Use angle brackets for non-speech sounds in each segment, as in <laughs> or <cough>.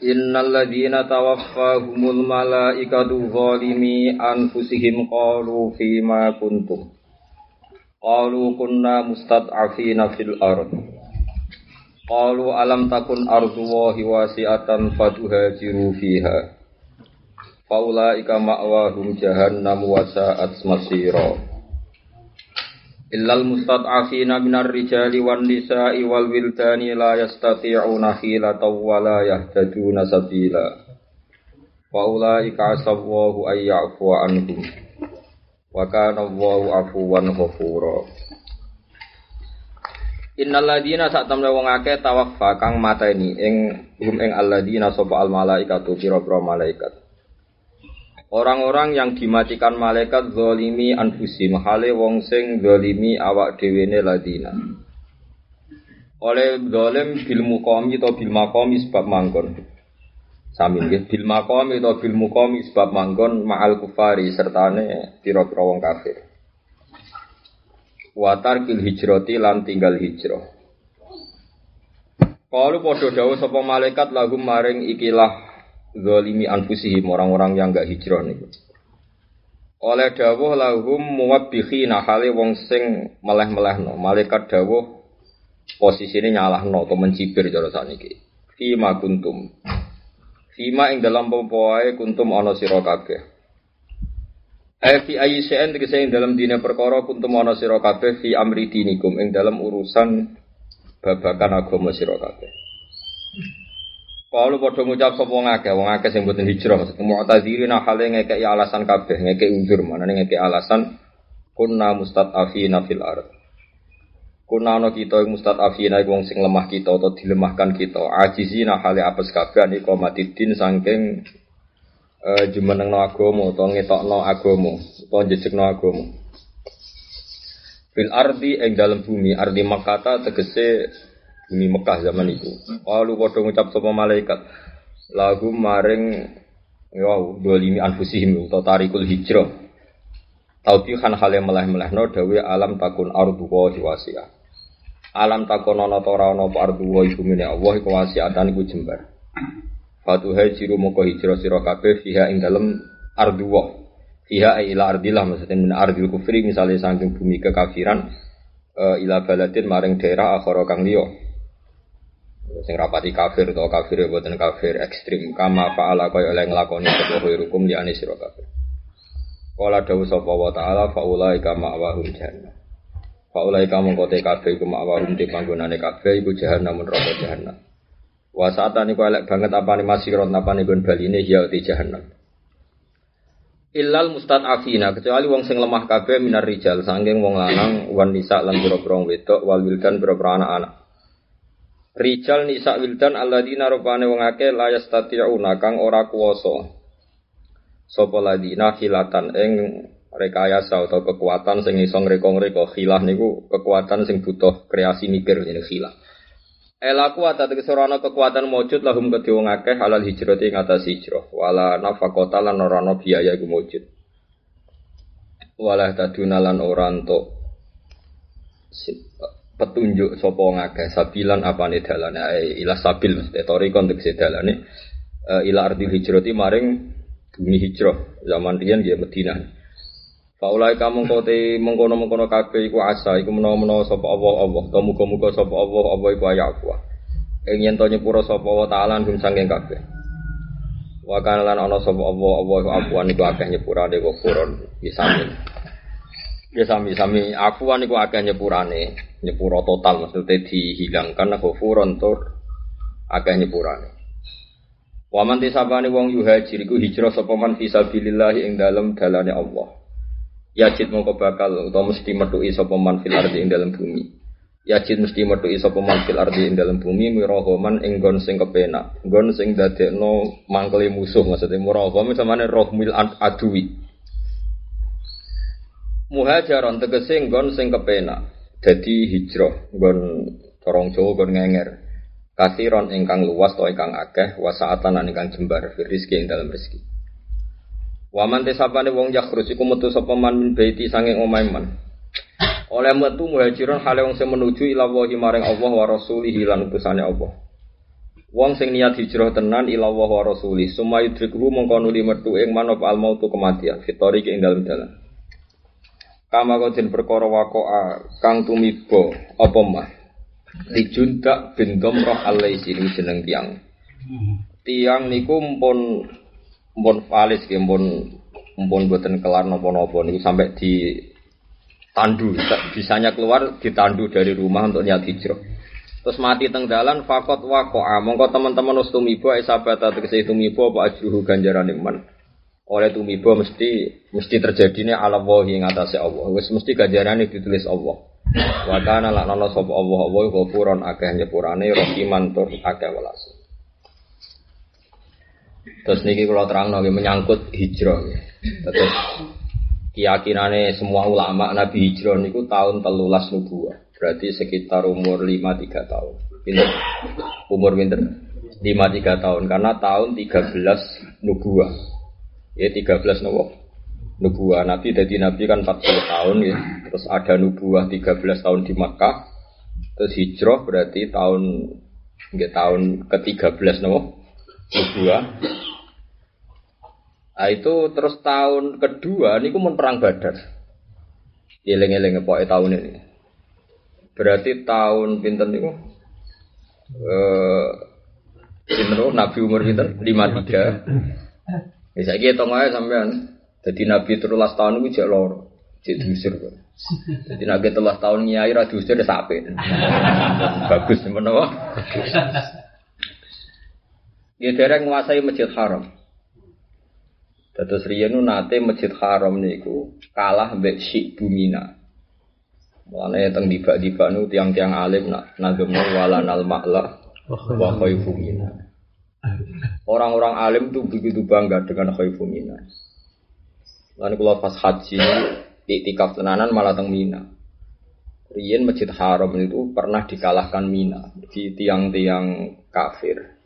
Innal ladzina tawaffahumul malaikatu zalimi anfusihim qalu fima kuntum. Qalu kunna mustad'afina fil ard. Qalu alam takun ardullahi wasi'atan fatuhajiru fiha. Faulaika ma'wahum jahannam wa sa'at masira Illal mustad'afina minar rijali wan nisa'i wal wildani la yastati'una hilatan wa la yahtaduna sabila. Wa ulaika asawwahu ay ya'fu anhum. Wa kana Allahu afuwan ghafura. Innal ladina sak temne wong akeh tawaffa kang mateni ing hum ing alladina sapa al malaikatu pira-pira malaikat. Orang-orang yang dimatikan malaikat zolimi anfusim hale wong sing zolimi awak dhewe ladina. Oleh zalim bil muqami atau bil maqami sebab manggon. Sami nggih bil maqami atau bil muqami sebab manggon ma'al kufari sertane pira-pira wong kafir. Watar kil hijrati lan tinggal hijrah. Kalau padha dawuh sapa malaikat lagu maring ikilah zalimi anfusihim orang-orang yang enggak hijrah niku. Oleh dawuh lahum muwabbikhina hale wong sing meleh-melehno. Malaikat dawuh posisine nyalahno atau mencibir cara sakniki. Fima kuntum. Fima ing dalam popoe kuntum ana sira kabeh. Eh fi ayi sen tegese ing dalam dina perkara kuntum ana sira kabeh fi amri dinikum ing dalam urusan babakan agama sira kabeh. Kalau padha ngucap sapa wong akeh, wong akeh sing mboten hijrah, maksud mu'tadzirina hale ngekeki alasan kabeh, ngekeki undur, manane ngekeki alasan kunna mustad'afina fil ard. Kunna ana kita ing mustad'afina iku wong sing lemah kita atau dilemahkan kita. Ajizina hale apes kabeh niku matidin saking uh, jumenengno agama utawa ngetokno agama, utawa njejekno agama. Fil ardi ing dalam bumi, ardi Makkah tegese bumi Mekah zaman itu. Lalu padha ngucap sapa malaikat lagu maring wow dolimi anfusihim atau tarikul hijrah. Taubihan hal yang meleh-melehno dawe alam takun ardu wa wasi'ah. Alam takun ana ta ora ana ardu wa iku mene Allah iku wasi'atan iku jembar. Fatu hajiru moko hijrah sira kabeh fiha ing dalem ardu wa. Fiha ila ardilah maksudnya min ardil kufri misalnya saking bumi kekafiran uh, ila baladin maring daerah akhara kang liya sing rapati kafir atau kafir buatan kafir ekstrim. Kama faala kaya oleh nglakoni sapa hukum liyane sira kafir. Kala dawuh sapa wa ta'ala faulai kama awahum jahannam. Faulai kamu kote kabeh iku ma'wahum di panggonane kabeh iku jahannam neraka jahannam. Wa saatan iku elek banget apane masirot apane gon baline ya di jahannam. Illal mustad'afina kecuali wong sing lemah kabeh minar rijal saking wong lanang wan nisa lan pira-pira wedok wal wildan anak-anak Rijal nisa wildan alladzina rupane wong akeh la yastati'una kang ora kuwasa. Sapa ladina hilatan ing rekayasa atau kekuatan sing iso ngreka-ngreka khilah niku kekuatan sing butuh kreasi mikir jenenge khilah. Elaku ata tegese ora kekuatan mujud lahum kedhe wong halal hijrati ing atas hijrah wala nafaqata lan ora ana biaya iku mujud. Wala taduna lan ora petunjuk sapa ngakeh sabilan apane dalane? Ae ila sabil mesti tori konteks dalane. Uh, ila arti hijrati maring bumi hijrah zaman riyen nggih Madinah Faulai kamu kote mengkono mengkono kabeh iku asa iku menawa-menawa sapa Allah Allah. To muga-muga sapa Allah Allah iku aya aku ing yen to nyepura sapa wa taala gum sanging kabeh. Wa kana lan ana sapa Allah Allah iku apuan iku akeh nyepurane furon bisa Ya sami-sami afuan iku akeh nyepurane, nyepuro total maksudnya dihilangkan ghafuron tur akeh nyepurane. Wa man tisabani wong yuhajir iku hijrah sapa man fi sabilillah ing dalem dalane Allah. Yajid mongko bakal utawa mesti metuki sapa man fil ardi ing dalem bumi. Yajid mesti metu iso peman fil ardi ing dalam bumi mirahoman ing gon sing kepenak. Gon sing dadekno mangkeli musuh maksudnya mirahom samane rohmil adui. Muhajaron tegese gon sing kepenak. Dadi hijrah gon corong Jawa gon ngenger. Kasiron ingkang luas to ingkang akeh wasaatan ingkang jembar rizki ing dalam rezeki. Waman tesapane wong yakhrus iku metu sapa man min baiti sanging omahe man. Oleh metu muhajiron hale wong sing menuju ila wahi maring Allah wa rasulih lan utusane Allah. Wong sing niat hijrah tenan ila wa rasulih, summa yudrikuhu mongko nuli metu ing manop al mautu kematian, fitori ing dalem dalan. Kama kodin perkara wakoa kang tumibo apa mah. Dijuntak bin Domroh alaisi ini jeneng tiang. Tiang niku mpun mpun valis nggih mpun mpun boten kelar napa-napa niku sampai di tandu bisanya keluar ditandu dari rumah untuk niat hijrah. Terus mati teng dalan fakot wakoa. Mongko teman-teman us tumibo esabata tegese tumibo apa ajruhu ganjaran iman oleh tumibo mesti mesti terjadinya ala wahi ing Allah wis mesti ganjarane ditulis Allah wa kana laknana sapa Allah Allah ghafuron akeh nyepurane rahiman tur akeh welas terus niki kula terangno menyangkut hijrah terus keyakinannya semua ulama Nabi Hijrah niku tahun telulas nubuah. Berarti sekitar umur 5-3 tahun. Pinter. Umur pinter. 5-3 tahun. Karena tahun 13 nubuah. Ya 13 nubuah. Nubuah Nabi jadi Nabi kan 40 tahun ya. Terus ada nubuah 13 tahun di Makkah. Terus hijrah berarti tahun Nggak tahun ke-13 nubuah. Nubuah Nah itu terus tahun kedua ini mun perang Badar. Eleng-eleng pokoke tahun ini. Berarti tahun pinten niku? Eh Nabi umur pinten? 53. Bisa saiki hitung ae sampean. Jadi Nabi terulas tahun itu jek loro. Jek diusir. Jadi Nabi terulas tahun nyai ra diusir ya sape. Bagus menapa? Ya dereng menguasai Masjid Haram. Terus riyen nate Masjid Haram niku kalah mbek Syekh Bumina. Mulane teng dibak-dibak nu tiang-tiang alim nak nagem walanal ma'la wa khaifu mina. Orang-orang alim tuh begitu bangga dengan khaifu mina. Lalu kalau pas haji iktikaf tenanan malah teng Mina. Riyen Masjid Haram itu pernah dikalahkan Mina di tiang-tiang kafir.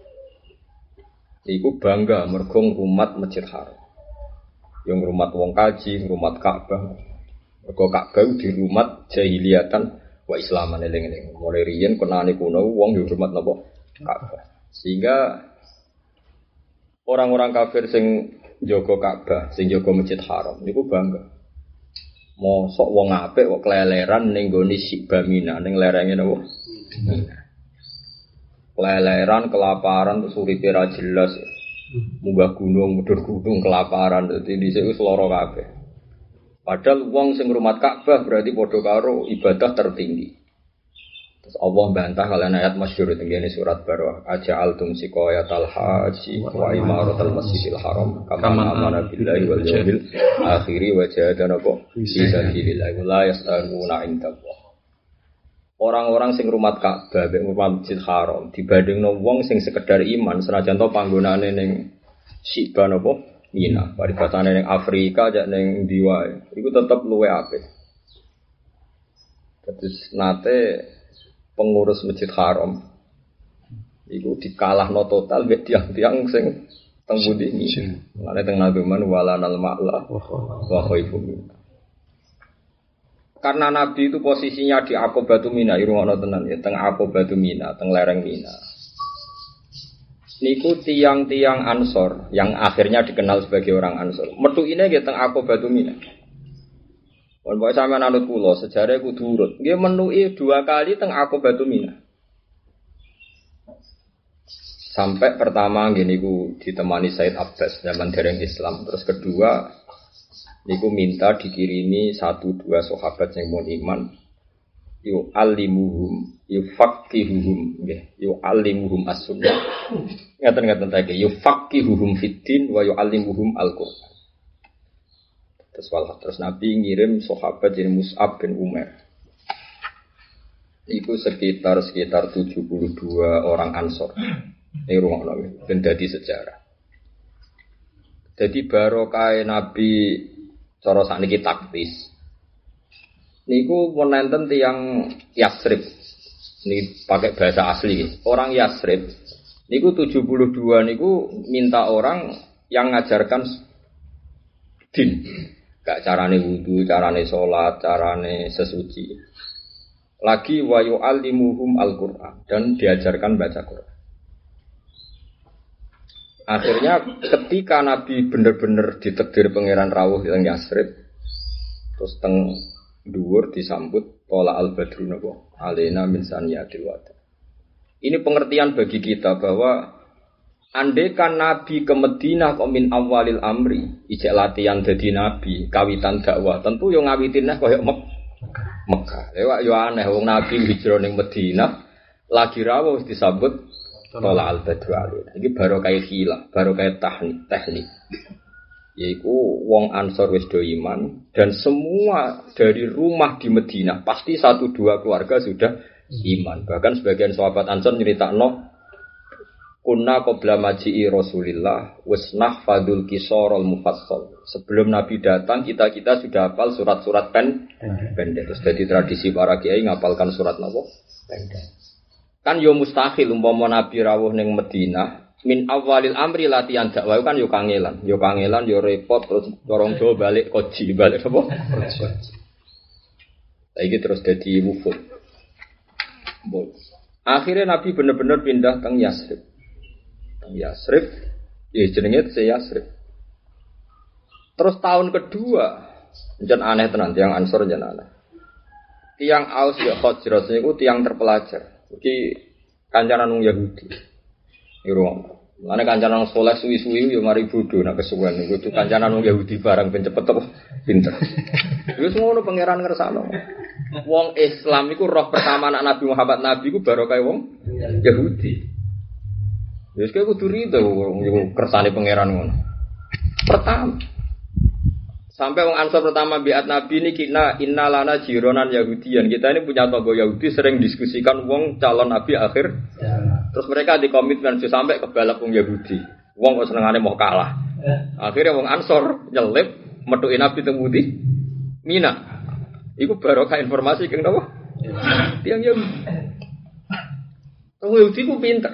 Iku bangga mergong umat Masjid Haram yang rumah wong kaji, rumah Ka'bah. Mergo Ka'bah di rumah jahiliyatan wa islaman eling-eling. Mulai riyen kenane kuno wong yo rumah napa Ka'bah. Sehingga orang-orang kafir sing jaga Ka'bah, sing jaga Masjid Haram niku bangga. Mosok wong apik kok keleleran ning gone Sibamina ning lerenge napa? Keleleran, kelaparan, terus uripe ra jelas. munggah gunung, mudur gunung, kelaparan, jadi di sini seloro kabeh. Padahal wong sing rumat Ka'bah berarti podo karo ibadah tertinggi. Terus Allah bantah kalian ayat masyhur tenggene surat Barwah aja altum sikoyatal haji wa imaratal masjidil haram. kama amana billahi wal yawmil akhiri wa jahadana apa fi sabilillah la yastanuna indallah. Orang-orang sing rumat Ka'bah mek Masjid Haram dibandingno wong sing sekedar iman senajan to panggonane ning Siba napa? Mina, paribatane ning Afrika jak ning Diwai, iku tetep luwe apik. Terus nate pengurus Masjid Haram iku dikalahno total mek tiang-tiang sing teng budi ini. Mulane teng nageman walanal ma'la wa khaifu karena Nabi itu posisinya di Akobatu Mina, irungono tenan ya, teng Akobatu Mina, teng lereng Mina. Niku tiang-tiang Ansor yang akhirnya dikenal sebagai orang Ansor. Metu ini ya teng Akobatu Mina. Wong pokoke sampean anut kula, sejarah kudu urut. Nggih menuki dua kali teng Akobatu Mina. Sampai pertama gini ku ditemani Said Abbas zaman dereng Islam. Terus kedua niku minta dikirimi satu dua sahabat yang mau iman yu alimuhum yu fakihuhum yu alimuhum as-sunnah ngaten ngaten ta yu fakihuhum fitin wa yu alimuhum al-Qur'an terus terus Nabi ngirim sahabat jadi Mus'ab bin Umar Itu sekitar sekitar 72 orang ansor. Ini rumah nabi, dan jadi sejarah. Jadi barokah Nabi cara sakniki taktis. Niku menenten tiang Yasrib. Ini pakai bahasa asli. Orang Yasrib. Niku 72 niku minta orang yang ngajarkan din. Gak carane wudhu, carane sholat, carane sesuci. Lagi wayu alimuhum al-Quran dan diajarkan baca Quran. Akhirnya ketika Nabi benar-benar ditekdir pangeran rawuh yang Yasrib, terus teng dhuwur disambut pola al badru napa alena min saniyatil wada. Ini pengertian bagi kita bahwa Andekan Nabi ke Madinah kok min awalil amri, ijek latihan jadi Nabi, kawitan dakwah, tentu yang ngawitin nah koyok Mek Mekah. Lewat yo aneh wong Nabi hijrah ning Madinah, lagi rawuh disambut Tola al badru Ini baru kayak hilang, baru kayak teknik, teknik. Yaitu wong ansor wis do iman dan semua dari rumah di Madinah pasti satu dua keluarga sudah iman. Bahkan sebagian sahabat ansor cerita no Kunna qabla maji'i Rasulillah wasnah fadul kisorol mufassal. Sebelum Nabi datang, kita-kita sudah hafal surat-surat pen pendek. Terus jadi tradisi para kiai ngapalkan surat nopo pendek. Kan yo mustahil umpama Nabi rawuh ning Madinah, min awalil amri latihan dakwah kan yo kangelan, yo kangelan yo repot terus dorong Jawa balik koji <laughs> balik apa? Lagi terus jadi wufud. Akhirnya Nabi benar-benar pindah ke Yasrib. Yasrib, ya jenenge se Yasrib. Terus tahun kedua, jen aneh tenan, tiang Ansor jen aneh. Tiang Aus ya Khosros itu tiang terpelajar. Jadi kancanan nung Yahudi. Iru Mana kancanan soleh suwi-suwi yo mari bodoh nak kesuwen niku tuh kancanan nung Yahudi barang ben cepet apa pinter. <laughs> Wis ngono pangeran ngersano. Wong Islam iku roh pertama anak Nabi Muhammad Nabi iku baru kayak wong Yahudi. Ya kayak kudu rido wong kersane pangeran ngono. Pertama Sampai wong Ansor pertama biat Nabi ini kita innalana jironan Yahudian. Kita ini punya tonggo Yahudi sering diskusikan wong calon Nabi akhir. Ya. Terus mereka di komitmen sampai ke balap wong Yahudi. Wong kok senengane mau kalah. Ya. Akhirnya wong Ansor nyelip metuin Nabi temudi Mina. Iku barokah informasi keng napa? Ya. Tiang Yahudi. Wong Yahudi ku pinter.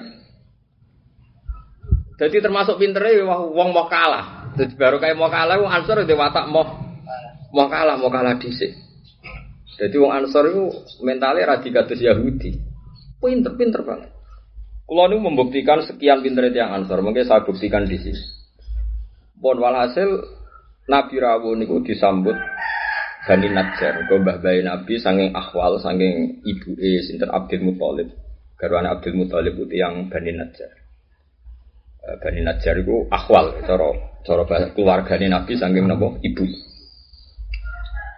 Jadi termasuk pinternya wong mau kalah. Jadi baru kayak mau kalah, wong ansor itu watak mau mau kalah, mau kalah dhisik. Jadi wong ansor itu mentalnya radikatus Yahudi. Pinter, pinter banget. Kalau ini membuktikan sekian pinter itu yang ansor, mungkin saya buktikan di sini. Bon walhasil Nabi Rawu niku disambut Bani Najjar, gombah bayi Nabi sanging akhwal, sanging ibu e sinter Abdul Muthalib. Garwane Abdul Muthalib itu yang Bani Najjar. Eh, Bani Najjar itu akhwal, cara cara keluargane Nabi saking napa ibu.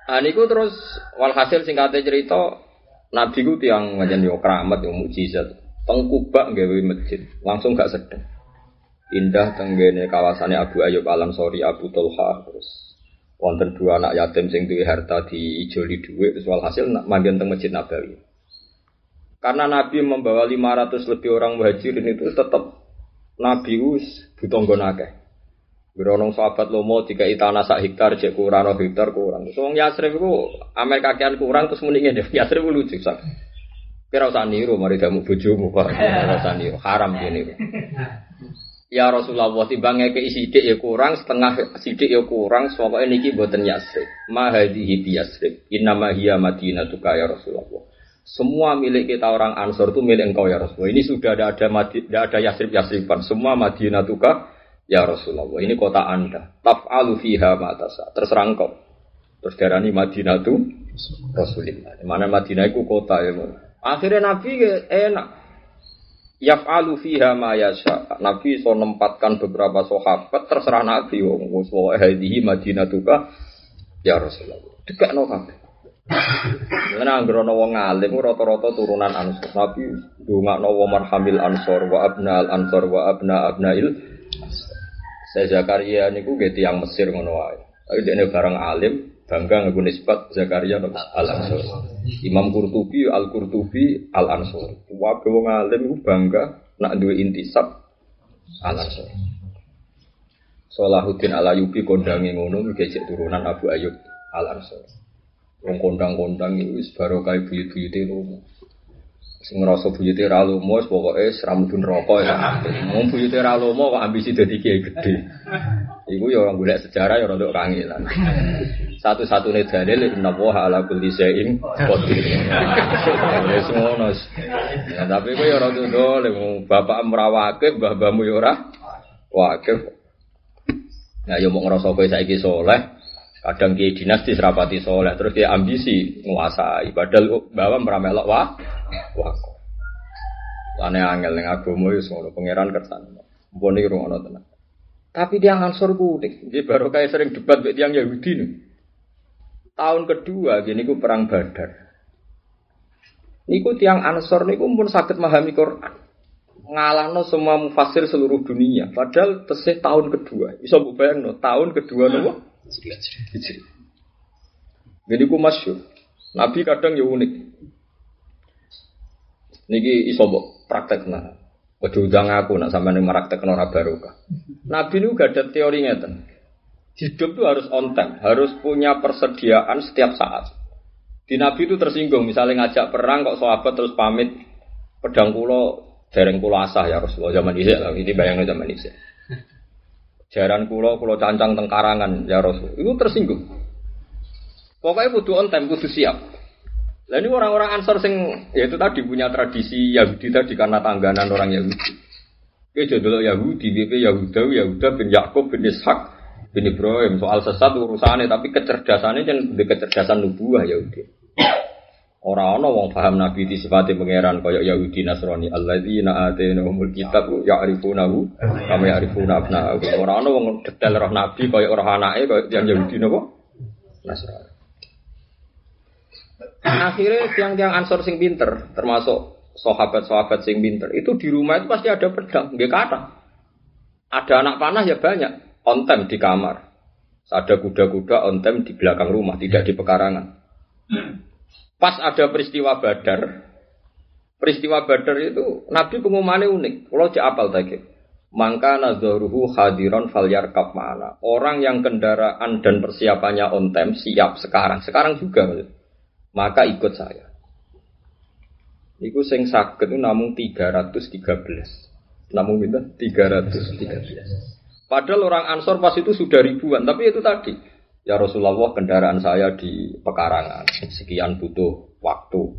Ah niku terus walhasil singkatnya cerita Nabi ku tiang ngajen yo keramat yo mukjizat. Tengkubak gawe masjid, langsung gak sedeng. Indah tenggene kawasannya Abu Ayub Alam Sori Abu Tulha terus wonten dua anak yatim sing duwe harta di ijoli duit terus walhasil manggen teng Masjid Nabawi. Karena Nabi membawa 500 lebih orang muhajirin itu tetap Nabi us butuh nggon akeh. Beronong sahabat lomo tiga tanah sak hektar cek kurang hektar kurang. So wong Yasrib iku amel kakean kurang terus muni ngene. Yasrib lucu sak. Kira usah niru mari kamu bojomu Pak. <laughs> Kira usah niru haram gini. Ya Rasulullah timbang ngeke sidik ya kurang, setengah sidik ya kurang, pokoke niki boten Yasrib. Ma hadhihi bi Yasrib. Innama hiya Madinatuka ya Rasulullah. Semua milik kita orang Ansor itu milik engkau ya Rasulullah. Ini sudah ada ada tidak ada Yasrib Yasriban. Semua Madinah tuka ya Rasulullah. Ini kota anda. Taf'alu fiha matasa. Terserah engkau. Terus darani Madinah itu Rasulullah. Mana Madinah itu kota ya. Akhirnya Nabi enak. Yaf'alu fiha ma. Nabi so nempatkan beberapa sahabat terserah Nabi. Wong hadihi Madinah tuka ya Rasulullah. Dekat no. Karena anggere ana wong alim rata-rata turunan Ansor. Nabi ndongakno wa marhamil Ansor wa abnal Ansor wa abna abnail. Saya Zakaria niku nggih tiyang Mesir ngono wae. Tapi dene barang alim, Bangga ngaku nisbat Zakaria Al Ansori. Imam Qurtubi Al Qurtubi Al Ansori. Wabe wong alim iku bangga nak duwe intisab Al Ansori. Salahuddin Al Ayyubi kondange ngono ngejek turunan Abu Ayyub Al Ansori. Wong kondang-kondang iku wis barokah buyut-buyute romo. Sing ngrasa buyute ra lomo wis pokoke srambu neraka ya. Wong buyute ra lomo ambisi dadi kiai gedhe. Iku ya orang golek sejarah ya rada kangelan. Satu-satunya dalil inna wa ala kulli syai'in qadir. Ngono. Ya tapi kok ya rada dole bapak merawake mbah-mbahmu ya ora wakif. Ya mau ngerasa kowe saiki soleh, kadang kiai dinasti serapati soleh, terus dia ambisi nguasai, padahal bawa meramelok wah, wah. Lane angel ning agama wis ngono pangeran kersane. Mpun iki rungono tenan. Tapi dia Ansor ku unik. Jadi baru kayak sering debat dengan tiang Yahudi nih. Tahun kedua gini ku perang Badar. Niku tiang Ansor niku pun sakit memahami Quran. Ngalahno semua mufasir seluruh dunia. Padahal tesih tahun kedua. Iso mbok bayangno, tahun kedua nopo? Jadi ku masyur. Nabi kadang ya unik. Niki iso mbok praktek nah. Ojo udang aku nak sama nih meraktek ora barokah. Nabi ini gak ada teori ngeten. Hidup itu harus on time, harus punya persediaan setiap saat. Di Nabi itu tersinggung, misalnya ngajak perang kok sahabat terus pamit pedang kulo dereng kulo asah ya Rasulullah zaman isya ini bayangnya zaman isya. Jaran kulo kulo cancang tengkarangan ya Rasul, itu tersinggung. Pokoknya butuh on time, butuh siap. Lah ini orang-orang Ansor sing ya itu tadi punya tradisi Yahudi tadi karena tangganan orang Yahudi. Oke jodoh Yahudi, BP Yahuda, Yahuda bin Yakub bin Ishak bin Ibrahim soal sesat urusannya tapi kecerdasannya kan kecerdasan nubuah Yahudi. Orang orang wong paham Nabi di sifati pangeran kaya Yahudi Nasrani alladzina atainahumul kitab ya'rifunahu kama ya'rifuna abna'ahum. Orang orang wong detail roh Nabi kaya orang anake kaya yang Yahudi napa? Nasrani. Akhirnya tiang-tiang ansor sing pinter, termasuk sahabat-sahabat sing pinter, itu di rumah itu pasti ada pedang, nggak kata. Ada anak panah ya banyak, on time di kamar. Ada kuda-kuda on time di belakang rumah, tidak di pekarangan. Pas ada peristiwa Badar, peristiwa Badar itu Nabi pengumumannya unik. Kalau apal tadi, maka nazaruhu hadiron falyar mana. Orang yang kendaraan dan persiapannya on time siap sekarang, sekarang juga maka ikut saya. Iku sing sakit itu namun 313. Namun itu 313. Padahal orang Ansor pas itu sudah ribuan, tapi itu tadi. Ya Rasulullah kendaraan saya di pekarangan, sekian butuh waktu.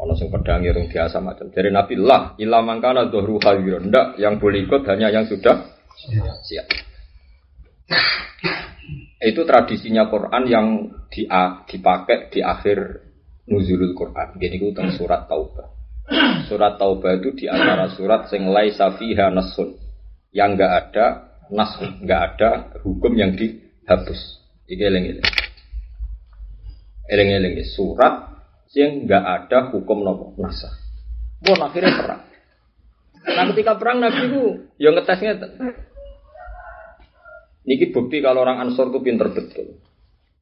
Ono sing pedang irung biasa macam. Jadi Nabi lah, ilah mangkana dohru khairun. Ndak, yang boleh ikut hanya yang sudah siap. Itu tradisinya Quran yang di, dipakai di akhir nuzulul Quran. Gini ku tentang surat Taubah. Surat Taubah itu di antara surat sing laisa fiha nasun. Yang enggak ada nasun, enggak ada hukum yang dihapus. Iki eling-eling. Eling-eling surat yang enggak ada hukum nopo nasa. Bon akhirnya perang. Nah ketika perang Nabi itu yang ngetesnya Niki bukti kalau orang Ansor itu pinter betul.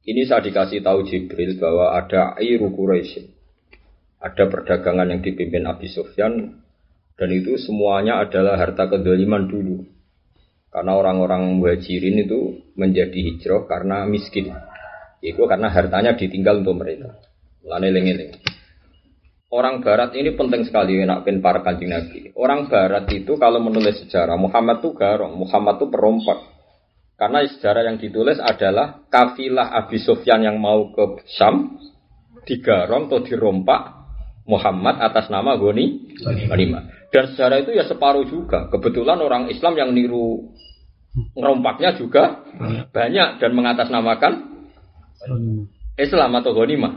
Ini saya dikasih tahu Jibril bahwa ada Airu Quraisy. Ada perdagangan yang dipimpin Abi Sufyan dan itu semuanya adalah harta kedoliman dulu. Karena orang-orang muhajirin itu menjadi hijrah karena miskin. Itu karena hartanya ditinggal untuk mereka. Lane lengi Orang Barat ini penting sekali nak pin para kanjeng Nabi. Orang Barat itu kalau menulis sejarah Muhammad itu garong, Muhammad itu perompak. Karena sejarah yang ditulis adalah kafilah Abi Sufyan yang mau ke Syam digarong atau dirompak Muhammad atas nama Goni Ghanimah. Dan sejarah itu ya separuh juga. Kebetulan orang Islam yang niru ngerompaknya juga banyak dan mengatasnamakan Islam atau Ghanimah.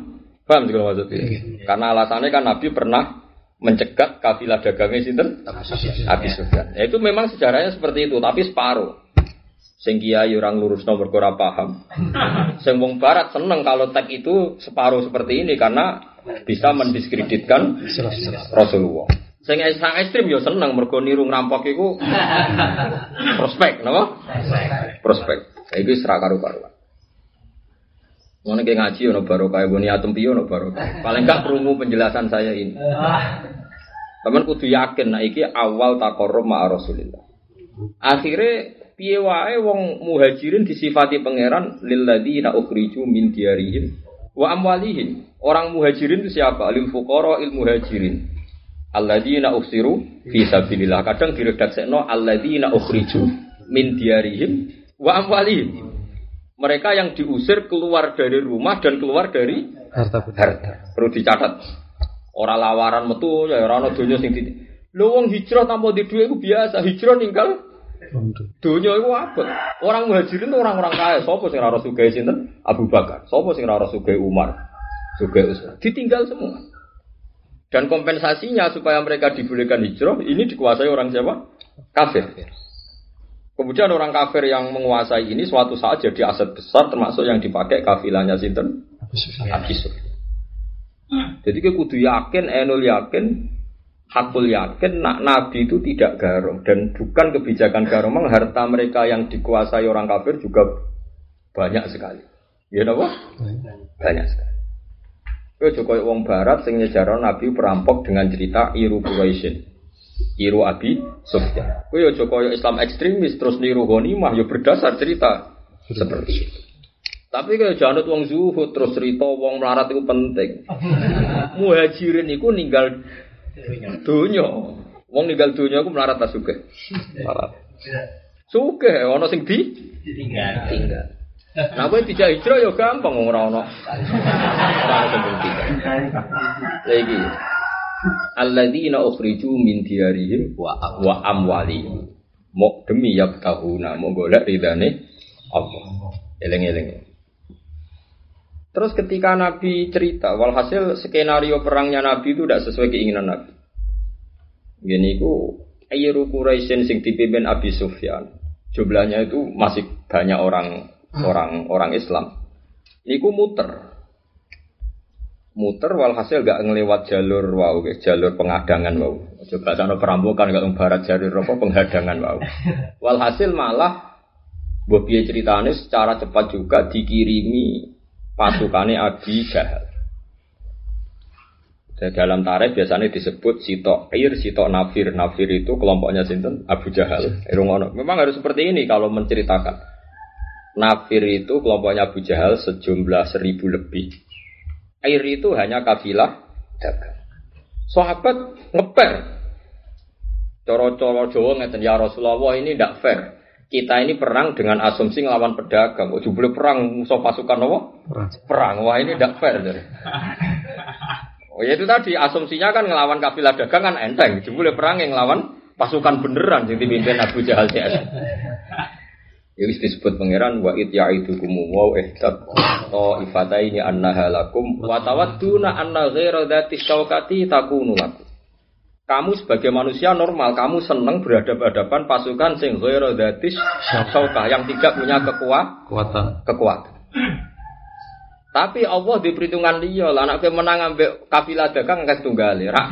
Paham sih maksudnya? Karena alasannya kan Nabi pernah mencegat kafilah dagangnya sinten Abi Sufyan. Ya, itu memang sejarahnya seperti itu, tapi separuh. Sing kiai orang lurus nomor ora paham. <laughs> Sing wong barat seneng kalau tag itu separuh seperti ini karena bisa mendiskreditkan Rasulullah. Sing sang ekstrim yo seneng mergo niru ngerampok iku <laughs> prospek, napa? Prospek. Iki serak karo karuan. Ngono kayak ngaji ono barokah, boni atom piye ono barokah. Paling gak krungu penjelasan saya ini. <laughs> Teman kudu yakin nah iki awal takorum ma Rasulillah. Akhirnya piye wae wong muhajirin disifati pangeran lilladzina ukhriju min diarihim wa amwalihim. Orang muhajirin itu siapa? Lil fuqara il muhajirin. Alladzina usiru fi sabilillah. Kadang diredaksekno alladzina ukhriju min diarihim wa amwalihim. Mereka yang diusir keluar dari rumah dan keluar dari harta harta. Perlu dicatat. Orang lawaran metu ya ora ana donya sing di Lho wong hijrah tanpa di itu biasa, hijrah ninggal donya itu apa? Orang muhajirin itu orang-orang kaya. Sopo sing ora sugih sinten? Abu Bakar. Sopo sing ora sugih Umar? Sugih Utsman. Ditinggal semua. Dan kompensasinya supaya mereka dibolehkan hijrah ini dikuasai orang siapa? Kafir. Kemudian orang kafir yang menguasai ini suatu saat jadi aset besar termasuk yang dipakai kafilahnya sinten? Abi Sufyan. Jadi kita kudu yakin, enul yakin, hakul yakin, nak Nabi itu tidak garong dan bukan kebijakan garong. Memang harta mereka yang dikuasai orang kafir juga banyak sekali. Ya apa? Banyak sekali. Kau Jokowi wong Barat sing nyejarah Nabi perampok dengan cerita Iru Quraisyin. Iru Abi Sufyan. Kau Jokowi Islam ekstremis terus niru ghanimah ya berdasar cerita seperti itu. Tapi kalau janut wong zuhud terus cerita wong melarat itu penting. <laughs> Muhajirin itu ninggal dunya. Wong ninggal dunya aku melarat ta sugih. Melarat. Sugih ana sing di Ditinggal. tinggal. Nah, kowe dijak hijrah ya gampang wong ora ana. Ora ana sing tinggal. Lagi. Alladzina ukhriju min diyarihim wa wa amwalihim. Mau demi yabtahuna, mau golek ridane Allah. Eleng-eleng. Terus ketika Nabi cerita, walhasil skenario perangnya Nabi itu tidak sesuai keinginan Nabi. Gini ku Ayru Quraisyin sing dipimpin Abi Sufyan. Jumlahnya itu masih banyak orang orang orang Islam. Niku muter. Muter walhasil gak ngelewat jalur wow, guys, jalur pengadangan wow. Coba sana perampokan gak barat jalur apa penghadangan wow. <laughs> Walhasil malah Bobi ceritanya secara cepat juga dikirimi pasukannya Abi Jahal. Dan dalam tarikh biasanya disebut sitok air, sitok nafir. Nafir itu kelompoknya sinten Abu Jahal. Irungono. Memang harus seperti ini kalau menceritakan. Nafir itu kelompoknya Abu Jahal sejumlah seribu lebih. Air itu hanya kafilah dagang. Sahabat ngeper. Coro-coro Jawa ngeten ya Rasulullah ini tidak fair. Kita ini perang dengan asumsi ngelawan pedagang. Oh, jubli perang musuh pasukan apa? Perang. Wah ini tidak fair. Jadi. <laughs> Oh ya itu tadi asumsinya kan ngelawan kafilah dagang kan enteng. Jebule perang yang ngelawan pasukan beneran yang dipimpin Abu Jahal CS. Ya wis disebut pangeran wa it ya'idukum wa ihtat to ifataini annaha lakum wa tawadduna anna ghaira dzati syaukati takunu lakum. Kamu sebagai manusia normal, kamu senang berhadapan-hadapan pasukan sing syaukah yang tidak punya kekuatan Kekuatan. Tapi Allah di perhitungan dia lah anak menang ambek kafilah dagang nggak tunggal Ra,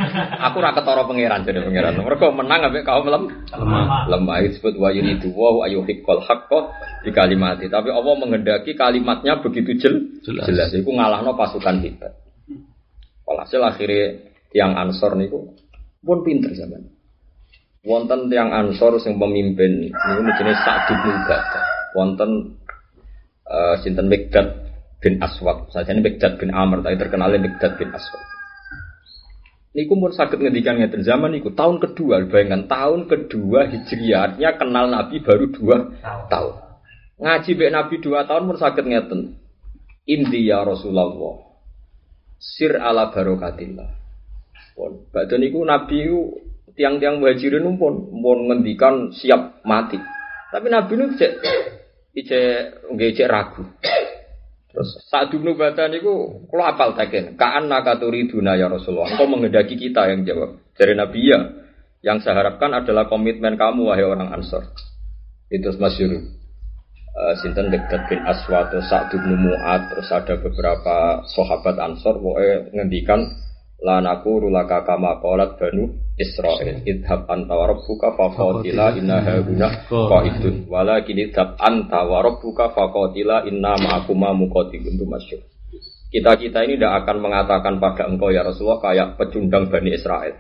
aku ra ketara pangeran jadi pangeran. Mereka menang ambek kaum lem Lemah. lemah itu disebut wa yuridu wa ayuhiqqal haqqo di kalimati. Tapi Allah menghendaki kalimatnya begitu jel, Jelas. jelas. Iku ngalahno pasukan hebat. Walhasil akhirnya tiang Ansor niku pun pinter zaman. Wonten tiang Ansor sing pemimpin niku jenis Sa'd bin Ubadah. Wonten eh sinten Mikdad bin Aswad. Saja ini Mikdad bin Amr, tapi terkenalnya Mikdad bin Aswad. Niku pun sakit ngendikan ngeten zaman niku tahun kedua, bayangkan tahun kedua Hijriah, artinya kenal Nabi baru dua tahun. Ngaji bek Nabi dua tahun pun sakit ngeten. Indi ya Rasulullah. Sir ala barokatillah. Pun, badhe niku Nabi niku tiang-tiang muhajirin pun pun ngendikan siap mati. Tapi Nabi niku cek cek nggih cek ragu. Terus saat dulu baca niku kalau apal taken, kaan nakaturi duna ya Rasulullah. Engkau menghendaki kita yang jawab. Dari Nabi ya, yang saya harapkan adalah komitmen kamu wahai orang Ansor. Itu masyur. Uh, Sinten dekat bin terus Sa'd bin Mu'ad, terus ada beberapa sahabat Ansor, pokoknya ngendikan La naqulu laka kama qalat banu Israil idhab anta wa rabbuka faqatila inna hauna qaidun walakin idhab anta wa rabbuka faqatila inna ma'akuma muqatilun itu masyhur. Kita-kita ini tidak akan mengatakan pada engkau ya Rasulullah kayak pecundang Bani Israel.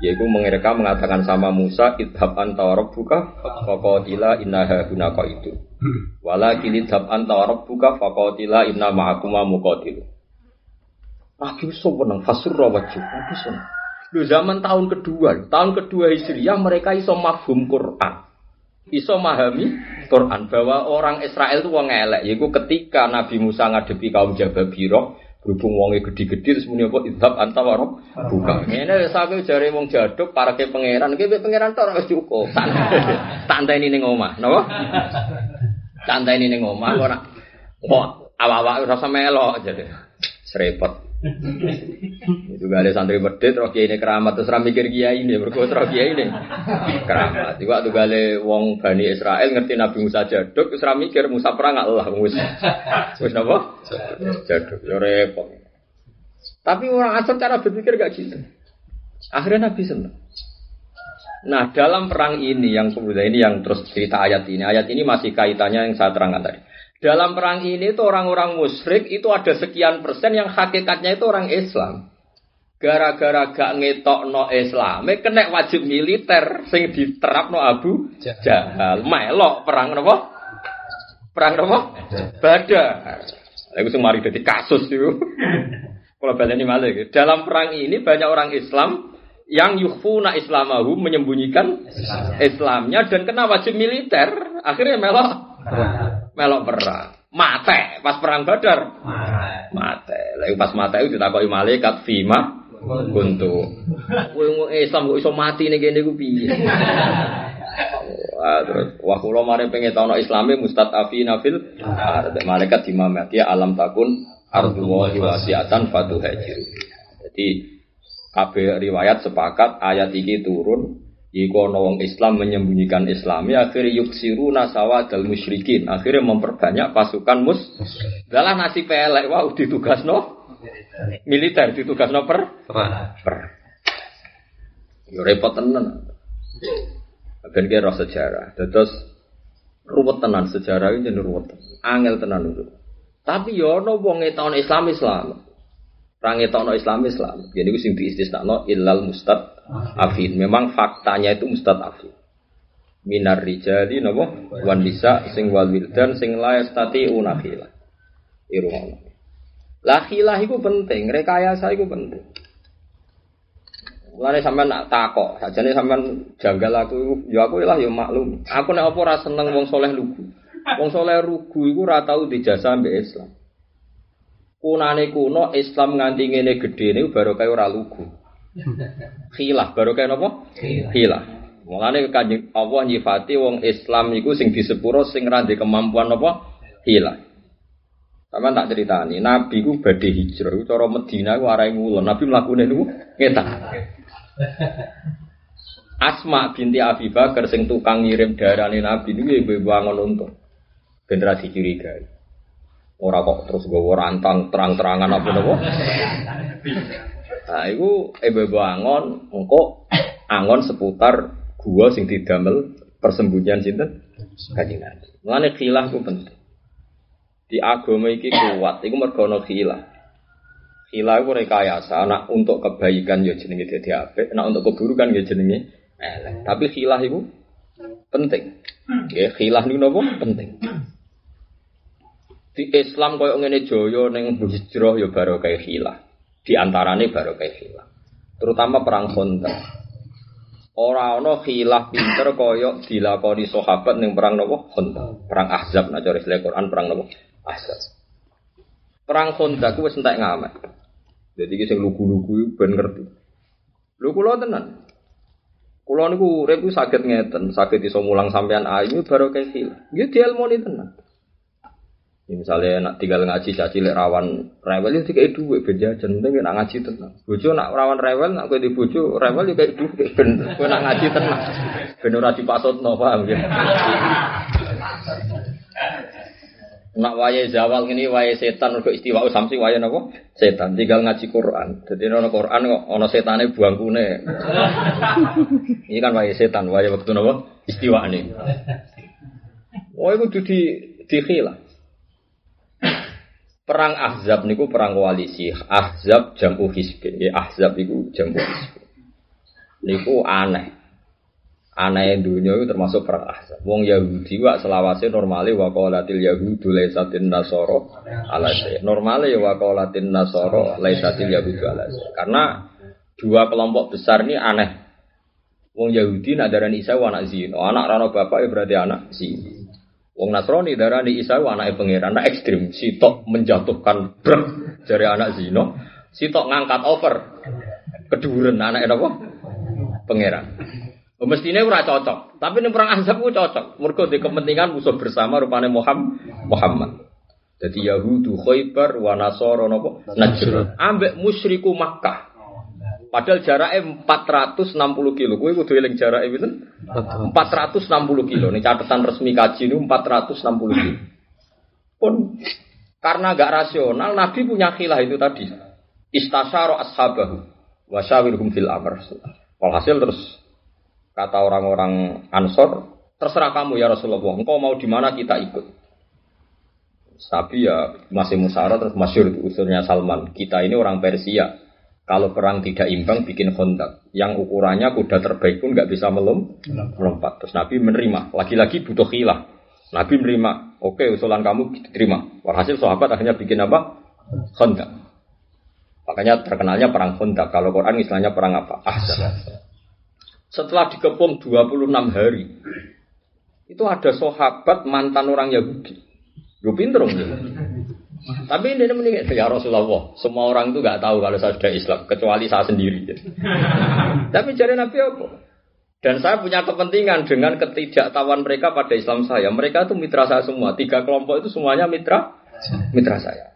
Yaitu mereka mengatakan sama Musa idhab anta wa rabbuka faqatila inna hauna qaidun. Walakin idhab anta wa rabbuka faqatila inna ma'akuma muqatilun. Nabi seneng fasurra wajib. Nabi seneng. Lu zaman tahun kedua, tahun kedua Hijriah mereka iso mafhum Quran. Iso memahami Quran bahwa orang Israel itu wong elek. Yaitu ketika Nabi Musa ngadepi kaum Jababiro, berhubung wonge gede-gede terus muni apa idhab antawarok buka. Ngene sampe jare wong jaduk para ke pangeran, ki pangeran tok wis cukup. Santai <laughs> ini ning omah, napa? Santai ini ning omah ora. Kok awak-awak ora melok jadi. Serepot. <laughs> Itu gak ada santri medit, roh kiai ini keramat terus mikir kiai ini, berkuat roh kiai ini keramat. Juga tuh gale wong bani Israel ngerti Nabi Musa jaduk, terus mikir Musa perang gak Allah Musa. Musa apa? Jaduk, ya repot. Tapi orang asal cara berpikir gak gitu. Akhirnya Nabi senang. Nah dalam perang ini yang kemudian ini yang terus cerita ayat ini, ayat ini masih kaitannya yang saya terangkan tadi. Dalam perang ini itu orang-orang musyrik itu ada sekian persen yang hakikatnya itu orang Islam. Gara-gara gak ngetok no Islam, kena wajib militer sing diterap no Abu Jahal. Melok perang nopo? Perang nopo? Badar. Aku sing mari dadi kasus itu. Kalau <laughs> baleni malah Dalam perang ini banyak orang Islam yang yukhfuna islamahu menyembunyikan Islamnya dan kena wajib militer. Akhirnya melok melok perang. Mate pas perang Badar. Mate. Lagi pas mate itu ditakoki malaikat fima kuntu. Kowe Islam kok iso mati ning kene ku piye? Terus wah kula mari pengen tahu Islame mustadafina fil malaikat dimamati alam takun ardullahi wasiatan fatuhajiru. Jadi kabeh riwayat sepakat ayat ini turun Iku wong Islam menyembunyikan Islami akhirnya yuksiru nasawa dal musyrikin akhirnya memperbanyak pasukan mus. Dalam nasi pelek wah ditugas no militer ditugas no per per. Yo repot tenan. Ben kira sejarah. Terus ruwet tenan sejarah ini ruwet. Angel tenan itu. Tapi yo no wong tahun Islam Islam. Rangi tahun Islam Islam. Jadi itu sing diistisnakno ilal mustad afin. Memang faktanya itu mustad afin. Minar rijali napa wan nisa sing wal wildan sing la yastati unakhila. Irungono. Lah khilah iku penting, rekayasa iku penting. Mulane sampean nak takok, sajane sampean janggal aku ya aku lah ya maklum. Aku nek apa ora seneng wong soleh lugu. Wong soleh lugu iku ora tau dijasa mbek Islam. Kunane kuno Islam nganti ngene gedhe niku baru kaya ora lugu. Khilah baru kaya napa? Khilah. Mulane kanjeng Allah nyifati wong Islam iku sing disepuro sing ra kemampuan napa? Khilah. Sama tak ceritani, Nabi ku badhe hijrah, iku cara Medina ku arahe ngulon. Nabi mlakune niku ngetak. Asma binti Abi Bakar sing tukang ngirim darane Nabi niku ibu-ibu angon untung. Generasi curiga. Ora kok terus gue rantang terang-terangan apa nopo. <laughs> Nah, itu ibu angon, engko angon seputar gua sing didamel persembunyian sinten kanjeng Nabi. Mulane khilah ku penting. Di agama iki kuat, iku mergo ana khilah. Khilah iku rekayasa, anak untuk kebaikan ya jenenge dadi apik, anak untuk keburukan ya jenenge elek. Tapi khilah iku penting. Ya, khilah niku napa? Penting di Islam koyo ngene joyo ning hijrah ya baru kayak hilah. Di antarane baru kayak hilah. Terutama perang Khandaq. Ora ana khilah pinter koyo dilakoni sahabat ning perang nopo Khandaq. Perang Ahzab nek cara Quran perang nopo Ahzab. Perang Khandaq wis entek ngamet. Jadi ki sing lugu-lugu ben ngerti. Lho kula tenan. Kula niku urip saged ngeten, saged iso mulang sampean ayu baru kayak hilah. Nggih dielmoni tenan. Ya, misalnya nak tinggal ngaji caci lek rawan rewel itu kayak duit berjajan penting nak ngaji tenang. Bojo nak rawan rewel nak kowe di bojo rewel itu kayak duit ben kowe nak ngaji tenang. Ben ora dipasutno paham ya. Nak wayahe zawal ini wayahe setan mergo istiwa samsi wayahe napa? Setan tinggal ngaji Quran. Dadi ana Quran kok ana setane buangkune. Ini kan wayahe setan, wayahe wektu napa? Istiwane. Oh iku di dikhilah. Perang Ahzab niku perang koalisi. Ahzab jamu hizbin. Ya Ahzab iku jamu hizbin. Niku aneh aneh dunia itu termasuk perang ahzab. Wong Yahudi wa selawase normale wa qalatil yahudu laisatin nasoro ala Normale ya wa qalatin nasoro laisatil yahudu ala Karena dua kelompok besar ini aneh. Wong Yahudi nak darani Isa anak zina. Anak rano bapak ya berarti anak zina. Wong Nasrani darani Isa wa anak pangeran. Anak ekstrim. Sitok menjatuhkan brek dari anak zina. Sitok ngangkat over. Keduren anak apa? Pangeran. Oh, mestinya ora cocok, tapi ning perang Ahzab ku cocok. Mergo di kepentingan musuh bersama rupane Muhammad. Muhammad. Jadi Yahudu Khaybar wa Nasara napa? Najr. Ambek musyriku Makkah. Padahal jaraknya 460 kilo. Kowe kudu eling jarake pinten? 460 kilo. Ini catatan resmi kaji ini 460 kilo. Pun karena gak rasional, Nabi punya khilah itu tadi. Istasyara ashabahu wa syawirhum fil amr. Walhasil terus Kata orang-orang Ansor, terserah kamu ya Rasulullah. Engkau mau di mana kita ikut. Tapi ya masih musyawarah terus masyur usulnya Salman. Kita ini orang Persia. Kalau perang tidak imbang bikin kontak. Yang ukurannya kuda terbaik pun nggak bisa melom, melompat. Terus Nabi menerima. Lagi-lagi butuh khilah. Nabi menerima. Oke usulan kamu diterima. Walhasil sahabat akhirnya bikin apa? Kontak. Makanya terkenalnya perang kontak. Kalau Quran istilahnya perang apa? Ahzab. Setelah dikepung 26 hari, itu ada sahabat mantan orang Yahudi. Gue pinter ya. Tapi ini mending ya Rasulullah. Semua orang itu nggak tahu kalau saya sudah Islam, kecuali saya sendiri. <laughs> Tapi cari Nabi apa? Dan saya punya kepentingan dengan ketidaktahuan mereka pada Islam saya. Mereka itu mitra saya semua. Tiga kelompok itu semuanya mitra, mitra saya.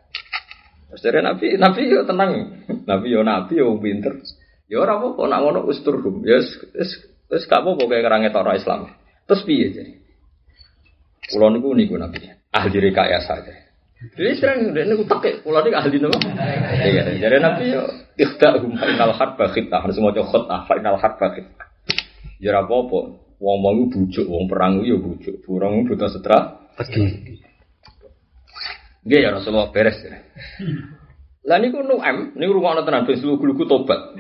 Terus dari Nabi, Nabi yo tenang. Nabi yo Nabi yo pinter. Ya ora apa nak ngono usturhum. Ya wis wis gak apa-apa kaya kerange ora Islam. Terus piye jadi? Kulo niku niku nabi. Ahli rekayasa saja. Jadi sering dia niku tekek kulo niku ahli nopo? Iya, jadi nabi yo ikhtahum final harba khitah harus maca khutah final harba khitah. Ya ora apa-apa. Wong wong bujuk, wong perang yo bujuk. Burung butuh setra. Nggih ya Rasulullah beres. Ya. Lah niku nu'am, niku rungokno tenan ben lugu-lugu tobat.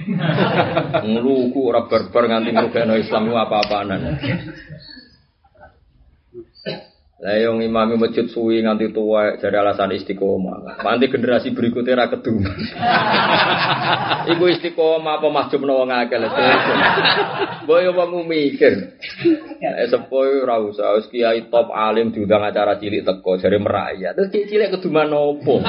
<laughs> Ngluku ora barbar nganti ngrugekno Islam apa-apaanan. Lah yang imam masjid suwi nganti tua jadi alasan istiqomah. Nanti generasi berikutnya ra. <laughs> Iku istiqomah apa mahjub wong akeh lho. Boyo wong mikir. Eh sepo ora usah wis kiai top alim diundang acara cilik teko jare merayat. Terus cilik keduman opo?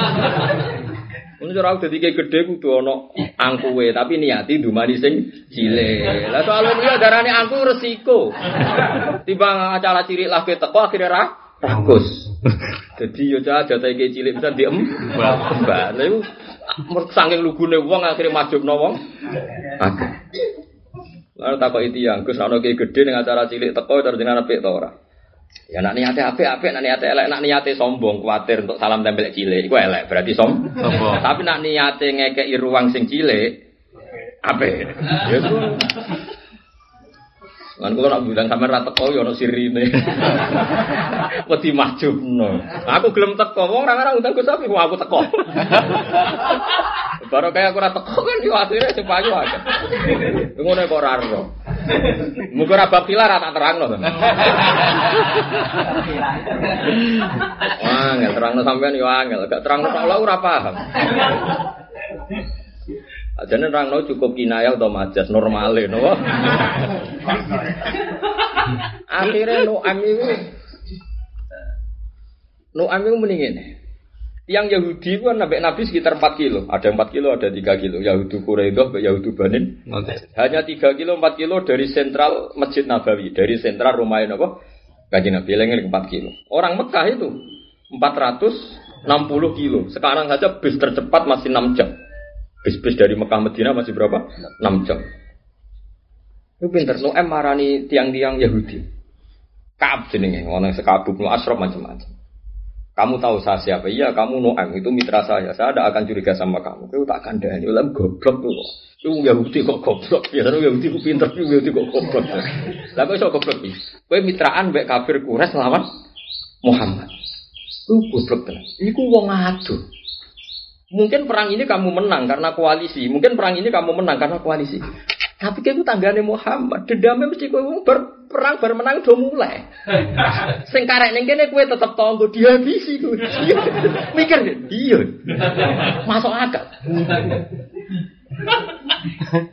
Mun ora dadi gede kudu ana angkuwe, tapi niati dumani sing cilik. Lah soal liya darane angku resiko. Timbang acara cilik lah teko akhire ra rakus. Dadi yo cah jatahe cilik bisa diem. Mbak, lha iku saking lugune wong akhire majubno wong. Akeh. Lalu takut itu yang Gus ana gede ning acara cilik teko terus jenengan apik to ora? Ya nak niate apik apik, nak niate elek, nak niate sombong, kuatir untuk salam tempel cilik, iku elek, berarti som sombong. Tapi nak niate ngekeki ruang sing cilik, apik. Ya itu. Kan kula nak bilang sampean ra teko ya ono sirine. <laughs> Wedi mahjubno. Aku gelem teko, wong ora ora undang Gus aku teko. <laughs> Baru kayak aku ra teko kan yo akhire sepayu aja. Ngono kok ora ro. Muga ora bab pilar tak terangno. <laughs> Wah, nggak terangno sampean yo angel, gak terangno tok ora paham. Ajane nerangno cukup kinayah atau majas normale no. Akhirnya Nu'am itu Nu'am itu mendingin. Yang Yahudi itu kan nabi, Nabi sekitar 4 kilo. Ada 4 kilo, ada 3 kilo. Yahudi Quraidah, Yahudi Banin. Hanya 3 kilo, 4 kilo dari sentral Masjid Nabawi. Dari sentral rumah apa? Kaji Nabi, lengir 4 kilo. Orang Mekah itu 460 kilo. Sekarang saja bis tercepat masih 6 jam. Bis-bis dari Mekah Medina masih berapa? 6 jam. Itu pinter. Noem marani tiang-tiang Yahudi. Kaab jenenge, orang sekabuk, no asrof macam-macam. Kamu tahu saya siapa? Iya, kamu Noam itu mitra saya. Saya tidak akan curiga sama kamu. Kau tak akan dahani. Ulam goblok tuh. Itu Yahudi kok goblok. Biasanya Yahudi ku pinter, itu Yahudi kok goblok. Kok iso goblok iki? Kowe mitraan mbek kafir Quraisy lawan Muhammad. Itu goblok tenan. Iku wong adu. Mungkin perang ini kamu menang karena koalisi. Mungkin perang ini kamu menang karena koalisi. Tapi kayak tanggane Muhammad, dendamnya mesti kowe ber, perang bar menang do mulai. <laughs> Sing karek ning kene kowe tetep tonggo dihabisi kowe. <laughs> Mikir iya. Masuk akal.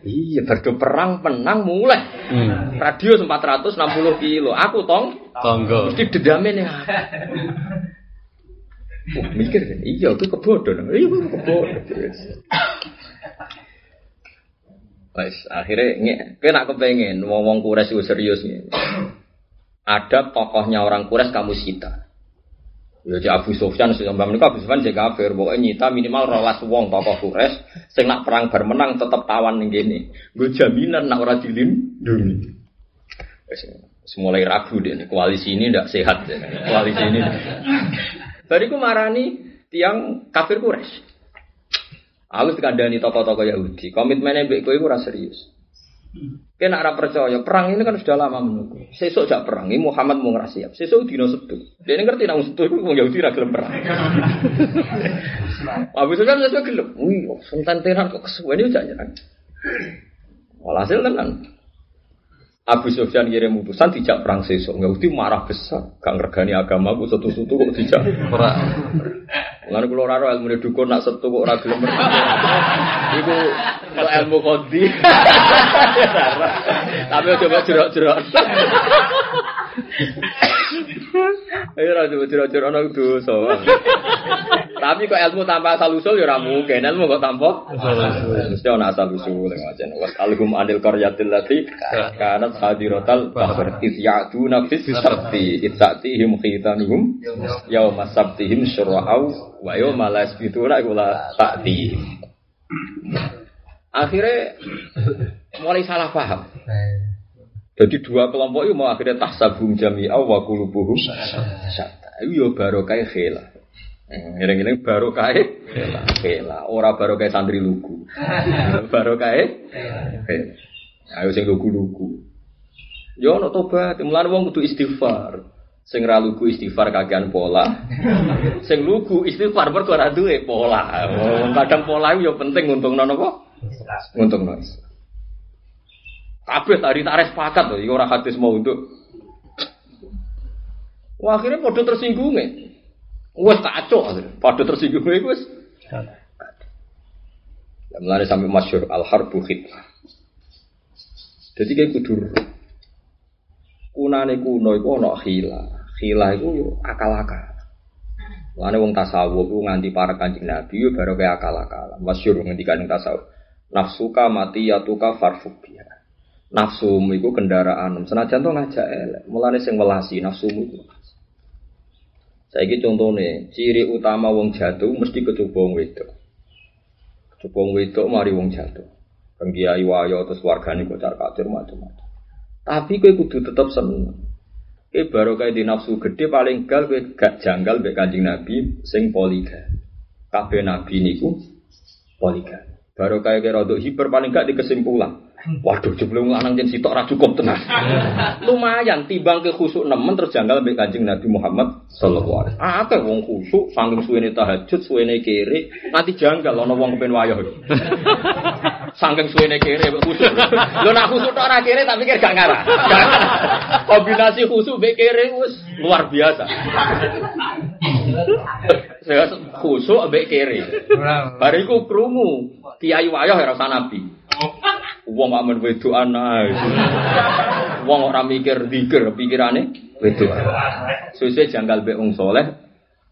iya, berdo perang menang mulai. Hmm. Radio 460 kilo. Aku tong Tonggo. mesti dendamnya nih. Wah, mikir kan, iya, itu kebodohan. Iya, itu kebodohan. Wes, akhirnya nge, kena kepengen wong-wong kures itu serius nih. Ada tokohnya orang kures kamu sita. Ya jadi Abu Sufyan mbak menika Abu Sufyan jadi kafir, pokoknya nyita minimal rolas wong tokoh kures, sing nak perang bar menang tetep tawan ning kene. Gue jaminan nak ora dilindungi. Wes, Semulai ragu deh, nih, koalisi ini tidak sehat deh, koalisi ini. Bariku marani tiang kafir Quraisy. Aku dikandani tokoh-tokoh Yahudi. Komitmennya mbek kowe ora serius. Kena ora percaya, perang ini kan sudah lama menunggu. Sesuk jak perang, ini Muhammad mau ngerasiap. Sesuk dino setu. Dia ini ngerti nang setu itu wong Yahudi ra gelem perang. <laughs> Habis itu kan sesuk gelem. Wih, sontan tenan kok kesuwen iki jak nyerang. Walhasil tenan. Abu Sufyan kirim utusan dijak perang sesuk. Yahudi marah besar. Gak ngergani agamaku satu-satu kok dijak. Ora. Lalu kalau raro ilmu dukun nak setu kok ora gelem. Iku kok ilmu kodi. Tapi coba jerok-jerok. Ayo coba jerok-jerok ana dosa. Tapi kok ilmu tanpa asal usul ya ora mungkin. Ilmu kok tanpa mesti ana asal usul macam was alhum anil qaryatil lati kanat hadiratal bahr iz ya'tuna fis sabti. Itzatihim khitanuhum yauma sabtihim syura'au wa yauma la yasbituna iku la ta'tihim akhirnya mulai salah paham jadi dua kelompok itu mau akhirnya tahsabum jami'a wa qulubuhum. Syatta itu ya barokah khilaf Ngiring-ngiring baru kae khilaf ora baru kae santri lugu. Baru kae ayo sing lugu-lugu. Yo ono tobat. Mulane wong kudu istighfar. Sing ra lugu istighfar kakean pola. Sing lugu istighfar mergo ora duwe pola. Kadang pola itu ya penting untung nono kok untung nono kabeh tadi tarik sepakat loh, iki ora hadis mau untuk Wah, akhirnya podo tersinggung Wes kacau, podo tersinggung wes. Mulane sampai masyur al harbu khidmah. Jadi kayak kudur kunane kuno iku ana khila. Khila yo akal-akal. Lane wong tasawuf ku nganti para kanjeng Nabi baru kayak akal-akal. Masyhur ngendikan ing tasawuf. Nafsuka mati yatuka farfuk. Nafsumu iku kendaraan. Senajan to ngajak elek. Mulane sing welasi nafsumu iku. Saiki contone, ciri utama wong jatuh mesti kecoba wong wedok. Kecoba wong wedok mari wong jatuh. Pengkiai wayo terus wargane kok car kacir macam-macam. Tapi kowe kudu tetep seneng. Kowe baru kayak di nafsu gede paling gal kowe gak janggal mbek Kanjeng Nabi sing poliga. Kabeh nabi niku poliga. Baru kayak kira rodok hiper paling gak di kesimpulan. Waduh, jebule lanang jen sitok ra cukup tenan. <laughs> Lumayan timbang ke khusuk nemen terus janggal mbek Kanjeng Nabi Muhammad sallallahu alaihi wasallam. Akeh wong khusuk saking suwene tahajud, suwene kiri, nanti janggal ana wong kepen wayah. <laughs> Saking suwene kiri mbek khusuk. Lho nak khusuk tok ora kiri tak pikir gak ngarah. Kombinasi khusuk mbek kiri wis luar biasa. Saya khusuk mbek kiri. Bariku krungu kiai wayah ora usah nabi. Wong gak men wedoan ae. Wong ora mikir zikir, pikirane wedoan. Suwe janggal mbek wong saleh,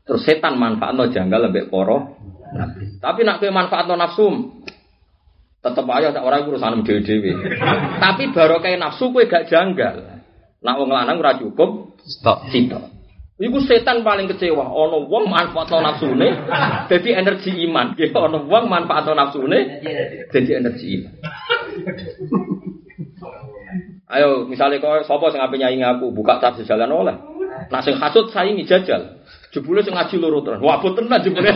terus setan manfaatno janggal mbek para nabi. Tapi nak kowe manfaatno nafsu, tetep ayo tak ora urusan dhewe-dhewe. Tapi baru kayak nafsu kowe gak janggal. Nak wong lanang ora cukup Stop. sitok. Iku setan paling kecewa. Ono wong manfaatno nafsune dadi energi iman. Ya ono wong manfaatno nafsune dadi energi iman. Ayo, misalnya kau sopo sing ape nyaingi aku buka tab sejalan oleh. Nah sing hasud saingi jajal. Jebule sing ngaji loro terus. Wah, boten tenan jebule.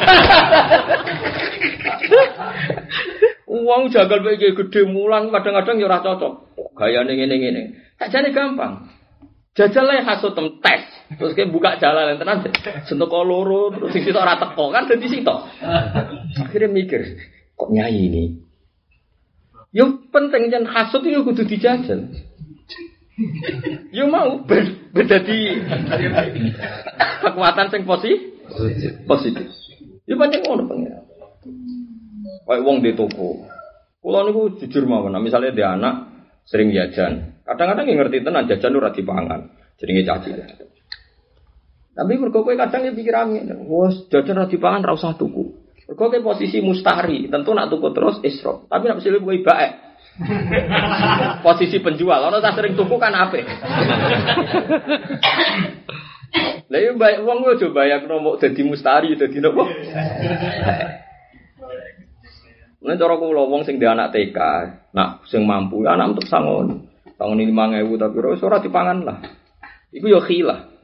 Uang jagal bae gede mulang kadang-kadang ya ora cocok. Gayane ngene-ngene. Sakjane gampang. Jajal lah hasut tem tes. Terus kayak buka jalan tenan sentuh loro terus sing sitok ora teko kan dadi sitok. Akhirnya mikir, kok nyai ini? Yo penting jan hasut itu kudu dijajal. Yo mau beda di kekuatan sing positif. Positif. Yo pancen ngono pengen. Kayak wong di toko. Kulo niku jujur mawon, nah, misalnya dia anak sering jajan. Kadang-kadang yang ngerti tenan jajan ora dipangan. Jenenge caci. Tapi mergo kowe kadang ya pikir angin, wes jajan ora dipangan ra usah tuku. Mergo kowe posisi mustari, tentu nak tuku terus isro. Tapi nak mesti kowe baik. <laughs> posisi penjual, orang tak sering tuku kan apa? Lah yo baik wong yo coba ya mau dadi mustari dadi nopo? <laughs> Nek cara kula wong sing di anak TK, nak sing mampu anak untuk sangon. Tahun ini 5000 tapi ora dipangan lah. Iku yo khilah.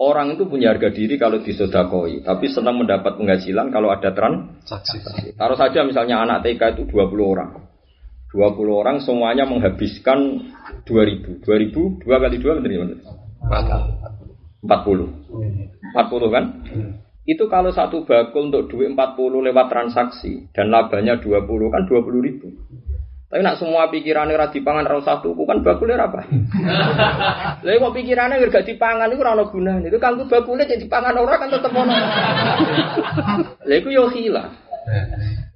Orang itu punya harga diri kalau disodakoi, tapi senang mendapat penghasilan kalau ada transaksi. Taruh saja misalnya anak TK itu 20 orang. 20 orang semuanya menghabiskan 2000. 2000, 2 kali 2 benar 40. 40 kan? Itu kalau satu bakul untuk duit 40 lewat transaksi dan labanya 20 kan 20 ribu. Tapi nak semua pikirannya ora dipangan ra satu kan bakule ora apa. <laughs> Lah kok pikirannya gak dipangan iku ora gunane. Itu kanggo bakule jadi dipangan ora kan tetep ono. <laughs> Lah iku yo hilang.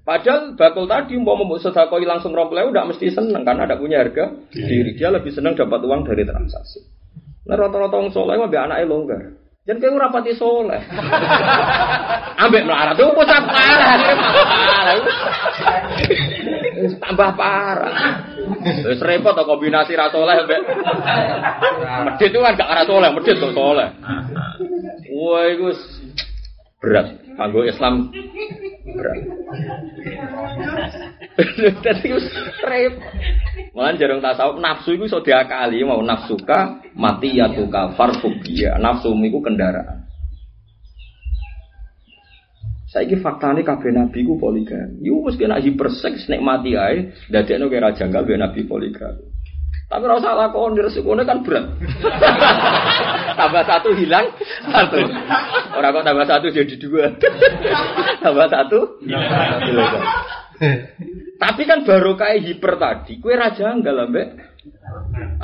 Padahal bakul tadi mau mau sedekah langsung rompel udah mesti seneng karena ada punya harga diri. Dia lebih senang dapat uang dari transaksi. Nah rata-rata orang soleh mah anaknya longgar. Jangan kayak rapati soleh. <laughs> Ambek melarat tuh bocah parah, parah. Tambah parah. Terus repot atau kombinasi ra soleh ambek. Medit itu kan gak ra soleh, medit tuh soleh. Wah, itu berat. Kanggo Islam berat. <laughs> Dadi repot. Malah jarang tasawuf nafsu itu iso diakali mau nafsuka mati ya tuka farfobia. Nafsu itu kendaraan. Saya ini fakta ini kabeh nabi ku poligami. Yuk mesti kena hiperseks nek mati ae, dadekno kira janggal be nabi poligami. Tapi ora salah lakon resikonya kan berat. <laughs> tambah satu hilang satu. Orang kok tambah satu jadi dua. <laughs> tambah satu hilang. Tapi kan baru kayak hiper tadi, kue raja enggak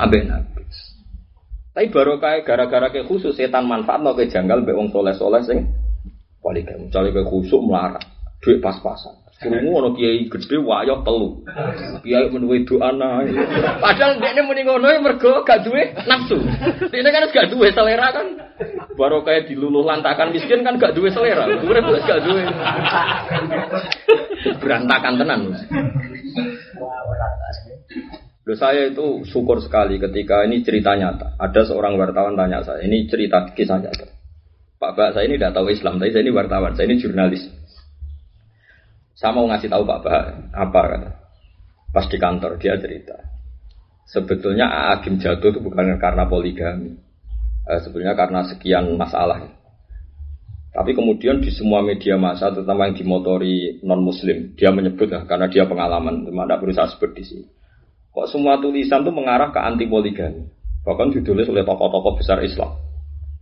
ambek nabi. Tapi baru kayak gara-gara kayak khusus setan manfaat mau kayak janggal mbak wong soleh soleh sing poligami. Misalnya kayak khusus melarang, duit pas-pasan. Krungu ono kiai gede wayo telu. Kiai menuwe doa Padahal dekne muni ngono ya mergo gak duwe nafsu. Dekne kan gak duwe selera kan. Baru kayak diluluh lantakan miskin kan gak duwe selera. Urip gak duwe. Berantakan tenan. Loh, saya itu syukur sekali ketika ini cerita nyata. Ada seorang wartawan tanya saya, ini cerita kisah nyata. Pak Pak, saya ini tidak tahu Islam, tapi saya ini wartawan, saya ini jurnalis. Saya mau ngasih tahu Pak Bah apa kata. Pas di kantor dia cerita. Sebetulnya Agim jatuh itu bukan karena poligami. Eh, sebetulnya karena sekian masalah. Tapi kemudian di semua media massa, terutama yang dimotori non Muslim, dia menyebut ya, karena dia pengalaman, cuma tidak perlu saya sebut di sini. Kok semua tulisan itu mengarah ke anti poligami, bahkan ditulis oleh tokoh-tokoh besar Islam.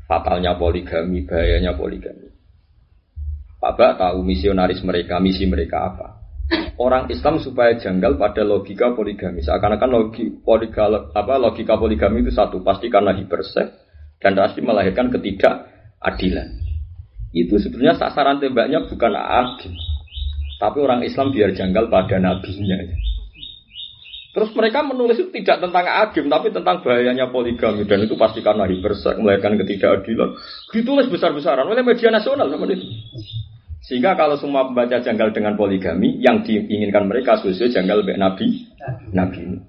Fatalnya poligami, bahayanya poligami. Pak tahu misionaris mereka, misi mereka apa. Orang Islam supaya janggal pada logika poligami. Seakan-akan logi, poliga, apa, logika poligami itu satu, pasti karena hipersek dan pasti melahirkan ketidakadilan. Itu sebenarnya sasaran tembaknya bukan adil. Tapi orang Islam biar janggal pada nabinya. Terus mereka menulis itu tidak tentang agim, tapi tentang bahayanya poligami dan itu pasti karena hipersek melahirkan ketidakadilan. Ditulis besar-besaran oleh media nasional sama itu. Sehingga kalau semua pembaca janggal dengan poligami, yang diinginkan mereka sesuai janggal baik nabi, nabi.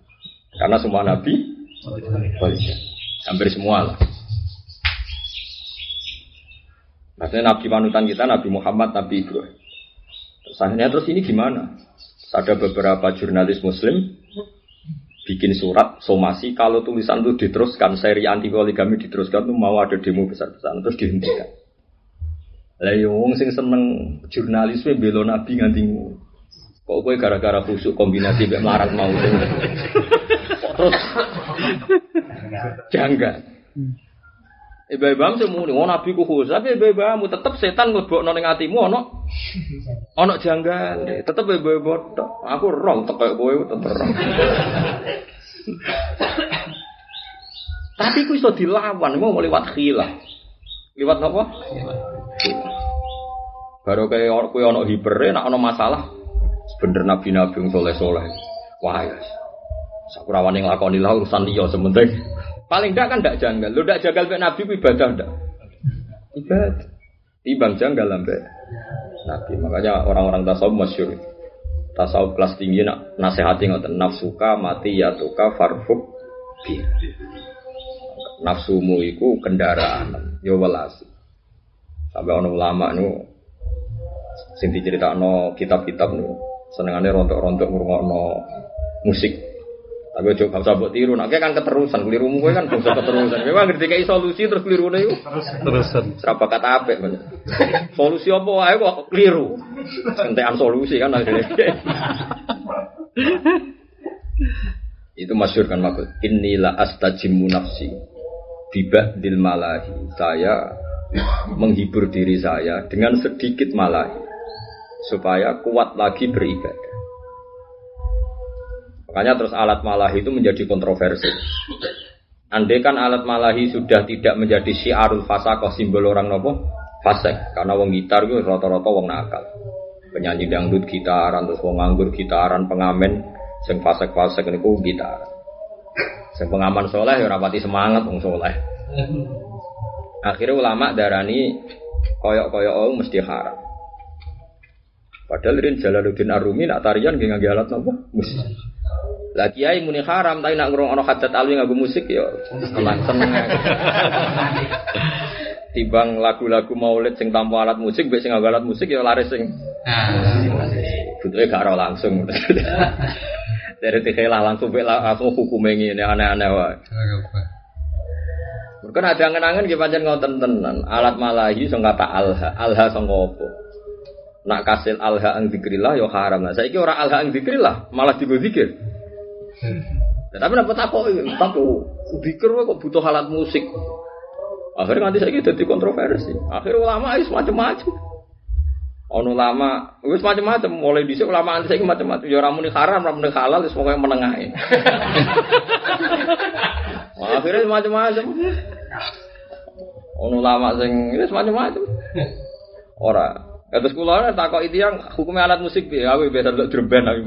Karena semua nabi poligami. Hampir semua lah. Maksudnya nabi panutan kita Nabi Muhammad, Nabi Ibrahim. Terus akhirnya terus ini gimana? Ada beberapa jurnalis Muslim bikin surat somasi kalau tulisan itu diteruskan seri anti poligami diteruskan itu mau ada demo besar-besaran terus dihentikan Lah yo wong sing seneng jurnalisme belo nabi nganti Kok kowe gara-gara khusuk kombinasi mek marang mau. Terus janggal. Ibu-ibu semua nih, oh nabi ku khusus, tapi ibu-ibu tetap setan ngelebok ning atimu ono ono janggal, tetap ibu-ibu aku rong kayak kowe tetep rong. Tapi ku iso dilawan, mau lewat khilah. Lewat apa? Baru kayak kowe ono hiper, nak ono masalah, bener nabi-nabi yang soleh-soleh. Wah ya, sakurawan yang lakoni lah urusan dia sementing. Paling enggak kan enggak janggal. Lu enggak janggal mbek Nabi ibadah enggak? Ibadah. Timbang janggal mbek Nabi. Makanya orang-orang tasawuf masyhur. Tasawuf kelas tinggi nak nasihati ngoten nafsuka mati ya tuka farfuk bi. Nafsumu iku kendaraan, yo welas. Sampai ono ulama nu sing diceritakno kitab-kitab nu senengane rontok-rontok ngrungokno musik tapi ojo gak usah buat tiru, nak kan keterusan, keliru gue kan bisa keterusan. Memang ngerti kayak solusi terus keliru nih. Terusan. Serapa kata apa? Solusi apa wae kok keliru. Entean solusi kan akhirnya. Itu masyur kan makut. Inilah astajimu nafsi. Bibah dil malahi. Saya menghibur diri saya dengan sedikit malahi. Supaya kuat lagi beribadah. Makanya terus alat malahi itu menjadi kontroversi. Andai kan alat malahi sudah tidak menjadi syiarul fasakoh simbol orang nopo fasek karena wong gitar itu rata-rata wong nakal. Penyanyi dangdut gitaran terus wong nganggur gitaran pengamen sing fasek-fasek niku gitar. Sing pengaman soleh ya rapati semangat wong soleh. Akhirnya ulama darani koyok-koyok mesti haram. Padahal Rin Jalaluddin Arumi nak tarian gak ngangge alat nopo musik. Lah kiai muni haram tapi nak ngrung ana hadat alwi nganggo musik ya tenang seneng. Tibang lagu-lagu maulid sing tanpa alat musik mbek sing nganggo alat musik ya laris sing. Butuhe gak ora langsung. Dari tikhelah langsung mbek langsung hukume ngene aneh-aneh wae. Mungkin ada angen-angen nggih pancen ngoten tenan. Alat malahi sing kata alha, alha sing apa? Nak kasil alha ang dikrillah ya haram. Nah, saiki ora alha ang dikrillah, malah digo zikir. Nah, tapi apa takut tapi pikir kok butuh alat musik. Akhirnya nanti saya jadi kontroversi. Akhirnya ulama itu macam-macam. Ono lama, wis macam-macam. Mulai dhisik ulama anti saya macam-macam. Ya ramu nih haram, ramu nih halal, wis pokoknya menengah. <laughs> akhirnya macam-macam. Ono lama sing wis macam-macam. Ora, Ya terus kula takok itu yang hukumnya alat musik piye? Aku biasa ndelok drum band aku.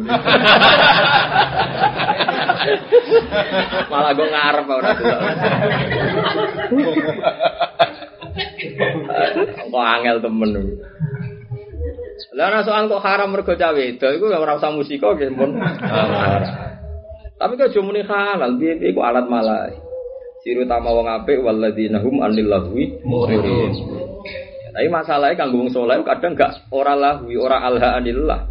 Malah gue ngarep ora Kok angel temen. Lah ana soal kok haram mergo cawe itu iku ora usah musika nggih pun. Tapi kok jumuni halal piye iku alat malah. Siru tama wong apik walladzina hum anil lahwi. Tapi masalahnya kanggo wong saleh kadang gak ora lahwi, ora alha anillah.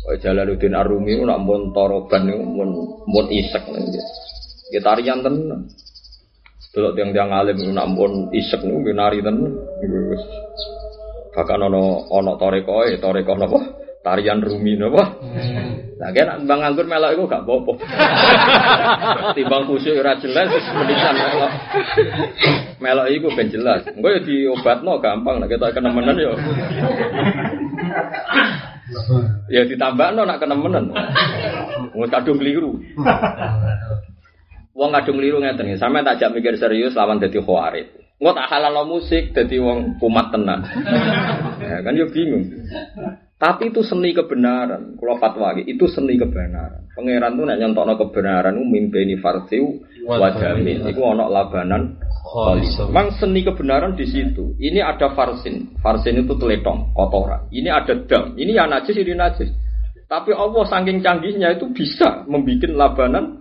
Kaya Jalaluddin Arumi nak mun toroban mun mun isek niku. Ya tarian tenan. Delok tiang-tiang alim nak mun isek niku nari tenan. Bahkan ono ono toreko e, toreko napa? Tarian Rumi napa? Nah, kan bang anggur melok iku gak apa-apa. <laughs> Timbang khusyuk ora jelas menisan melok. Melok iku ben jelas. Engko ya diobatno gampang nek ketok kenemenan ya. Ya ditambahno nak kenemenan. Wong kadung keliru. Wong kadung keliru ngeten iki. Sampe tak jak mikir serius lawan dadi khawarit. Engko tak halal musik dadi wong kumat tenan. Ya kan yo bingung. Tapi itu seni kebenaran. Kalau fatwa itu seni kebenaran. Pangeran tuh nak nyontokno kebenaran itu mimpeni farsiu wajamin. Itu ono labanan Memang seni kebenaran di situ. Ini ada farsin. Farsin itu teletong, kotoran. Ini ada dam. Ini yang najis, ini najis. Tapi Allah saking canggihnya itu bisa membuat labanan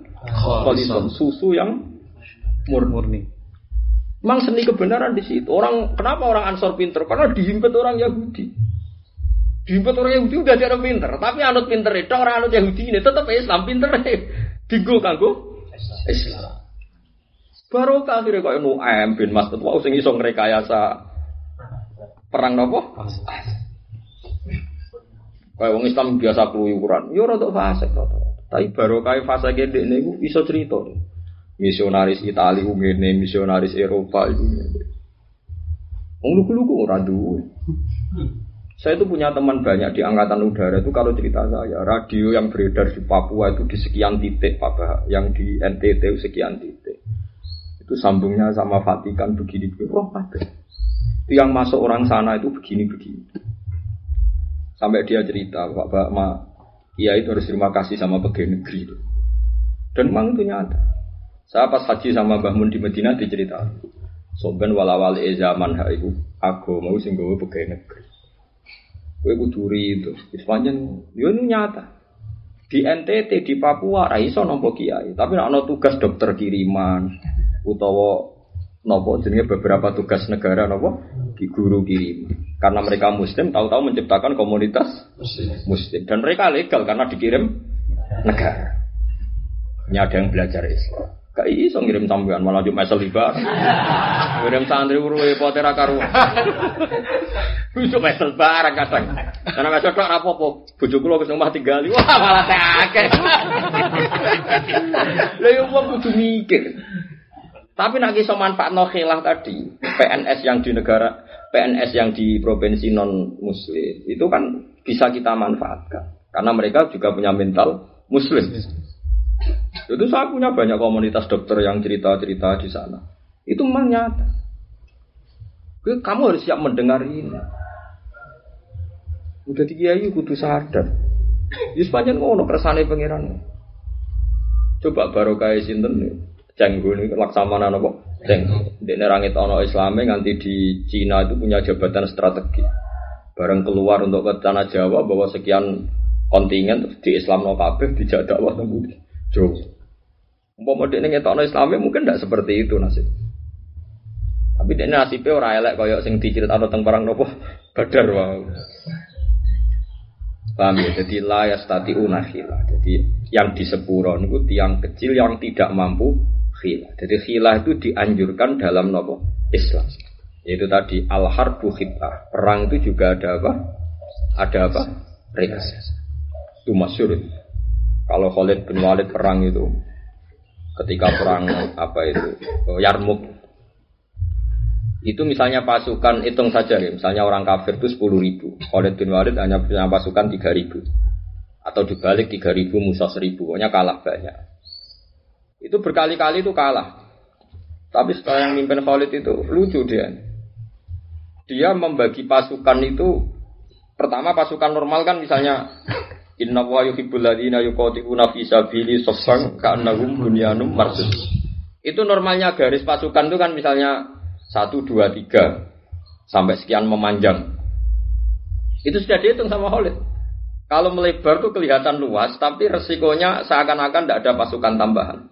kholisan. Susu yang murni. Memang seni kebenaran di situ. Orang kenapa orang Ansor pinter? Karena dihimpit orang Yahudi. Diimpet orang Yahudi udah ada pinter, tapi anut pinter itu orang anut Yahudi ini tetap Islam pinter Digo kanggo Islam. Baru akhirnya kok Nuaim bin Mas'ud wau sing iso ngrekayasa perang nopo? Kayak wong Islam biasa keluyuran, yo rada fase rada. Tapi baru kayak fase gede niku iso cerita. Misionaris Italia ngene, misionaris Eropa ngene. Wong lugu-lugu ora. Saya itu punya teman banyak di angkatan udara itu kalau cerita saya radio yang beredar di Papua itu di sekian titik Pak yang di NTT sekian titik. Itu sambungnya sama Vatikan begini begini. Roh Itu yang masuk orang sana itu begini begini. Sampai dia cerita, Pak Bah, ma, iya itu harus terima kasih sama pegawai negeri itu. Dan memang itu nyata. Saya pas haji sama Mbah Mun di Medina dicerita. Soben walawali zaman ha iku aku mau sing gawe pegawai negeri. Kowe kudu itu. Wis pancen yo nyata. Di NTT di Papua ra iso nampa kiai, tapi nek ana tugas dokter kiriman utawa nopo jenenge beberapa tugas negara nopo di guru kirim karena mereka muslim tahu-tahu menciptakan komunitas muslim. Dan mereka legal karena dikirim negara. Ini ada yang belajar Islam Gak iso ngirim sampean malah cuma mesel liba. <laughs> Ngirim santri urwe potera karu. <laughs> Iso mesel barang kadang. Karena mesel kok rapopo. Bojo kula wis omah tinggali. Wah malah akeh. <laughs> Lah yo wong kudu mikir. Tapi nak iso manfaatno khilaf tadi, PNS yang di negara PNS yang di provinsi non muslim itu kan bisa kita manfaatkan karena mereka juga punya mental muslim. Itu saya punya banyak komunitas dokter yang cerita-cerita di sana. Itu memang nyata. Kamu harus siap mendengar ini. Udah di kiai kudu sadar. Di sepanjang ngono kersane pangeran. Coba baru kayak sinten. Cenggu ini laksamana nopo. Ceng. Di nerangit ono Islame nganti di Cina itu punya jabatan strategi. Bareng keluar untuk ke tanah Jawa bahwa sekian kontingen di Islam no kabeh dijak dakwah nembudi. Jauh. Umpama dia ngetokno Islami mungkin tidak seperti itu nasib. Tapi dia nasibnya orang elek kaya sing atau tentang barang nopo badar wow. Paham ya? Jadi layas tadi unahila. Jadi yang di sepuro itu tiang kecil yang tidak mampu khilah. Jadi khilah itu dianjurkan dalam nopo Islam. Yaitu tadi al harbu khitah. Perang itu juga ada apa? Ada apa? Rekayasa. Itu masyur. Kalau Khalid bin Walid perang itu ketika perang apa itu Yarmuk itu misalnya pasukan hitung saja ya, misalnya orang kafir itu sepuluh ribu, Khalid bin Walid hanya punya pasukan tiga ribu, atau dibalik tiga ribu Musa seribu, pokoknya kalah banyak. Itu berkali-kali itu kalah. Tapi setelah yang mimpin Khalid itu lucu dia. Dia membagi pasukan itu pertama pasukan normal kan misalnya Inna wa yuhibbul ladina yuqatiluna fi sabili saffan ka'annahum bunyanum marsus. Itu normalnya garis pasukan itu kan misalnya 1 2 3 sampai sekian memanjang. Itu sudah dihitung sama Khalid. Kalau melebar tuh kelihatan luas, tapi resikonya seakan-akan tidak ada pasukan tambahan.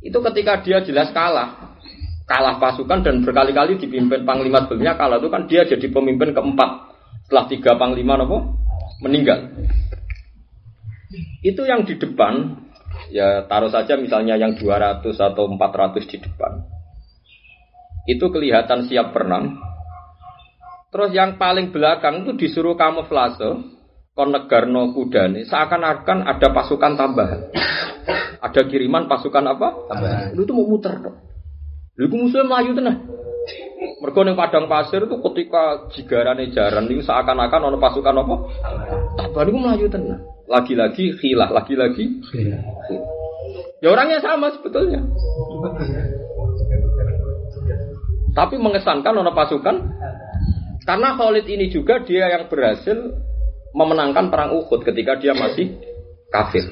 Itu ketika dia jelas kalah, kalah pasukan dan berkali-kali dipimpin panglima sebelumnya kalah itu kan dia jadi pemimpin keempat setelah tiga panglima nopo meninggal. Itu yang di depan, ya taruh saja misalnya yang 200 atau 400 di depan. Itu kelihatan siap berenang. Terus yang paling belakang itu disuruh kamuflase, konegarno kudane, seakan-akan ada pasukan tambahan. ada kiriman pasukan apa? Tambahan. Lu itu mau muter dong. Lu musuhnya melayu tenang. Mereka ning padang pasir itu ketika jigarane jaran itu seakan-akan ono pasukan apa? Tambahan itu melayu tenang. Lagi-lagi khilah, lagi-lagi Ya orangnya sama sebetulnya. Tapi mengesankan ono pasukan karena Khalid ini juga dia yang berhasil memenangkan perang Uhud ketika dia masih kafir.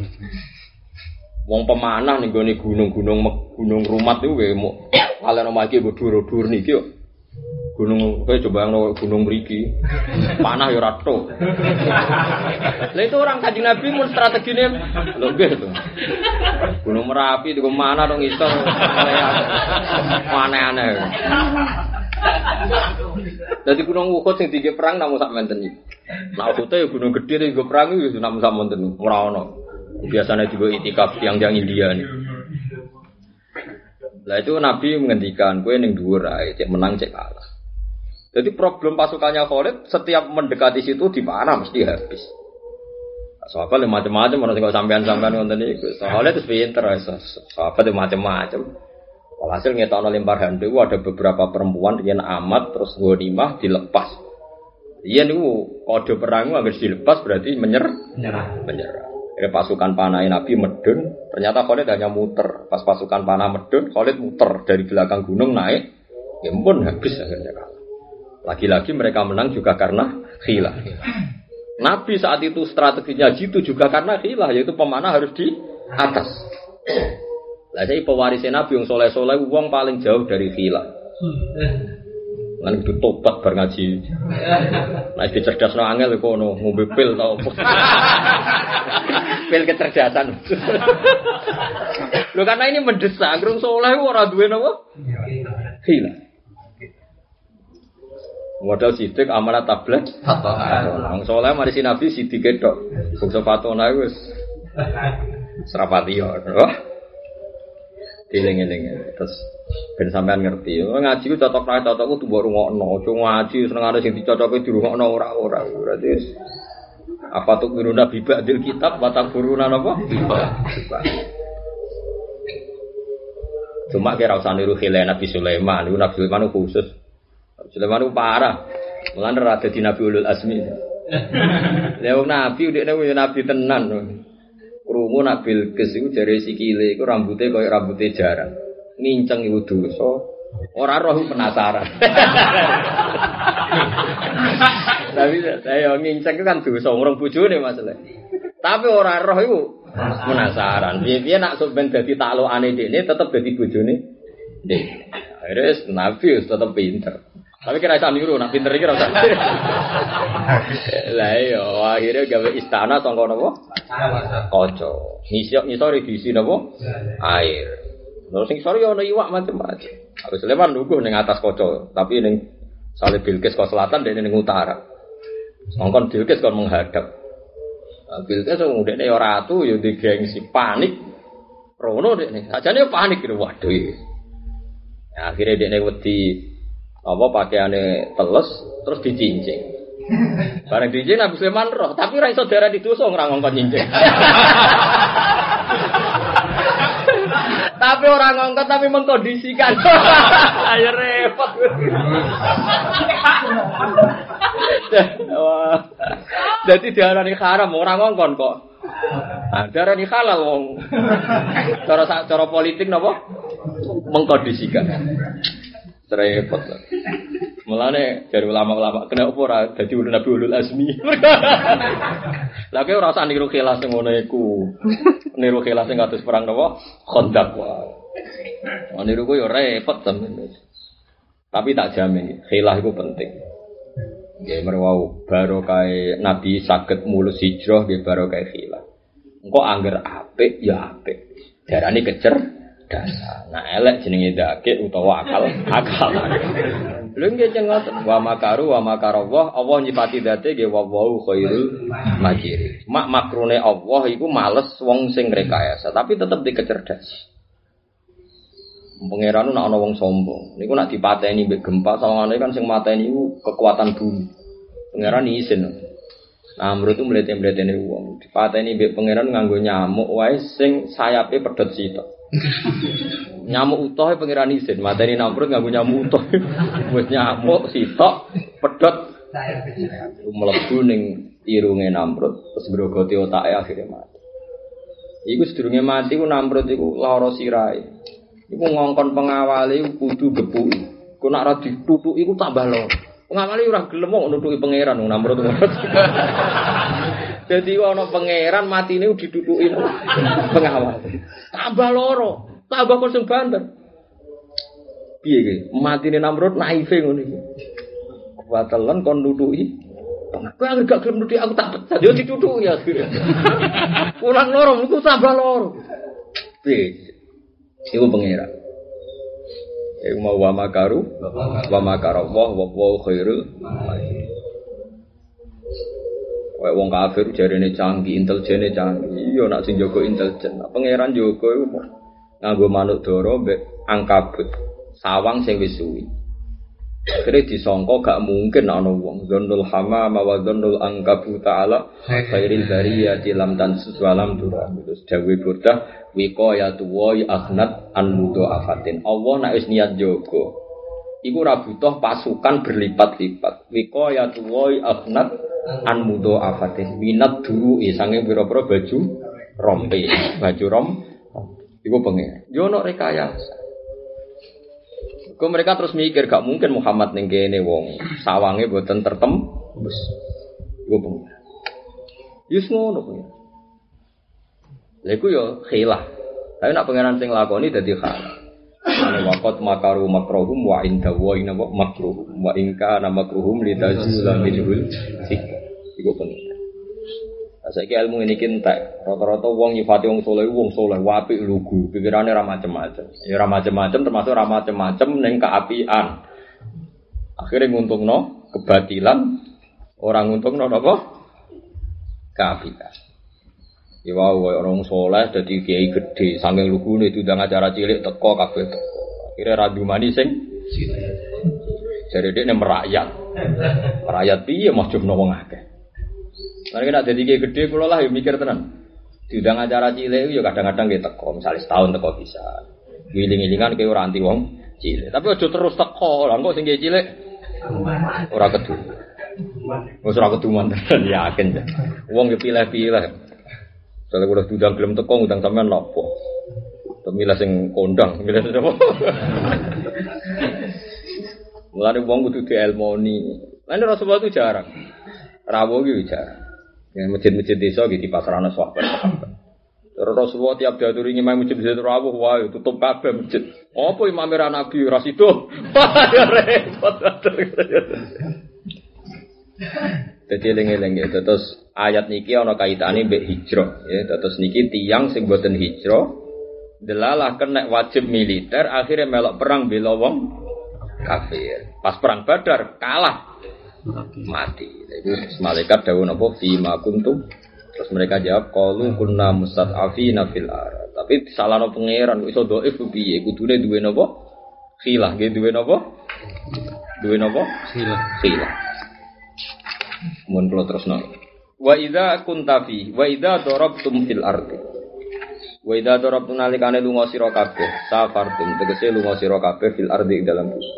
Wong pemanah nih gue gunung-gunung gunung rumat itu gue mau kalian lagi gue dur-dur nih Gunung kowe coba yang gunung mriki. Panah ya rato. Lah itu orang kaji Nabi mun strategine lho nggih to. Gunung Merapi di mana dong ngisor. Aneh-aneh. Jadi gunung Uhud sing dige perang namun sak menten iki. Nah Uhud ya gunung gede dige perang itu namun sak menten ora ono. Biasanya juga itikaf yang yang India nih. Lah itu Nabi menghentikan kue neng dua rai, cek menang cek kalah. Jadi problem pasukannya Khalid setiap mendekati situ di mana mesti habis. Sahabat yang macam-macam, orang tinggal sampean-sampean ngonten itu. Sahabat itu pinter, sahabat itu macam-macam. Walhasil ngetokno lempar handu ada beberapa perempuan yang amat terus ghanimah dilepas. Iya nih kode perang habis dilepas berarti menyer menyerah. Menyerah. Jadi pasukan panah Nabi medun, ternyata Khalid hanya muter. Pas pasukan panah medun, Khalid muter dari belakang gunung naik. Ya pun habis akhirnya kalah. Lagi-lagi mereka menang juga karena khilah. Nabi saat itu strateginya gitu juga karena khilah, yaitu pemanah harus di atas. Lah saya pewaris Nabi yang soleh soleh, uang paling jauh dari khilah. Lan itu tobat bar ngaji. Nah, iki cerdas no angel kok ono ngombe pil tau pil kecerdasan. Lho karena ini mendesak, grung soleh ora duwe napa? Hilang. Modal sidik amanat tablet. Wong soleh mari si Nabi sidik tok. Bangsa fatona wis serapati yo. Dieling-eling terus ben sampean ngerti. Oh, ngaji ku cocok ra cocok ku tumbuk rungokno. Aja ngaji seneng ada sing dicocoke dirungokno ora-ora. Berarti apa tuh guru nabi ba'dil kitab batang buruna napa? Cuma kira usah niru khilai Nabi Sulaiman, itu Nabi Sulaiman khusus. Sulaiman itu parah. Mulan rada di Nabi Ulul Azmi. <laughs> Lewat Nabi udah nabi Nabi tenan. Krungu nak Bilqis iku jare sikile iku rambutnya koyo rambutnya jarang. Nginceng iku dosa. Ora roh penasaran. <laughs> Tapi saya nginceng kan dosa ngurung bojone masalah. Tapi ora roh iku penasaran. Piye-piye nak sok ben dadi taklukane dekne tetep dadi bojone. Dek. Akhirnya Nabi tetep pinter. Tapi kira iso niru, nak pinter iki ora usah. <laughs> Lah iya, akhirnya gawe istana sangka napa? Kaca. Ngisok ngisore diisi napa? Air. Terus sing sore ono iwak macam-macam. Harus Sulaiman nunggu ning atas kaca, tapi ning Salib Bilqis ke selatan dan ning utara. Mongkon Bilqis kon menghadap. Bilqis wong dekne ya ratu ya digengsi panik. Rono dekne. Sajane panik gitu. Waduh. Ya, akhirnya dekne wedi apa pakaiannya teles terus dicincing. <laughs> Barang dicincing Nabi Sulaiman roh, tapi ra iso darah didosa ora ngongkon cincing. <laughs> tapi orang ngongkon tapi mengkondisikan. <laughs> Ayo repot. Jadi diarani haram orang ngongkon kok. Nah, diarani halal wong. Cara cara politik napa? Mengkondisikan. Repot. Mulane dari ulama-ulama kena apa ora dadi ulun Nabi ulul azmi. <laughs> Lah kowe ora niru khilas sing ngono iku. Niru khilas sing kados perang napa? Khandaq wae. Oh, niru ku yo repot temen. Tapi tak jamin khilah iku penting. Nggih merwau baru kae Nabi saged mulus hijrah nggih baru kae khilah. Engko angger apik ya apik. Darane kecer dasar. Nah elek jenenge dakik utawa akal akal. Lha nggih cengot wa makaru wa makarallah Allah nyipati date nggih wa wau khairul makiri. Mak makrune Allah iku males wong sing rekayasa tapi tetep dikecerdas. Pangeran nak ana wong sombong. Niku nak dipateni mbek gempa sawangane kan sing mateni iku kekuatan bumi. Pangeran. Nah, menurut itu melihat-melihat uang. Dipateni mbek pangeran nganggo nyamuk wae sing sayape pedot sitok. <laughs> nyamuk utuh pangeran isin, mateni namrud nganggo nyamuk utuh. <laughs> Wis nyamuk sitok pedot mlebu ning irunge namrud terus grogoti otake akhirnya mati. Iku sedurunge mati ku namrud iku lara sirahe. Iku ngongkon pengawale kudu gepuki. Ku nak ora ditutuki iku tambah lara. Pengawale ora gelem kok nutuki pangeran namrud. <laughs> Jadi ana pangeran matine diduduki pengawal. Tambah loro, tambah kon sing banter. Piye iki? Matine Namrud naife ngono iki. Kuwatelen kon nutuki. Kowe anggere gak gelem nutuki aku tak pecat. Yo ditutuki ya. Ulang loro iku tambah loro. Piye? Iku pangeran. Iku mau wa makaru, wa makara Allah wa khairul Wong kafir jarene canggih, intelijene canggih. Iya nak sing jaga intelijen. Nah, pangeran jaga iku nganggo manuk dara mbek angkabut. Sawang sing wis suwi. Akhirnya disongko gak mungkin ana wong dzannul hamama wa dzannul angkabu ta'ala khairil bariyati lam tan suwalam dura. Terus dawe burdah wiqayatu wa akhnat an afatin. Allah nek wis niat. Iku ora butuh pasukan berlipat-lipat. Wiqayatu wa akhnat an afatin. Minat duru sange pira-pira baju rompe, baju rom. Iku pengen. Yo ono rekayasa. Kau mereka terus mikir gak mungkin Muhammad ning kene wong sawange tertem. Wis. Iku pengen. Yus ngono pengen. Lha iku yo khilah. Tapi nak pengenan sing lakoni dadi khilah. Ane wakot makaru makrohum wa inda wa ina makruhum wa inka nama makruhum li tazula minhul Iku pengen. Saiki ilmu ini kintek. Rata-rata wong nyifati wong soleh, wong soleh, wapi lugu, pikirannya ra macem-macem. Ya ra macem-macem termasuk ra macem-macem ning keapian. Akhirnya no kebatilan, orang no apa? Keapian. Ya wow, orang soleh jadi kiai gede, lugu itu udah acara cilik teko kabeh teko. Akhirnya radu mani sing jadi dia merayat, merayat piye mau coba wong akeh. Karena kita jadi kayak gede, kalau lah ya mikir tenan. Diundang acara cilik, ya kadang-kadang kita teko, misalnya setahun teko bisa. Giling-gilingan kayak orang anti wong cilik. Tapi aja terus teko, lah kok sing cilik. Orang kedu. Wes ora mantan <laughs> yakin ya. Wong ya pilih-pilih. Soalnya udah diundang belum teko, ngundang sampean nopo. Temila sing kondang, milih sing apa? <laughs> Mulane wong kudu dielmoni. Lan Rasulullah itu jarang. Rawo gitu jarang. Yang masjid-masjid desa gitu di pasarana sahabat. Terus Rasulullah tiap diaturi ngimai masjid masjid rawuh wah tutup kabeh masjid. Apa imam ra nabi ras <laughs> itu? Ya repot. Jadi eling-eling ya. Terus ayat niki ana kaitane mbek hijrah ya. Terus niki tiang sing boten hijrah delalah kena wajib militer akhirnya melok perang bela wong kafir. Pas perang Badar kalah mati. Itu malaikat dawuh napa fi ma kuntum Terus mereka jawab qalu kunna mustad'afina fil ar. Tapi salahno pangeran iso dhaif piye? Kudune duwe napa? Khilah, nggih duwe napa? Duwe napa? Khilah. Khilah. Mun kula terusno. Wa idza kunta fi wa idza darabtum fil ardi. Wa idza darabtum nalikane lunga sira kabeh, safartum tegese lunga sira kabeh fil ardi dalam bumi.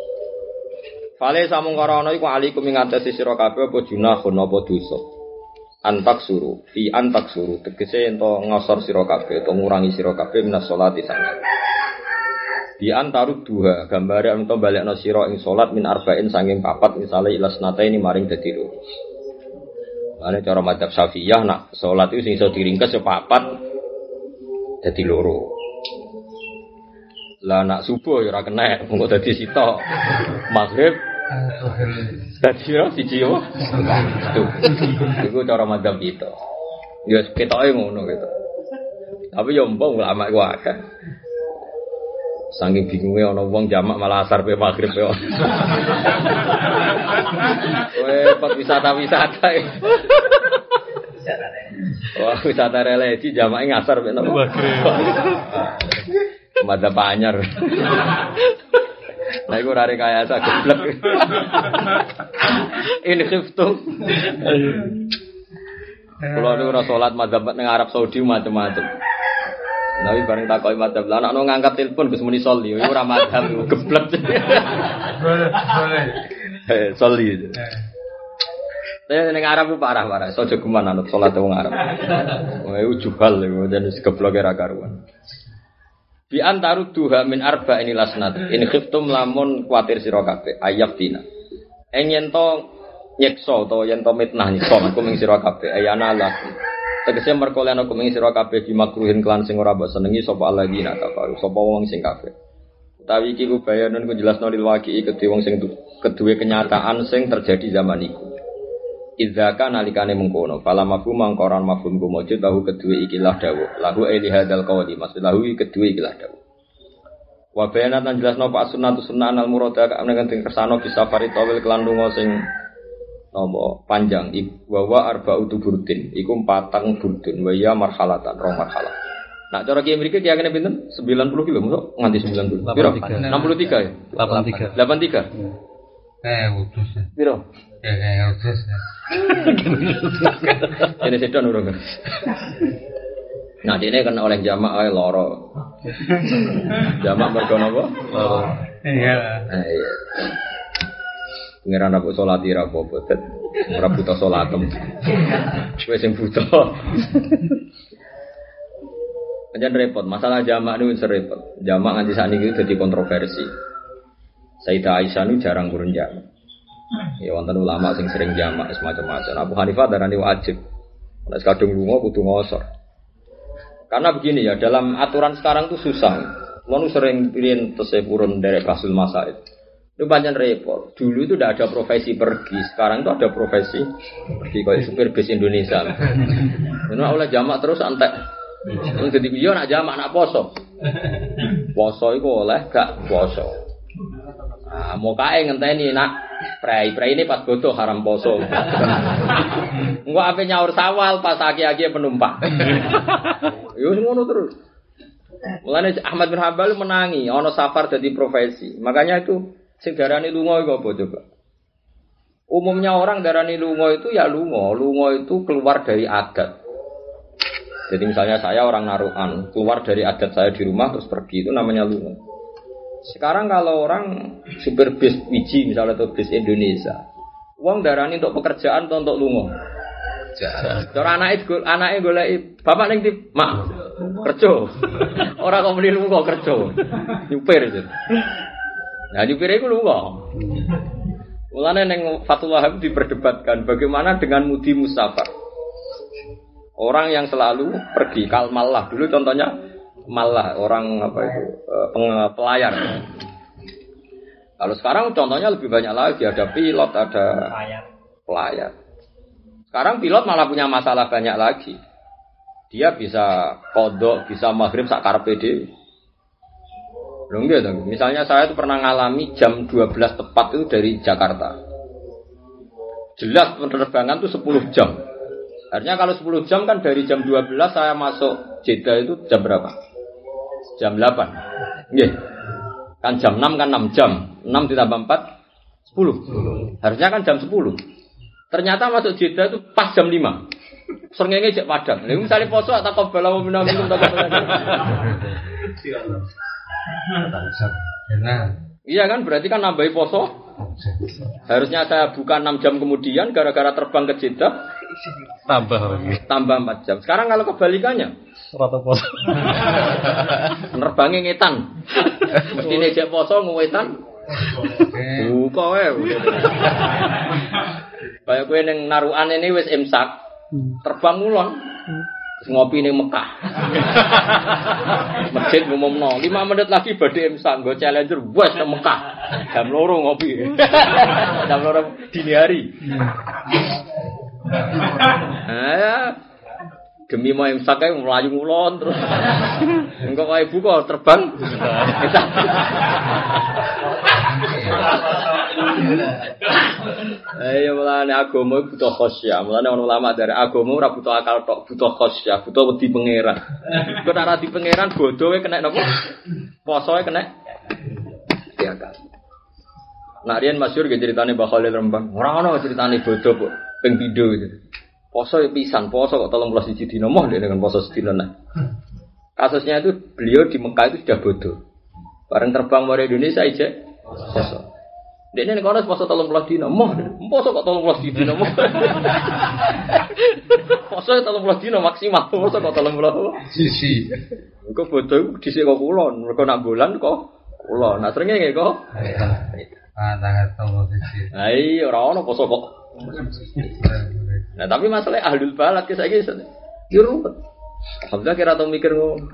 Fale samung karo ana iku alikum ing ngatasi sira kabeh apa junahun apa dosa. Antak suru, fi antak suru tegese ento ngosor sira kabeh utawa ngurangi sira kabeh minas salati sana. Di antaru dua gambare ento balekno sira ing salat min arba'in sanging papat misale ilas nata ini maring loro. Mane cara madzhab Syafi'iyah nak salat itu sing iso diringkes ya papat dadi loro. Lah nak subuh ya ora kena, mengko dadi sitok. Maghrib Dadi yo siji yo. Tuh. Iku cara madzhab kita. Ya ketoke ngono gitu. Tapi yo mbok ulama iku akeh. Saking bingungnya ana wong jamak malah asar pe maghrib yo. Kowe wisata-wisata. Wah, wisata religi jamak ngasar pe napa? Maghrib. Madzhab anyar. Nah, iku rare kaya sak goblok. Ini khiftum. Kalau ada orang sholat madzhab Arab Saudi macam-macam. Tapi bareng takoi madzhab lah, anak ngangkat telepon Gus Muni Soli, itu orang madzhab <laughs> geblek. Boleh, boleh. <laughs> Eh, Soli itu. Tapi neng Arab itu parah parah. Sojo ke mana anut sholat wong Arab. Wah, itu juhal, jadi geblok era karuan. Bi antaru duha min arba ini lasnat. In khiftum lamun kuatir sira kabeh ayab dina. Yen to nyekso to yen to mitnah nyekso aku ming sira kabeh ayana lakum. Tegese merkolen aku ming sira kabeh di makruhin klan sing ora mbok senengi sapa alladzina kafaru sapa wong sing kafir. Utawi iki ku bayanan ku jelasno lil waqi kedhe wong sing kedue kenyataan sing terjadi zaman iku. Idzaka nalikane mengkono, fala mafhum mangkoran mafhum ku mujud lahu kedue ikilah dawuh. Lahu eli hadal qawli, maksud lahu kedue ikilah dawuh. Wa bayanat lan jelasno pak sunnatu sunnah al murada ka menawa teng kersano bisa fari tawil kelan lunga sing napa panjang wa wa arba'u burdin iku patang burdun wa ya marhalatan rong marhalah. Nak cara kiai mriki kiai pinten? 90 kilo, nganti 90. 63. 63 ya? 83. 83. Eh, utus. Piro? Ya, <laughs> kayak utus. Ini sedon urung. Nah, ini kan oleh jamak ae loro. <laughs> Jamak mergo napa? Loro. Iya. Nah, iya. Pengiran aku sholat ira Tet. ora buta sholatem. Kowe sing buta. Panjen repot, masalah jamak wis repot. Jamak nganti sakniki itu dadi kontroversi. Sayyidah Aisyah nu jarang kurun jamak. Ya wonten ulama sing sering jamak semacam-macam. Abu Hanifah darani wajib. Nek kadung lunga kudu ngosor. Karena begini ya, dalam aturan sekarang tuh susah. Mau sering pilih tesih purun dari kasul masa itu. Banyak repot. Dulu itu tidak ada profesi pergi, sekarang itu ada profesi pergi kayak supir bis Indonesia. <laughs> Karena oleh jamak terus antek. Jadi iya nak jamak nak poso. Poso itu oleh gak poso. Nah, mau kae ngenteni nak prei prei ini pas bodoh haram poso. <laughs> Enggak apa nyaur sawal pas aki-aki penumpang. <laughs> Yo ngono terus. Mulane Ahmad bin Hambal menangi ana safar jadi profesi. Makanya itu sing darani lunga iku apa coba? Umumnya orang darani lunga itu ya lunga. Lunga itu keluar dari adat. Jadi misalnya saya orang naruhan, keluar dari adat saya di rumah terus pergi itu namanya lunga. Sekarang kalau orang supir bis biji misalnya atau bis Indonesia, uang darani untuk pekerjaan atau untuk lunga. Cara anak itu anak itu bapak neng di mak kerja. Orang kau beli lunga kerja. Nyupir itu. Nah nyupir itu lunga. Mulane neng Fatul Wahab diperdebatkan bagaimana dengan mudi musafar. Orang yang selalu pergi kal malah dulu contohnya malah orang apa itu eh, peng- pelayar. Kalau sekarang contohnya lebih banyak lagi ada pilot ada pelayar. Sekarang pilot malah punya masalah banyak lagi. Dia bisa kodok, bisa maghrib sakar PD. Loh enggak dong. Misalnya saya itu pernah ngalami jam 12 tepat itu dari Jakarta. Jelas penerbangan itu 10 jam. Artinya kalau 10 jam kan dari jam 12 saya masuk Jeddah itu jam berapa? Jam 8. Nggih. Kan jam 6 kan 6 jam. 6 ditambah 4 10. Harusnya kan jam 10. Ternyata masuk Jeddah itu pas jam 5. Srengenge cek padang. Lha misalnya poso wa minna minkum tak Enak. <laughs> <laughs> Iya kan berarti kan nambahi poso. Harusnya saya buka 6 jam kemudian gara-gara terbang ke Jeddah tambah lagi tambah 4 jam. Sekarang kalau kebalikannya rata pos <laughs> Nerbangnya ngetan. Mesti nejek poso ngewetan. Buka wae. Kayak kowe ning narukan ini wis imsak. Terbang ngulon. Ngopi ning Mekah. <laughs> Masjid ngumumno, 5 menit lagi badhe imsak nggo challenger wes ke Mekah. Jam loro ngopi. <laughs> Jam loro dini hari. Ah, demi mau imsak kae mlayu ngulon terus. Engko kae buka terbang. Ayo mulane agama butuh khosyah. Mulane ana ulama dari agama ora butuh akal tok, butuh khosyah, butuh wedi pangeran. Kok ora di pangeran bodohe kena napa? Posoe kena di akal. Nak riyen masyhur ge ceritane Mbah Khalil Rembang. Ora ono ceritane bodoh kok ping pindho gitu. Poso ya pisan, poso kok 31 dina moh dia dengan poso sedina nah. Kasusnya itu beliau di Mekah itu sudah bodoh. Bareng terbang dari Indonesia aja poso. Dia ini kalau poso tolong belas dino, moh, poso kok tolong belas dino, moh. <laughs> poso tolong belas dino maksimal, poso kok tolong belas. Sisi. Kau bodoh, di sini kok kulon, mereka nak bulan kok kulon, nah seringnya nggak kok. Ah, tangan tolong sisi. Ayo, orang orang poso kok. Nah tapi masalahnya ahlul balad kisah kisah, ya ruwet. Alhamdulillah kira tau mikir ngono.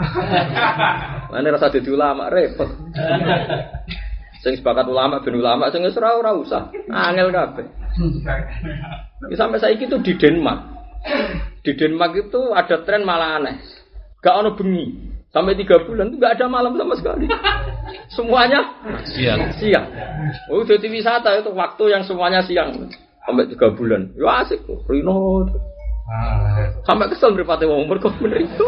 <laughs> Mana rasa jadi ulama repot. Sing sepakat ulama ben ulama sing wis ora ora usah. Angel kabeh. Ya, sampai saiki itu di Denmark. Di Denmark itu ada tren malah aneh. Gak ono bengi. Sampai tiga bulan itu gak ada malam sama sekali. Semuanya siang siang. Oh, jadi wisata itu waktu yang semuanya siang. Sampai tiga bulan. Ya asik kok. Rino. Sampai kesel berpati wong mergo bener itu.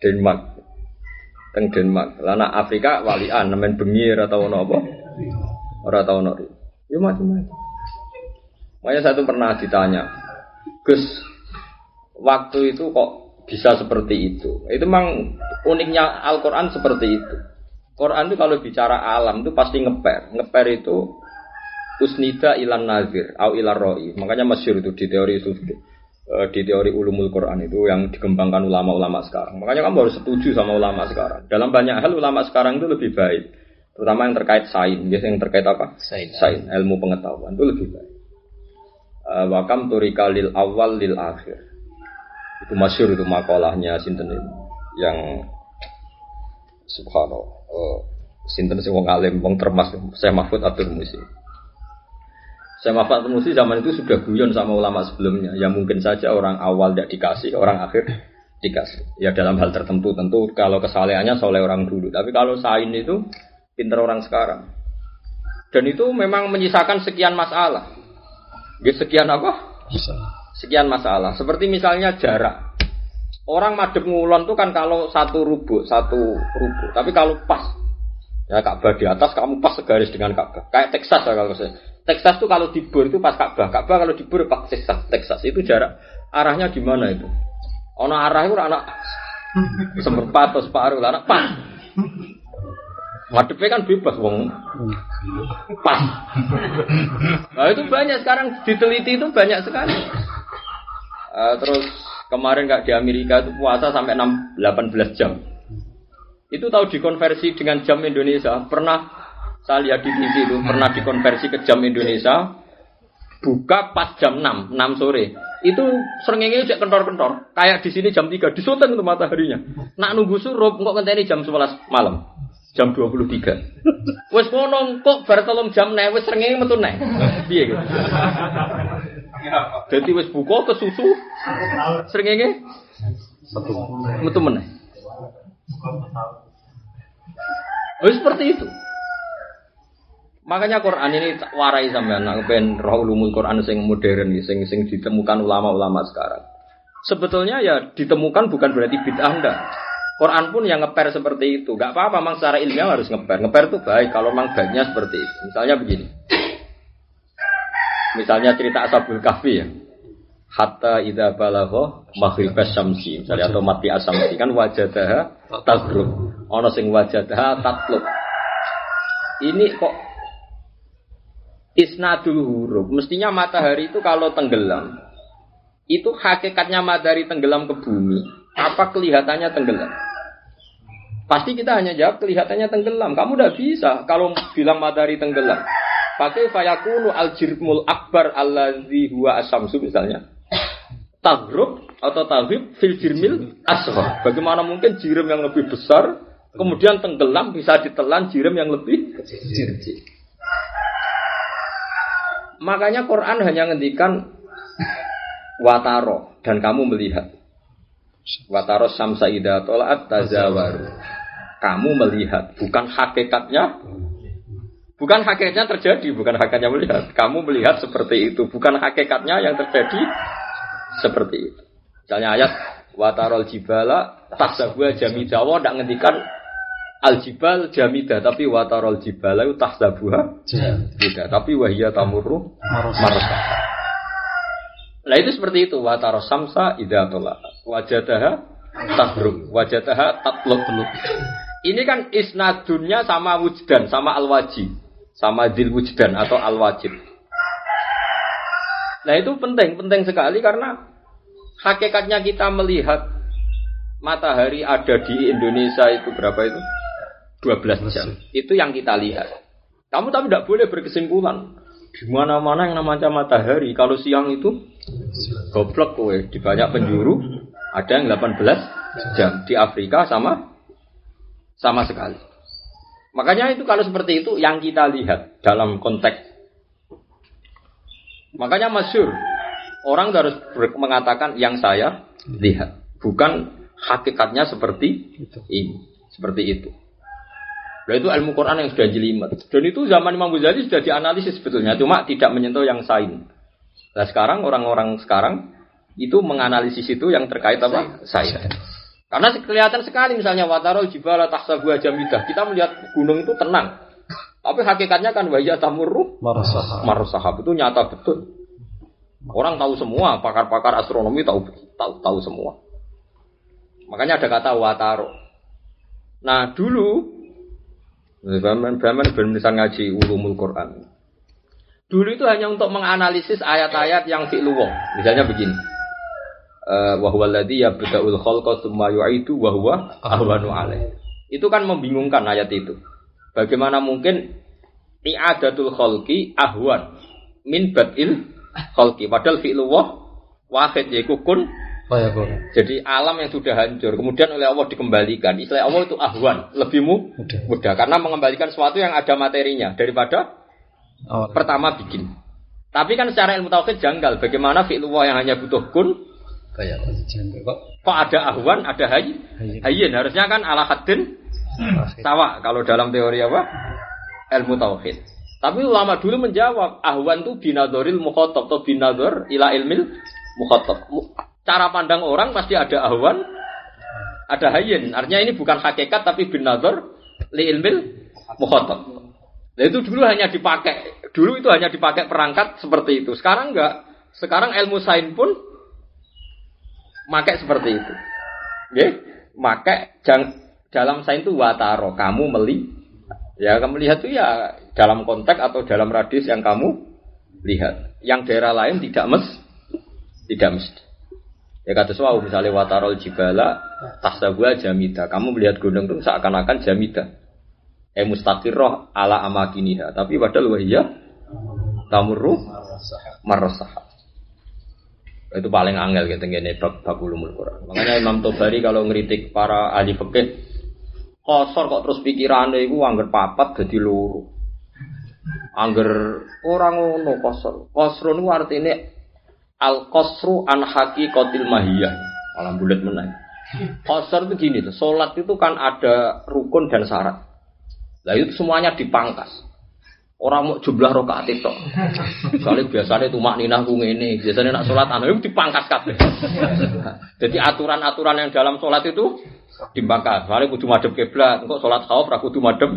Denmark. teng Denmark. Lah nak Afrika walian nemen bengi ora tau ono apa? Ora tau ono. Ya macam-macam. Makanya saya tuh pernah ditanya, Gus, waktu itu kok bisa seperti itu? Itu memang uniknya Al-Quran seperti itu. Quran itu kalau bicara alam itu pasti ngeper. Ngeper itu usnida ilan nazir au ilar roi. Makanya masyur itu di teori itu eh, di teori ulumul Quran itu yang dikembangkan ulama-ulama sekarang. Makanya kamu harus setuju sama ulama sekarang. Dalam banyak hal ulama sekarang itu lebih baik. Terutama yang terkait sains, biasanya yang terkait apa? Sains. Sains, ilmu pengetahuan itu lebih baik. Eh, Wakam turika lil awal lil akhir. Itu masyur itu makalahnya sinten itu yang subhanallah. Eh, sinten sing wong alim, wong termas, saya Mahfud Abdul Musi. Saya Mahfud Abdul Musi zaman itu sudah guyon sama ulama sebelumnya. Ya mungkin saja orang awal tidak dikasih, orang akhir dikasih. Ya dalam hal tertentu tentu kalau kesalehannya soleh orang dulu. Tapi kalau sain itu pinter orang sekarang. Dan itu memang menyisakan sekian masalah. Sekian apa? Sekian masalah. Seperti misalnya jarak. Orang madep ngulon tuh kan kalau satu rubuk, satu rubuk. Tapi kalau pas, ya Ka'bah di atas, kamu pas segaris dengan Ka'bah. Kayak Texas ya kalau saya. Texas tuh kalau dibur itu pas Ka'bah. Ka'bah kalau dibur pas Texas. Texas itu jarak. Arahnya gimana itu? Ono arah itu anak seperempat atau separuh anak pas. Madepnya kan bebas, wong pas. Nah itu banyak sekarang diteliti itu banyak sekali. Eh, terus kemarin nggak di Amerika itu puasa sampai 6, 18 jam. Itu tahu dikonversi dengan jam Indonesia. Pernah saya lihat di TV itu pernah dikonversi ke jam Indonesia. Buka pas jam 6, 6 sore. Itu serengenge cek kentor-kentor. Kayak di sini jam 3 disuteng tuh mataharinya. Nak nunggu surup kok ngenteni jam 11 malam. Jam 23. <laughs> Wes ngono kok bar jam nek wis srengenge metu nek. Piye gitu. Dadi wis buka ke susu. Srengenge metu meneh. Oh, seperti itu. Makanya Quran ini warai sampean nak ben roh ulumul Quran sing modern sing sing ditemukan ulama-ulama sekarang. Sebetulnya ya ditemukan bukan berarti bid'ah enggak. Quran pun yang ngeper seperti itu. Gak apa-apa, memang secara ilmiah harus ngeper. Ngeper itu baik kalau memang baiknya seperti itu. Misalnya begini. Misalnya cerita Ashabul Kahfi ya. Hatta idza balagha maghribas syamsi. Misalnya atau mati asamsi kan wajadaha tagrub. Ono sing wajadaha tatlub. Ini kok isnadul huruf. Mestinya matahari itu kalau tenggelam itu hakikatnya matahari tenggelam ke bumi. Apa kelihatannya tenggelam? Pasti kita hanya jawab kelihatannya tenggelam. Kamu udah bisa kalau bilang matahari tenggelam. Pakai fayakunu al jirmul akbar allazi huwa asamsu misalnya. Tagrub atau tagrib fil jirmil asghar. Bagaimana mungkin jirim yang lebih besar kemudian tenggelam bisa ditelan jirim yang lebih kecil. Makanya Quran hanya ngendikan wataro dan kamu melihat. Wataro samsa ida tolaat tazawaru. Kamu melihat, bukan hakikatnya. Bukan hakikatnya terjadi, bukan hakikatnya melihat. Kamu melihat seperti itu, bukan hakikatnya yang terjadi seperti itu. Misalnya ayat watarol jibala tasabua jamida. Wah, tidak ngendikan al jibal jamida, tapi watarol jibala itu tasabua jamida. Tapi wahia tamuru marasa. Nah itu seperti itu wataro samsa idatola wajadaha tabruk wajadaha tatlub Ini kan isnadunnya sama wujdan sama al wajib sama dil wujdan atau al wajib. Nah itu penting penting sekali karena hakikatnya kita melihat matahari ada di Indonesia itu berapa itu 12 jam. Itu yang kita lihat. Kamu tapi tidak boleh berkesimpulan. Di mana-mana yang namanya matahari, kalau siang itu goblok kowe di banyak penjuru ada yang 18 jam di Afrika sama sama sekali. Makanya itu kalau seperti itu yang kita lihat dalam konteks makanya masyur orang harus mengatakan yang saya lihat bukan hakikatnya seperti ini seperti itu. Nah itu ilmu Quran yang sudah jelimet. Dan itu zaman Imam Ghazali sudah dianalisis sebetulnya, cuma tidak menyentuh yang sain. Nah sekarang orang-orang sekarang itu menganalisis itu yang terkait apa? Sain. Karena kelihatan sekali misalnya watarol jibala tahsabu jamidah. Kita melihat gunung itu tenang. Tapi hakikatnya kan wajah tamurru Marasah. marusahab itu nyata betul. Orang tahu semua, pakar-pakar astronomi tahu tahu tahu semua. Makanya ada kata wataro. Nah dulu, Baman Baman ngaji ulumul Quran. Dulu itu hanya untuk menganalisis ayat-ayat yang fi'luwah. Misalnya begini. Eh, wa huwa alladhi yabda'ul khalqa tsumma yu'idu wa huwa ahwanu alaih. Itu kan membingungkan ayat itu. Bagaimana mungkin i'adatul khalqi ahwan min badil khalqi padahal fi'luwah wahid yaitu kun Fayakun. jadi alam yang sudah hancur kemudian oleh Allah dikembalikan istilah Allah itu ahwan lebih mu- Mudah. mudah karena mengembalikan sesuatu yang ada materinya daripada Awal. pertama bikin tapi kan secara ilmu tauhid janggal bagaimana fi'lullah yang hanya butuh kun Kayak janggal kok. kok ada ahwan ada hay Hayyin. harusnya kan ala haddin sawa kalau dalam teori apa ilmu tauhid tapi ulama dulu menjawab ahwan itu binadoril mukhotob atau binador ila ilmil mukhotob Mu- cara pandang orang pasti ada ahwan ada hayyin artinya ini bukan hakikat tapi binador li ilmil mukhotob Nah itu dulu hanya dipakai, dulu itu hanya dipakai perangkat seperti itu. Sekarang enggak. Sekarang ilmu sains pun pakai seperti itu. Ya, pakai jang, dalam sains itu wataro, kamu meli. Ya, kamu lihat itu ya dalam konteks atau dalam radius yang kamu lihat. Yang daerah lain tidak mes, tidak mesti. Ya kata suau misalnya watarol jibala tahsabuha jamida. Kamu melihat gunung itu seakan-akan jamida eh mustaqirroh ala amakiniha tapi padahal wahiyya tamurru marasah itu paling angel gitu ngene bab bab ulumul Quran. Makanya Imam Tobari kalau ngeritik para ahli fikih kosor kok terus pikirannya itu angger papat jadi loro. Angger orang ngono kosor. Kosro itu artinya al kosru an haqiqatil mahiyah. Malah bulat menang kosor itu gini tuh sholat itu kan ada rukun dan syarat. Lah itu semuanya dipangkas. Orang mau jumlah rokaat itu. Soalnya biasanya itu makninah ku ini, biasanya nak sholat anu itu dipangkas kabeh. Jadi aturan-aturan yang dalam sholat itu dipangkas. Soalnya kudu madhep kiblat, engkau sholat khauf ra kudu madhep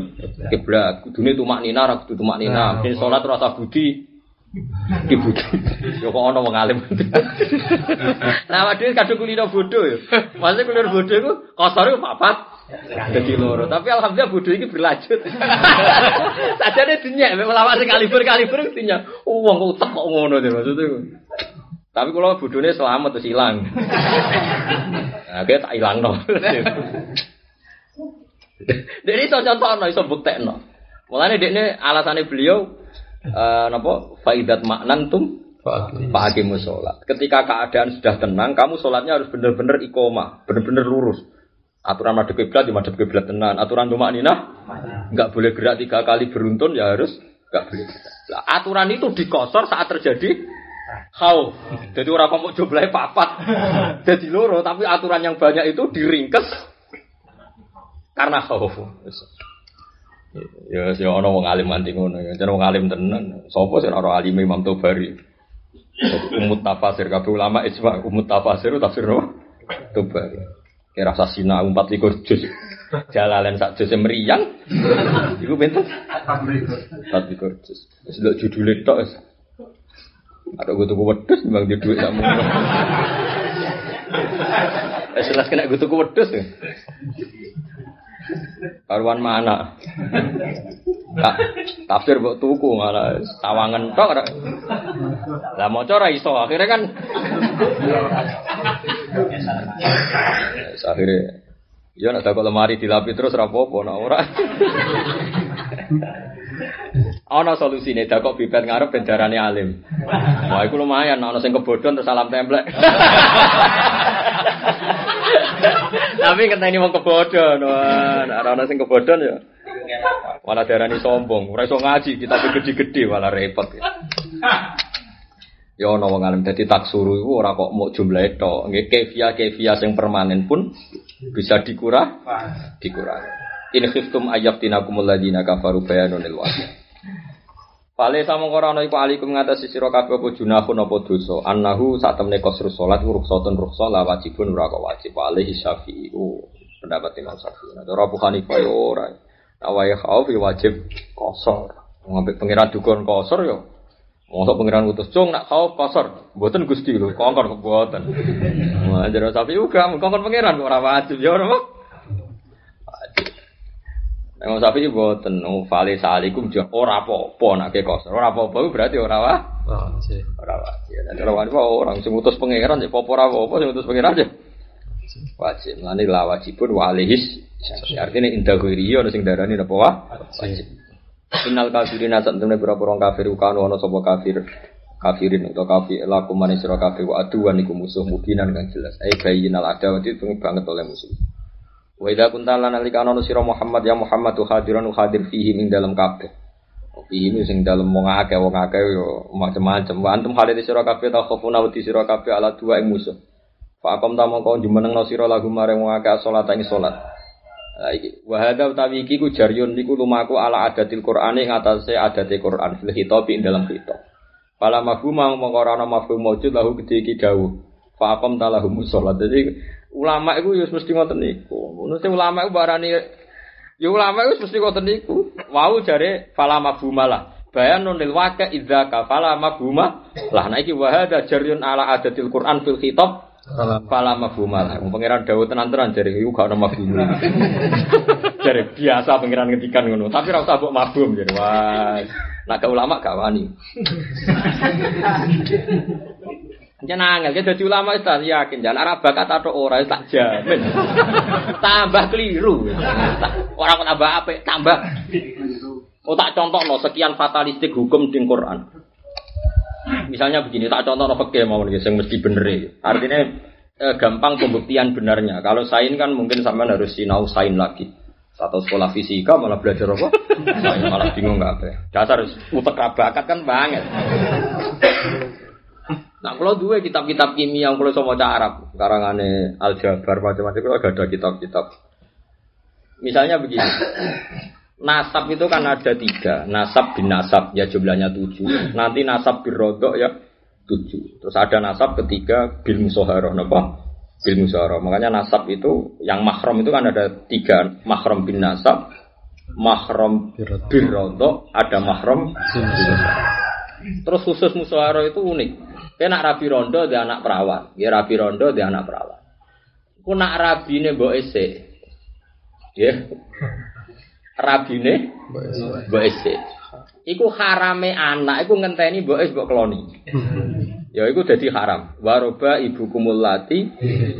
kiblat. Kudune itu makninah ra kudu makninah. Ini sholat rasa budi di budi. Yo kok ono wong alim. Nah, waduh kadung kulino bodoh ya. Maksudnya kulino bodoh itu kosor itu papat. Jadi loro, tapi alhamdulillah bodoh ini berlanjut. <laughs> Sajane dinyak, mek lawak sing kaliber-kaliber dinyak. Oh, wong kok utek kok ngono deh maksudnya. Tapi kalau bodohnya selamat terus hilang. <laughs> Nah, kayak tak hilang no. <laughs> Jadi iso contohno, iso buktekno. Mulane dekne alasane beliau eh napa faidat maknan tum Pak Hakim sholat. Ketika keadaan sudah tenang, kamu sholatnya harus benar-benar ikoma, benar-benar lurus. Aturan madhep kiblat di madhep kiblat tenan. Aturan tumak ninah nggak boleh gerak tiga kali beruntun ya harus nggak boleh. Lah, aturan itu dikosor saat terjadi khauf. Jadi orang kamu jumlahnya papat. <laughs> Jadi loro, tapi aturan yang banyak itu diringkes karena khauf. Ya, ya ono wong alim anti ngono ya. Jeneng wong alim tenan. Sopo sing ora alim Imam Tobari. Umut tafsir kabeh ulama ijma umut tafsir tafsir no Tobari. Kira rasa sina umpat likur juz. Jalalen sak juz meriang. Iku pinten? Empat likur juz. Wis lho judule tok. Ada gue tuku wedhus memang di duit kamu. Jelas kena gue tuku wedhus ya. Karuan mana? Tak tafsir buat tuku malah tawangan tok. Lah mau ora iso akhirnya kan. Akhirnya Ya nak lemari dilapi terus rapopo nak ora. Ana solusine dakok bibet ngarep ben darane alim. Wah iku lumayan ana sing kebodhon terus salam templek. Tapi kena ini mau kebodhon. Wah, ana sing kebodhon ya. Malah darani sombong, ora iso ngaji, kita gede-gede malah repot. Ya ana wong alim dadi taksuru iku ora kok mau jumlah tok. Nggih kefia-kefia sing permanen pun bisa dikurang dikurangi. In khiftum ayyafinakumul ladina kafaru bayanun lil. Fale sama ora ana iku alikum ngatasi sira kabeh apa junahun apa dosa. Annahu sak temne qasru salat rukhsatun rukhsah la wajibun ora kok wajib. Fale Syafi'i pendapat Imam Syafi'i. Nah, cara Abu Hanifah yo ora. Awai khauf ya wajib kosor. Ngambil pengiran dukun kosor yo. Mosok pengiran utus cung nak khauf kosor. Mboten Gusti lho, kongkon kebuatan. Wah, jare Syafi'i uga kongkon pengiran kok ora wajib ya ora. Imam Syafi'i oh, fale salikum jo ora apa-apa ke kosor. Ora apa-apa berarti ora wah. Ora wajib. Nek ora wajib orang sing utus pangeran ya apa ora apa sing utus pangeran ya. Wajib. Lani la wajibun wa alihis. Artinya indah ghairi ana sing darani apa wah? Wajib. Innal kafirina sak temne pira-pira kafir kanu ana sapa kafir kafirin atau kafir lakum manis sira kafir wa aduan iku musuh mubinan kang jelas. Ai bayyinal adawati banget oleh musuh. Wa idza kunta lan alika ana sira Muhammad ya Muhammad hadiran hadir fihi ing dalam kabeh. Fihi ini sing dalam wong akeh wong akeh yo macam-macam. Wa antum hadir sira kabeh ta khofuna wedi sira kabeh ala dua ing musuh. Fa akom ta mongko jumeneng sira lagu maring wong akeh salat ing salat. Iki wa hadza utawi iki ku jaryun niku lumaku ala adatil Qur'ani ing atase adate Qur'an fil khitab ing dalam khitab. Fala mafhum mongko ora ana mafhum maujud lahu gede iki dawuh. Fa akom ta. Jadi ulama itu ya mesti ngoten niku. Ngono sing ulama iku barani ya ulama itu mesti ngoten niku. Wau jare fala mafhumalah. Bayanun lil waqa idza ka fala mafhuma. Lah nek iki wa hadza jaryun ala adatil Qur'an fil khitab. Fala mafhumal. Wong pangeran dawuh tenan-tenan jare iku gak ono <laughs> jare biasa pangeran ngetikan ngono, tapi ora usah mbok mafhum jare. Wah, nak ulama gak wani. <laughs> Jangan angel, kita jadi ulama itu yakin, jangan arah bakat atau orang tak jamin. tambah keliru. Orang tambah apa? Tambah. Oh tak contoh no, sekian fatalistik hukum di Quran. Misalnya begini, tak contoh no fakir mau nih, mesti bener ya. Artinya eh, gampang pembuktian benarnya. Kalau sain kan mungkin sampean harus sinau sain lagi. Satu sekolah fisika malah belajar apa? Sain malah bingung nggak apa. Dasar utek bakat kan banget. Nah, kalau dua kitab-kitab kimia yang kalau sama Arab, karangane aljabar macam-macam, kalau gak ada kitab-kitab. Misalnya begini, <coughs> nasab itu kan ada tiga, nasab bin nasab ya jumlahnya tujuh, nanti nasab bin rodok ya tujuh, terus ada nasab ketiga bil musoharoh, apa? Bil musoharoh. Makanya nasab itu yang mahram itu kan ada tiga, mahram bin nasab, mahram bin rodok, ada musoharoh. Terus khusus musoharoh itu unik. Nak rabi rondo dia anak perawan, ya rabi rondo dia anak perawan. Ku nak rabine mbok ese. Ya. Rabine mbok ese. Iku harame anak, iku ngenteni mbok es mbok kloni. Ya iku dadi haram. Waroba ibu kumulati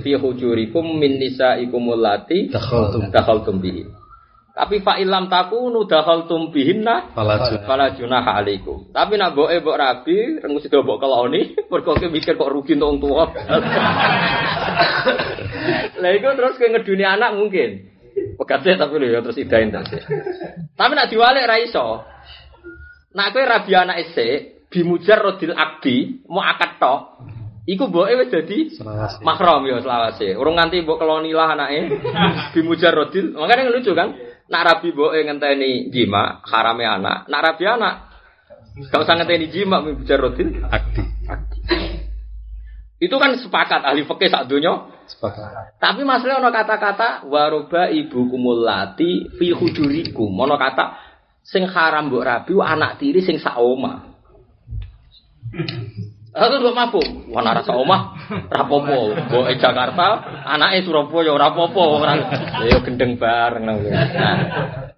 fi hujurikum min nisaikumul lati dakhaltum bihi. Tapi fa ilam takunu dakhaltum bihinna Fala junah. Fala junaha alaikum. Tapi nak boke mbok rabi, rengu sida mbok keloni, <laughs> mergo mikir kok rugi untuk tuwa. <laughs> Lah iku terus kowe ngeduni anak mungkin. Pegate tapi lho ya terus idain terus. Tapi nak diwalik ra iso. Nak kowe rabi anak isik, bimujar rodil abdi, mau akad tok. Iku mboke wis dadi mahram ya selawase. Urung nganti mbok keloni lah anake. <laughs> Bimujar rodil. Makanya lucu kan? Nak rabi mboke ngenteni jima, harame anak. Nak rabi anak Gak usah ngenteni jima bimujar rodil. Akdi. Itu kan sepakat ahli fikih sak donya. Sepakat. Tapi masalah ono kata-kata waroba ibu kumulati fi hujurikum. Ono kata sing haram mbok rabi anak tiri sing sak omah. Aku mbok mabuk. Wah ora sak omah rapopo. Mbok e Jakarta, anake Surabaya ora apa-apa ora. Ya gendeng bareng nang. Nah,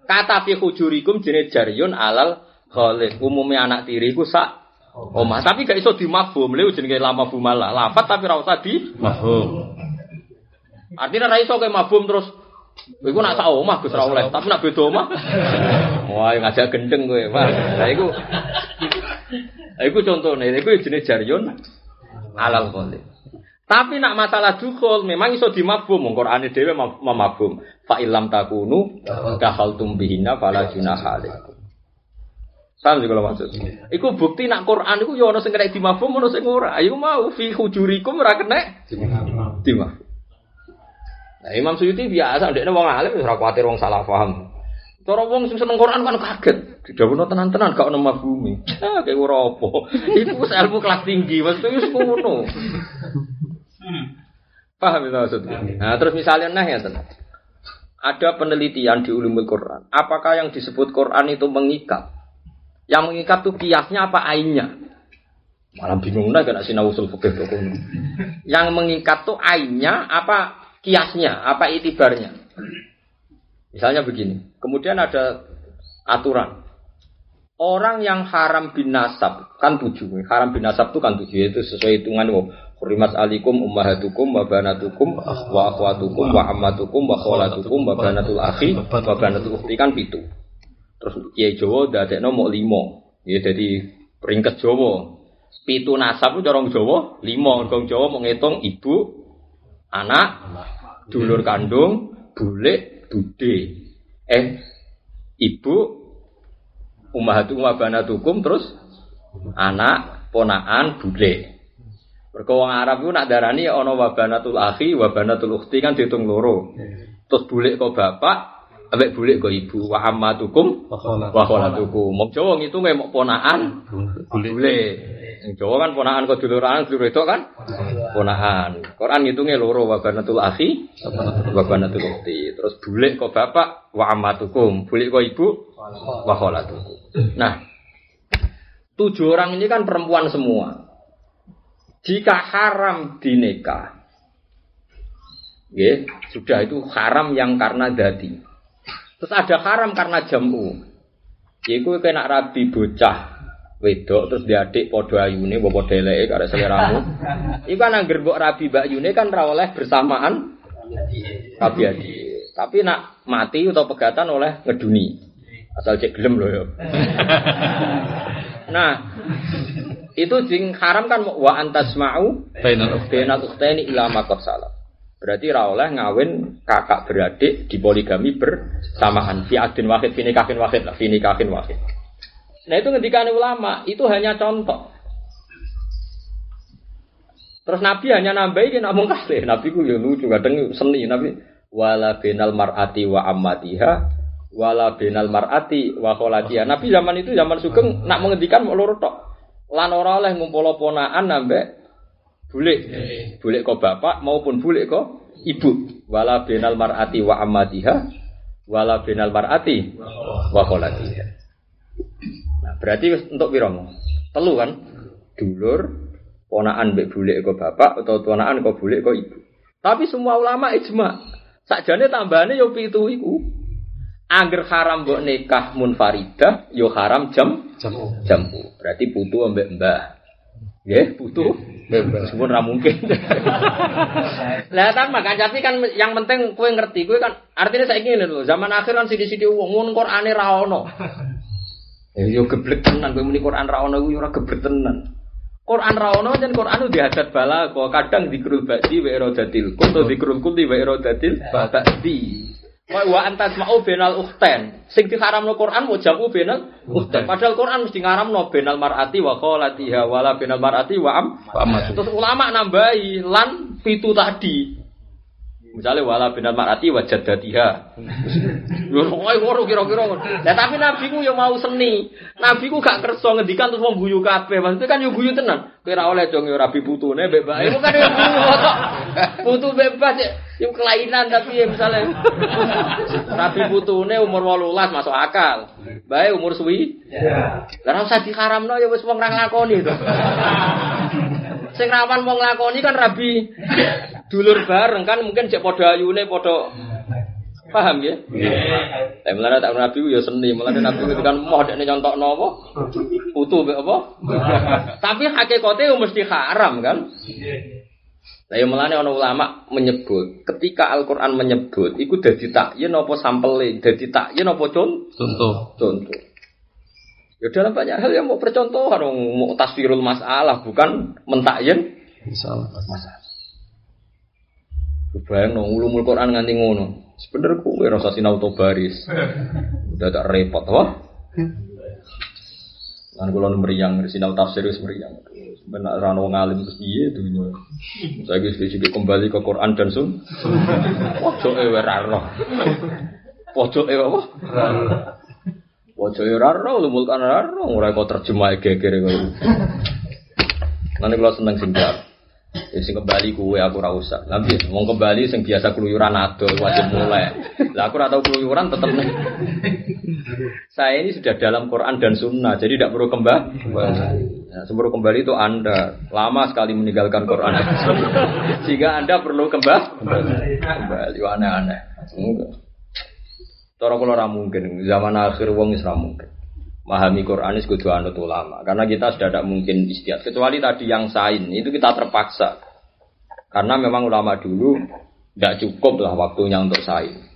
kata fi hujurikum jenis jaryun alal khalid. Umumnya anak tiri ku sak omah. Tapi gak iso dimafhum. Lha jenenge lama bumalah. Lafat tapi ora usah di Mahfum. Artinya ra iso kowe terus Iku nak sak omah Gus ra oleh, tapi nak beda omah. <laughs> Wah, ngajak gendeng kowe, Mas. Lah iku iku contone, iku jenis jaryun alal qalil. Tapi nak masalah dukul memang iso dimabum, wong Qur'ane dhewe mem- memabum. Fa illam takunu dakhaltum bihinna fala junaha alaikum. Paham sih kalau maksud. Iku bukti nak Quran iku ya ono sing kena dimabum, ora. Ayo mau fi hujurikum ora kena. Nah, Imam Suyuti biasa, dia wong alim ora kuwatir wong salah paham. Cara wong sing seneng Quran kan kaget. Didhawuhno tenan-tenan gak ono mafhumi. <laughs> Ah kayak ora apa. Iku wis ilmu kelas tinggi, maksudnya wis ngono. Paham itu maksudnya? Nah, terus misalnya nah ya tenang. Ada penelitian di ulumul Quran. Apakah yang disebut Quran itu mengikat? Yang mengikat tuh kiasnya apa ainnya? Malah bingung nah kena sinau usul fikih. Yang mengikat tuh ainnya apa kiasnya, apa itibarnya? Misalnya begini. Kemudian ada aturan. Orang yang haram bin nasab kan tujuh. Haram bin nasab itu kan tujuh itu sesuai hitungan wong. Hurimat alikum ummahatukum wa banatukum wa akhwatukum wa ammatukum wa kholatukum wa banatul akhi wa banatul ukhti kan pitu. Terus Kiai Jawa dadekno mok limo. Ya jadi peringkat Jawa. Pitu nasab itu orang Jawa limo. Orang Jawa mau ngitung ibu, anak, dulur kandung, bule, bude. Eh, ibu, ummahatum wa banatukum terus anak, ponaan, bule. Mergo wong Arab ku nak darani ana wabanatul akhi, wabanatul ukhti kan dihitung loro. Terus bulik kok bapak, ambek bulik kok ibu, wa ammatukum wa kholatukum. Wong Jawa ngitunge mok ponaan, bulik. Wong Jawa kan ponaan kok duluran, dulur itu kan ponaan. Quran ngitungnya loro wabanatul akhi, wabanatul ukhti. Terus bulik kok bapak, wa ammatukum. Bulik kok ibu, wa kholatukum. Nah, tujuh orang ini kan perempuan semua. Jika haram dinikah, ya, sudah itu haram yang karena dadi. Terus ada haram karena jamu. Iku kena rabi bocah wedok terus diadik podo ayune apa podo eleke karek seleramu. <laughs> Iku kan angger mbok rabi mbak Yune kan ra oleh bersamaan rabi adi. Tapi nak mati atau pegatan oleh ngeduni. Asal cek gelem loh ya. <laughs> Nah, itu sing haram kan wa antasma'u Bainal ukhtaini. bainal ukhtaini ila ma qad salam. Berarti ra oleh ngawin kakak beradik di poligami bersamaan fi adin wahid fi nikahin wahid lah fi nikahin wahid. Nah itu ngendikane ulama itu hanya contoh. Terus Nabi hanya nambahin namun kasih. Nabi ku ya lucu kadang seni Nabi wala binal mar'ati wa ammatiha wala binal mar'ati wa kholatiha. Nabi zaman itu zaman sugeng nak menghentikan mau loro tok. Lan ora oleh ngumpul ponaan nambah bulik. Bulik kok bapak maupun bulik kok ibu. Wala binal mar'ati wa ammatiha wala binal mar'ati wa kholatiha. Berarti wis untuk piro? Telu kan? Dulur, ponaan mbek bulik kok bapak atau ponaan kok bulik kok ibu. Tapi semua ulama ijma. Sakjane tambahane yo pitu iku. Angger haram mbok nikah munfaridah, yo haram jam Jamu. jamu. Berarti putu ambek mbah. Nggih, putu. Meskipun ra mungkin. <laughs> Lah kan makan tapi kan yang penting kowe ngerti, kowe kan artinya saiki ngene lho, zaman akhir kan sithik-sithik wong mun Qur'ane ra ono. Ya yo geblek tenan kowe muni Qur'an ra ono kuwi ora geblek tenan. Quran ra ono jan Quran itu dihadat bala kok kadang dikrul ba'di wa iradatil kun to dikrul kulli wa iradatil ba'di. Wa wa antas ma'u benal ukhten. Sing diharamno Quran mau jamu benal ukhten. Padahal Quran mesti ngaramno benal mar'ati wa kholatiha wala benal mar'ati wa am. Terus ulama nambahi lan pitu tadi. Misalnya wala binal mar'ati wa jaddatiha. Yo kowe ngono kira-kira. Lah tapi nabi ku yo mau seni. Nabi ku gak kersa ngendikan terus wong guyu kabeh. Maksudnya kan yo guyu tenan. Kowe ora oleh dong yo rabi putune mbek bae. Iku kan yo guyu. Putu bebas ya. Yo kelainan tapi ya misalnya rabi putune umur 18 masuk akal. Bae umur suwi. Lah ora usah diharamno ya wis wong ra nglakoni to. Sing rawan wong nglakoni kan rabi dulur bareng kan mungkin cek padha ayune padha paham ya? Tapi mulane tak nabi ya seni, mulane nabi itu kan moh dekne nyontokno apa? Putu mbek apa? <laughs> Tapi hakikate yo mesti haram kan? Lah ya mulane ana ulama menyebut, ketika Al-Qur'an menyebut iku dadi takyin apa sampele, dadi takyin apa contoh? Contoh. contoh. Ya dalam banyak hal yang mau percontohan, mau tasvirul masalah, bukan mentakyin Insyaallah. masalah. Bayang no, ulumul Quran nganti ngono. Sebenernya kowe rasa sinau to baris. <laughs> Udah tak repot, wah. Lan kula nu mriyang sinau tafsir wis mriyang. Benar ra ono ngalim terus piye dunya. Saya wis kembali ke Quran dan sun. <laughs> Pojoke wae ra roh. Pojoke apa? Ojo yo ora ro lumul kan ora ro ora kok terjemah geger kok. Nanti kalau seneng sing. Ya sing kembali kuwe aku ora usah. Wong kembali sing biasa keluyuran adol wajib mulai. Lah aku ora tau keluyuran tetep. Saya ini sudah dalam Quran dan Sunnah, jadi tidak perlu kembali. Nah, sebelum kembali itu Anda lama sekali meninggalkan Quran. Sehingga Anda perlu kembali. Kembali aneh-aneh. Kula ora mungkin zaman akhir wong ora mungkin. Memahami Quran itu kudu anut ulama. Karena kita sudah tidak mungkin istiad. Kecuali tadi yang sain itu kita terpaksa. Karena memang ulama dulu tidak cukup lah waktunya untuk sain.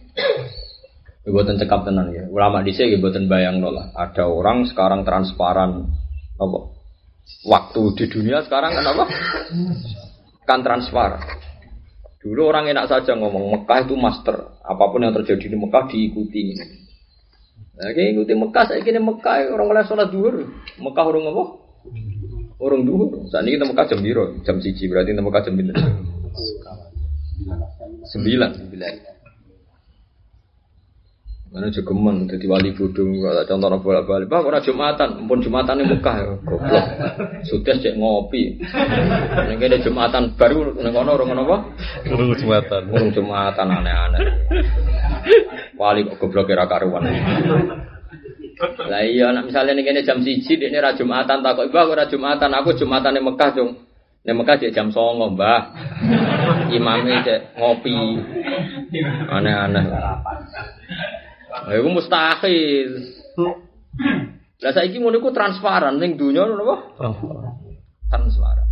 Buatan cekap tenan ya. Ulama di sini buatan bayang lah. Ada orang sekarang transparan apa? Waktu di dunia sekarang kan apa? Kan transparan. Dulu orang enak saja ngomong Mekah itu master. Apa pun yang terjadi di Mekah diikuti Nah, kayak ikuti Mekah, saya kira Mekah orang mulai sholat duhur. Mekah orang apa? Orang duhur. Saat ini kita Mekah jam biru, jam siji berarti kita Mekah jam biru. Sembilan. Sembilan. Mana juga men, jadi wali bodong, kalau contoh bolak balik, bah orang jumatan, pun jumatan ini Mekah, ya, goblok. Sudah cek ngopi. Ini ada jumatan baru, ini kono orang apa? Urung jumatan. Orang jumatan aneh-aneh. Wali kok goblok kira karuan. Lah iya, nak misalnya nih kene jam siji, ini ra jumatan takut, bah ora jumatan, aku jumatan di Mekah dong. Di Mekah cek jam songo, mbah. Imamnya cek ngopi. Aneh-aneh. Iku mustahil. Lah saiki ngono iku transparan ning apa? Transparan.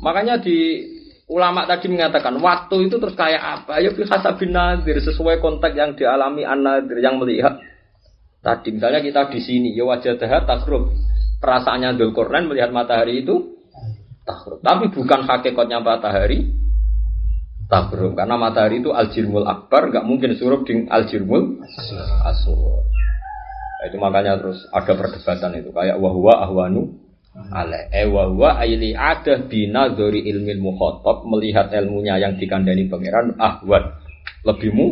Makanya di ulama tadi mengatakan waktu itu terus kayak apa? Ya fi hasabin nadir sesuai konteks yang dialami an-nadir yang melihat. Tadi misalnya kita di sini ya wajah dahat takrub. Perasaannya Dzulqarnain melihat matahari itu takrub. Tapi bukan hakikatnya matahari tabruk karena matahari itu aljirmul akbar nggak mungkin suruh di aljirmul asur nah, itu makanya terus ada perdebatan itu. Kayak wahwa ahwanu ale eh wahwa aili ada bina dari ilmu mukhotob melihat ilmunya yang dikandani pangeran ahwat lebih mu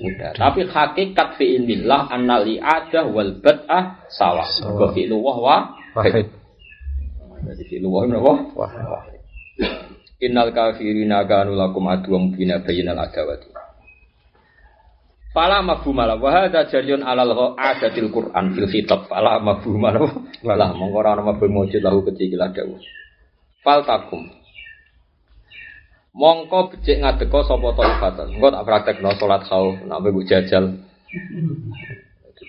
mudah. Tapi hakikat fi ilmillah annali ada wal bad'ah sawa wa fi'lu wahwa Wahid. jadi wah Innal kafirina kanu lakum aduwam bina bayyinal adawati. Fala mafhumala wa hadza jariyun alal adatil Qur'an fil khitab. Fala mafhumala wala mongko ora ana mafhum mujud lahu kecil dawuh. Fal takum. Mongko becik ngadeka sapa taifatan. Engko tak praktekno salat khauf nek mbok jajal.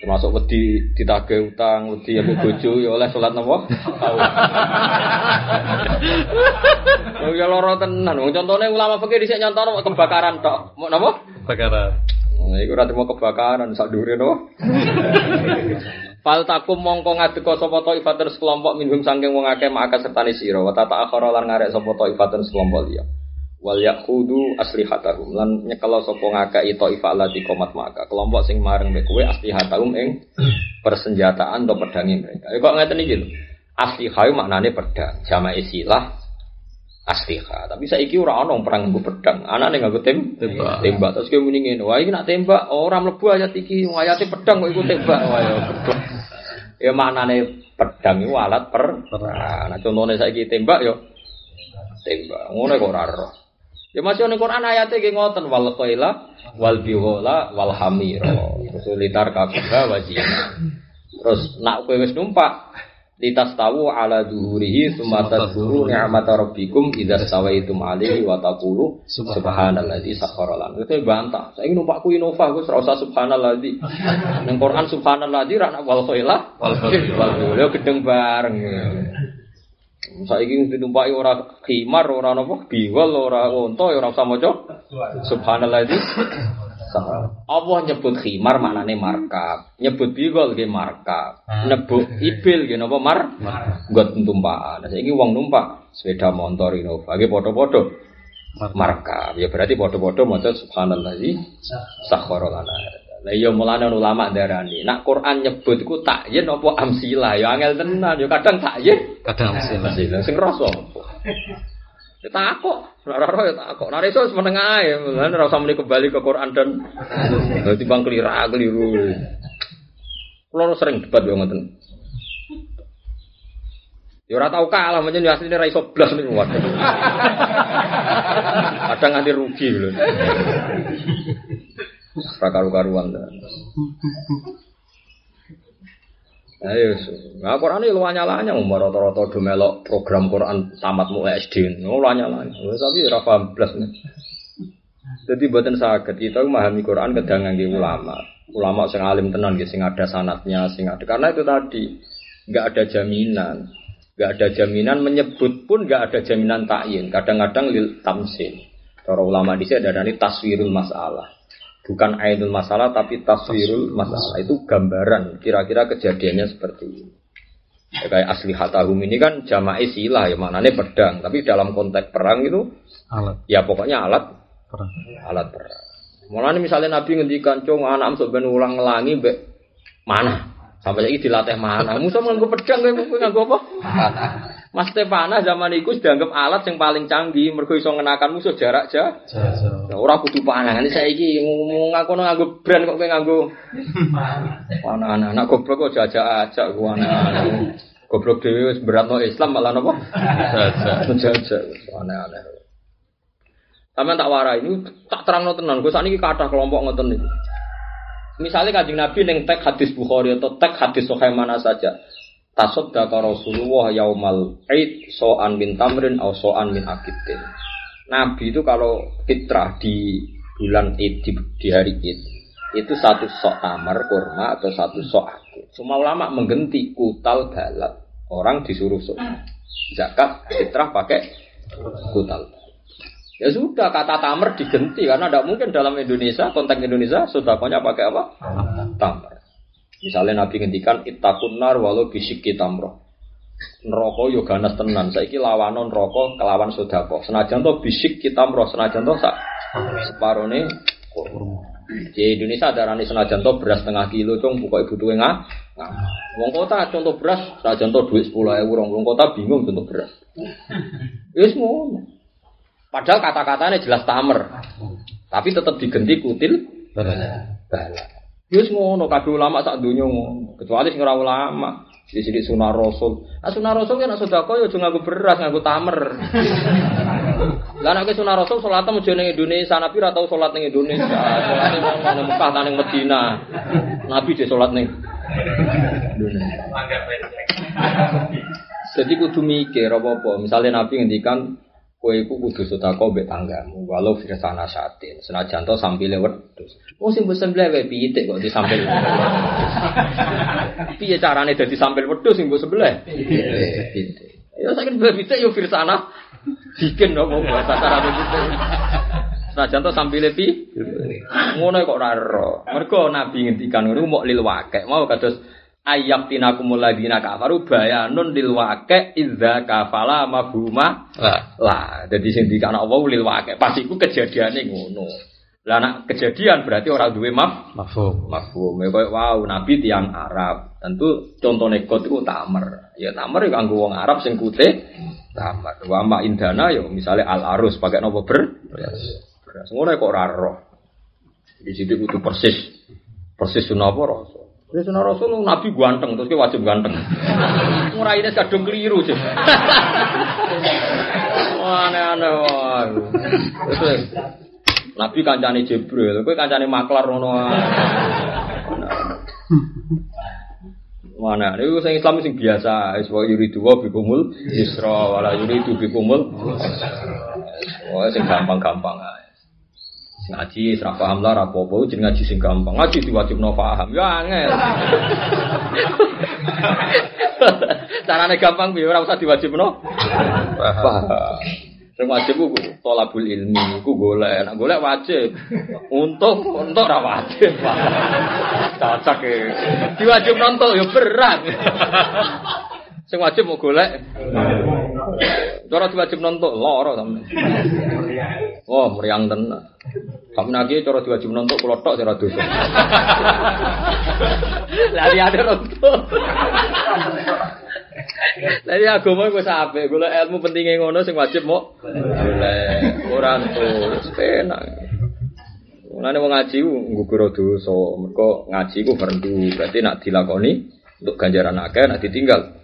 Termasuk wedi ditagih utang, wedi ambek bojo ya oleh salat napa? Oh ya lara tenan. Wong contone ulama fikih dhisik nyontono kebakaran tok. Mau napa? Bakaran. Nah, iku ora mau kebakaran sak dhuwure no. Fal takum mongko ngadeka sapa taifatun sekelompok minhum saking wong akeh maka sertane sira wa tata akhara lan ngarek sapa taifatun sekelompok liya. Wal yaqudu aslihatahum lan nyekelo sapa ngakei taifah lati komat maka kelompok sing mareng mek kowe aslihatahum ing persenjataan atau pedangi mereka. Ya kok ngeten iki lho. Aslihah maknane pedang, jamaah istilah asliha. Tapi saiki ora ana perang nggo pedang. Anane nganggo tem Tembak. tembak. Terus kowe muni ngene, wah iki nak tembak ora mlebu ayat iki, ayate pedang kok iku tembak. Wah ya goblok. Ya maknane pedang iku alat per perang. Nah contone saiki tembak yo tembak. Ngono kok ora roh. Ya masih ning Quran ayate nggih ngoten wal qaila wal biwala wal hamira. Terus litar kabha wajina. Terus nak kowe wis numpak litas tahu ala duhurihi summa tadhkuru ni'mata rabbikum idza stawaitum alaihi wa taqulu subhanalladzi sakhkhara lana. Itu bantah. Saya numpakku Innova Gus ora usah subhanalladzi. Ning Quran subhanalladzi ra nak wal khailah Wal khailah gedeng bareng. Saiki ditumpaki ora khimar, ora napa biwal, ora unta, ya ora usah maca. Subhanalladzi Allah nyebut khimar maknane markab, nyebut bigol nggih markab, nyebut ibil nggih napa mar? Nggot. Nah, saiki wong numpak sepeda motor Innova nggih padha-padha. Markab. Ya berarti padha-padha maca subhanallazi sakhkhara lana. Lah iya mulane ulama darani, nak Quran nyebut iku takyin apa amsilah ya angel tenan, ya kadang takyin, Kadang mesin. amsilah sing rasa. Ya takok, ora ora ya takok. Nek iso meneng ae, mulane ora usah muni kembali ke Quran dan dadi bang kelira keliru. Kulo sering debat yo ngoten. Ya ora tau kalah menyen ya asline ra iso blas niku. <laughs> Kadang nganti rugi lho. Ora karu-karuan. Ayo, nah Quran ini lu nyalanya, umur rata-rata do melok program Quran tamat mu SD, lu nyalanya. Tapi ora paham blas nih. Jadi buatan sakit kita memahami Quran kadang ngangge ulama, ulama sing alim tenan, sing ada sanatnya, sing ada. Karena itu tadi nggak ada jaminan, nggak ada jaminan menyebut pun nggak ada jaminan takyin. Kadang-kadang lil tamsin. Para ulama di sini ada ini taswirul masalah bukan ainul masalah tapi taswirul masalah. Itu gambaran kira-kira kejadiannya seperti ini. Ya, kayak asli hatahum ini kan jama'i silah ya maknanya pedang. Tapi dalam konteks perang itu Alat. ya pokoknya alat. Perang. alat perang. Mulane misalnya Nabi ngendikan cung anak sok ben ulang ngelangi mbek mana sampai lagi dilatih mana musuh nganggo pedang kowe nganggo apa Mas Stefana zaman itu dianggap alat yang paling canggih, mergo iso ngenakan musuh jarak jauh. Ya, ora kudu panah. Ini saya iki ngomong ngaku nganggo brand kok kowe nganggo <laughs> panah. Anak goblok kok jajak aja ku anak. Goblok dhewe wis beratno Islam malah napa? Jajak. Jajak. Aneh-aneh. Sampeyan tak warai ini tak terangno tenan. Gue saat ini kathah kelompok ngoten niku. Misalnya kanjeng Nabi neng tek hadis Bukhari atau tek hadis Sahih mana saja, tasaddaqa Rasulullah yaumal Aid so'an min tamrin atau so'an min akidin. Nabi itu kalau fitrah di bulan Id di, di hari Id itu satu sok tamar kurma atau satu sok akid. Semua ulama menggenti kutal balat. Orang disuruh sok zakat fitrah pakai kutal. Ya sudah kata tamar digenti karena tidak mungkin dalam Indonesia konteks Indonesia sodakonya pakai apa? Tamar. Misalnya Nabi ngendikan ittaqun nar walau bisik tamroh. Neraka yo ganas tenan. Saiki lawanon neraka kelawan sedekah. Senajan to bisik tamroh, senajan to sak separone kurma. Di Indonesia ada rani senajan to beras setengah kilo cung pokoke butuhe ngah. Wong kota contoh beras senajan to duit 10.000 wong kota bingung contoh beras. Wis ngono. Padahal kata-katanya jelas tamer. Tapi tetap digenti kutil bala. Yus ngono kabeh ulama sak donya ngono. Kecuali sing ora ulama, sithik sunah rasul. Ah sunah rasul kan sedekah yo aja nganggo beras, nganggo tamer. <laughs> Lah nek sunah rasul salat aja ning Indonesia, Nabi ora tau salat ning Indonesia. Salate nang Mekah ta ning Medina. Nabi dhe salat ning Indonesia. Jadi kudu mikir apa-apa. Misalnya Nabi ngendikan kowe iku kudu sedekah mbek tanggamu walau firsana satin. Senajan to sampile wedhus. Wong sing mbok sembelih wae pitik kok disampil <laughs> piye carane dadi sampil wedhus sing mbok sembelih pitik ya saiki mbek pitik yo firsana. Bikin apa bahasa carane pitik senajan to sampile pi? Ngono kok ora ero. Mergo nabi ngendikan ngono mok lil wakek mau kados ayak tinakumul ladina kafaru bayanun lil waqi idza kafala mafhuma. Lah, lah jadi sing dikana Allah lil waqi pas iku kejadiane ngono. Lah nak kejadian berarti orang duwe maf mafhum. mafhum ya koyo wow nabi tiang Arab. Tentu contohnya kot itu tamer. Ya tamer ya kanggo wong Arab sing putih tamer. Wa ma indana ya misalnya al arus pakai nopo ber? Beras. Ngono kok ora roh. Di situ kudu persis. Persis sunah apa rasul Ya sunah rasul nabi ganteng terus ke wajib ganteng. <laughs> Nguraine kadung keliru sih. Aneh-aneh wah. Terus Nabi kancane Jibril, kowe kancane maklar ngono wae. Mana? Ini sing Islam sing biasa, wis wa yuridu wa bikumul yusra wala yuridu bikumul. Wah, sing gampang-gampang ae. Ngaji ora paham lah ora apa-apa, jeneng ngaji sing gampang. Ngaji diwajibno paham. Ya angel. <laughs> Carane gampang piye ora usah diwajibno paham. Sing wajib ku tolabul ilmi, ku golek. Nek golek wajib. Untung untuk ora wajib. Cocok e. Diwajib nonton ya berat. Sing wajib mau golek. Cara diwajib nonton lara sampe. Oh, meriang tenan. Kamu nagi cara diwajib nonton kula tok ora dosa. Lah dia ada nonton. Ya agama wis apik, golek ilmu pentinge ngono sing wajib mau golek. Ora entuk, wis penak. Mulane wong ngaji nggugur dosa. Mergo ngaji ku fardu. Berarti nak dilakoni untuk ganjaran akeh, nak ditinggal.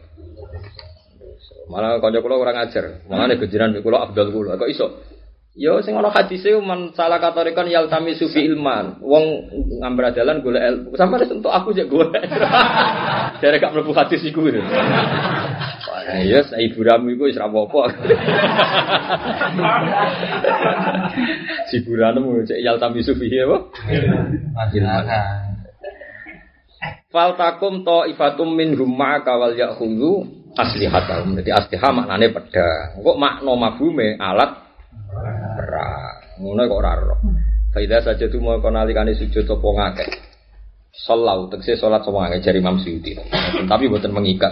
Malah kanca kula ora ngajar. Malah nek gejeran kula afdal kula. Kok iso? Ya sing ana hadise man salah katorikan yaltami sufi ilman. Wong ngambil dalan golek ilmu. Sampai wis entuk aku jek golek. <laughs> Jare gak mlebu hadis iku. ya ibu ramu iku wis ra apa-apa. <laughs> Si buranu cek yaltami sufi apa? Masyarakat. Fal takum to ifatum min rumma kawal yakhudhu aslihatahum. Jadi asliha maknane pedang. Kok makna mafhume alat perang. Ngono kok ora ero. Faida saja tu mau konalikane sujud apa ngakeh. Salau tegese salat sapa ngakeh jari Imam Suyuti. Tapi boten mengikat.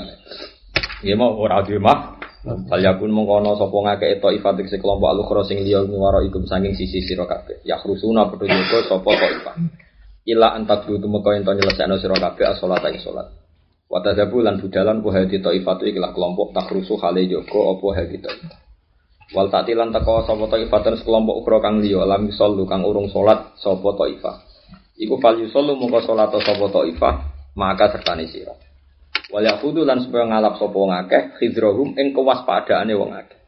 Nggih mau ora duwe mah. Yakun mengkono sapa ngakeh to ifat tegese kelompok alukhra sing liya nguwara ikum saking sisi sira kabeh. Ya krusuna padha jaga sapa to ifat. ila antak tu meka ento nyelesekno sira kabeh as-salat ing salat. Wa tadzabu lan budalan ku hadi taifatu ikilah kelompok takrusu hale joko apa hadi taifat. Wal tatilan teko sapa taifatan sekelompok ukra kang liya lam yusallu kang urung salat sapa taifah. Iku fal yusallu mongko salat sapa taifah maka sertane sira. Wal yahudu lan supaya ngalap sapa ngakeh khidrohum ing kewaspadaane wong akeh.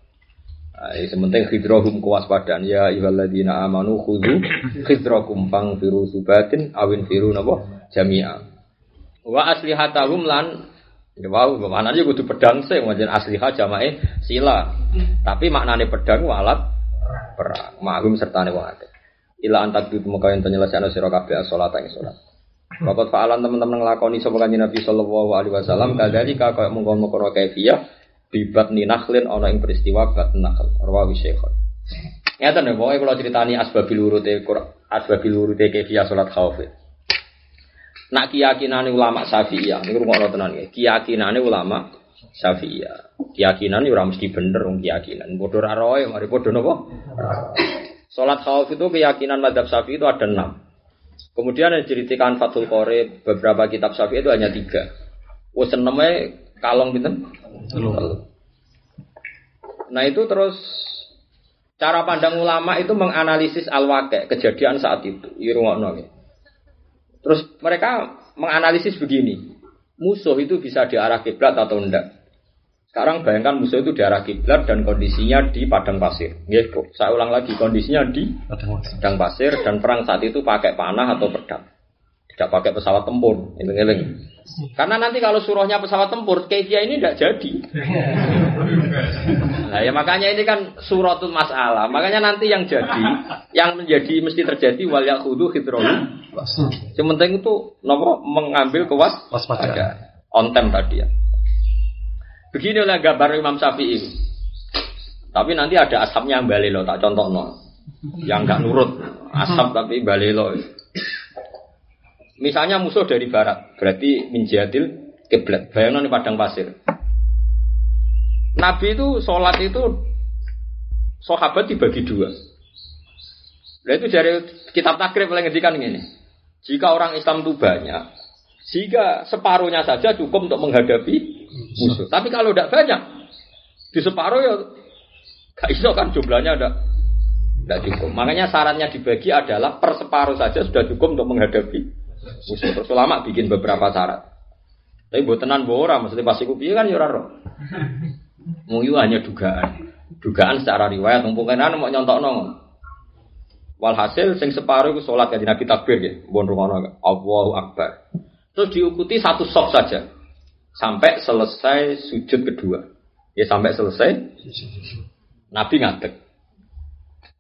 Nah, sementing khidrohum kewaspadaan ya ayyuhalladzina amanu khudhu khidrakum fangfiru subatin awin firu napa jami'a. Wa aslihatahum lan ya wow maknanya kudu pedang sih wajan asliha jamae sila. Tapi maknane pedang walat perang ma'hum sertane wong akeh. Ila antak tu muka yen nyelesekno sira kabeh salat ing salat. Bapak faalan teman-teman nglakoni sapa kanjeng Nabi sallallahu alaihi wasallam kadzalika kaya mungkon-mungkon kaifiyah bibat ni nakhlin ana ing peristiwa bat nakhl rawi syekhon ngeten lho pokoke kula critani asbabil urute asbabil urute kefiyah salat khauf nak keyakinane ulama Syafi'iyah niku rungokno tenan nggih keyakinane ulama Syafi'iyah keyakinan ora mesti bener wong keyakinan padha ra roe mari padha napa Salat khauf itu keyakinan madhab Syafi'i itu ada enam. Kemudian yang diceritakan Fathul Qorib beberapa kitab Syafi'i itu hanya tiga. Wes eneme kalong pinten? Telu. Nah itu terus cara pandang ulama itu menganalisis al kejadian saat itu. Irungokno ya. Terus mereka menganalisis begini, musuh itu bisa diarah kiblat atau enggak. Sekarang bayangkan musuh itu diarah kiblat dan kondisinya di padang pasir. Gitu. Saya ulang lagi kondisinya di padang pasir dan perang saat itu pakai panah atau pedang. Tidak pakai pesawat tempur. Eling-eling. Karena nanti kalau surahnya pesawat tempur, keifia ini tidak jadi. <laughs> Nah ya makanya ini kan suratul masalah. Makanya nanti yang jadi, yang menjadi mesti terjadi wal yakhudhu hidrolu. Yang penting itu nopo mengambil kewas waspada. On time tadi ya. Begini oleh gambar Imam Syafi'i. Tapi nanti ada asapnya yang balelo, tak contoh no. Yang nggak nurut, asap tapi balelo. Misalnya musuh dari barat, berarti minjadil kiblat. Bayangkan di padang pasir. Nabi itu sholat itu sahabat dibagi dua. Nah itu dari kitab takrib paling ngedikan ini. Jika orang Islam itu banyak, jika separuhnya saja cukup untuk menghadapi musuh. Tapi kalau tidak banyak, di separuh ya gak iso kan jumlahnya ada tidak cukup. Makanya syaratnya dibagi adalah per separuh saja sudah cukup untuk menghadapi terus ulama bikin beberapa syarat. Tapi buat tenan bora, maksudnya pasti piye kan ya ora roh. Muyu hanya dugaan. Dugaan secara riwayat mumpung kan mau nyontok nong. Walhasil sing separuh itu sholat kanjeng Nabi takbir ya, bon rungono Allahu Akbar. Terus diikuti satu sop saja sampai selesai sujud kedua. Ya sampai selesai Nabi ngadeg.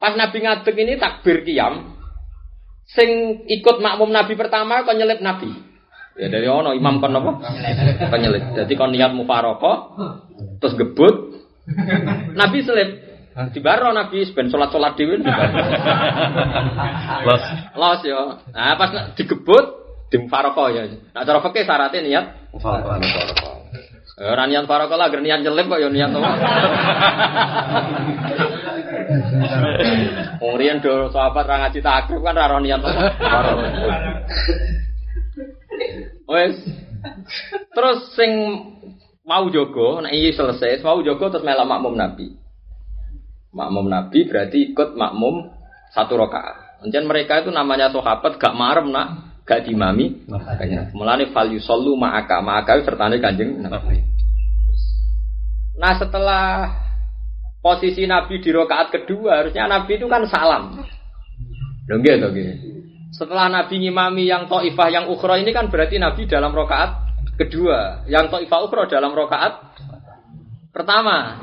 Pas Nabi ngadeg ini takbir kiam, sing ikut makmum Nabi pertama kon nyelip Nabi. Ya dari ono imam kon apa? Kon nyelip. Jadi kon niat mufaraqah terus gebut Nabi selip. Di baro Nabi ben salat-salat dhewe. Los. Los yo. Nah pas digebut di mufaraqah ya. Nah cara fikih syaratnya niat mufaraqah. Ora niat faraqah lah, niat nyelip kok ya niat apa? <laughs> <laughs> Riyen do sahabat ra ngaji takrib kan ra niat Wes. Terus sing mau jogo, nek iki selesai, mau jogo terus melok makmum Nabi. Makmum Nabi berarti ikut makmum satu rakaat. Kemudian mereka itu namanya sahabat gak marem nak, gak dimami. Makanya mulane fal yusallu ma'aka, ma'aka sertane Kanjeng Nabi. Nah, setelah posisi Nabi di rakaat kedua, harusnya Nabi itu kan salam. To nggih. Setelah Nabi ngimami yang Taifah yang ukhra ini kan berarti Nabi dalam rakaat kedua, yang Taifah ukhra dalam rakaat pertama.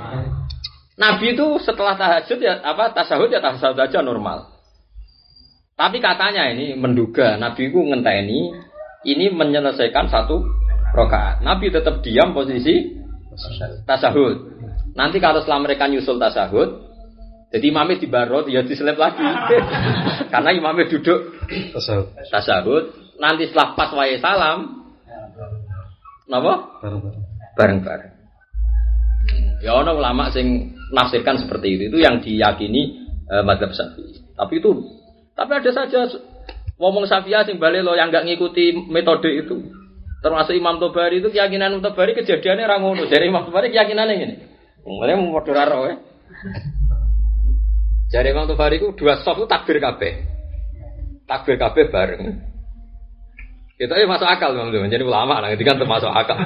Nabi itu setelah tahajud ya apa tasahud ya tasahud aja normal. Tapi katanya ini menduga Nabi itu ngenteni ini menyelesaikan satu rakaat. Nabi tetap diam posisi tasahud. Nanti kalau setelah mereka nyusul tasahud, jadi imamnya di barot ya diselip lagi. <laughs> Karena imamnya duduk tasahud. Nanti setelah pas wae salam, napa? Bareng-bareng. Ya ono ulama sing nafsirkan seperti itu. Itu yang diyakini eh, mazhab Syafi'i. Tapi itu tapi ada saja ngomong Syafi'ah sing balik lo yang nggak ngikuti metode itu. Termasuk Imam Tobari itu keyakinan Imam Tobari kejadiannya ra ngono. Jadi Imam Tobari keyakinannya gini. Mulai mau padha ra ya. Jadi Imam Tobari itu dua soft itu takbir kabeh. Takbir kabeh bareng. Itu aja masuk akal Tobari. Jadi ulama lah, itu kan termasuk akal.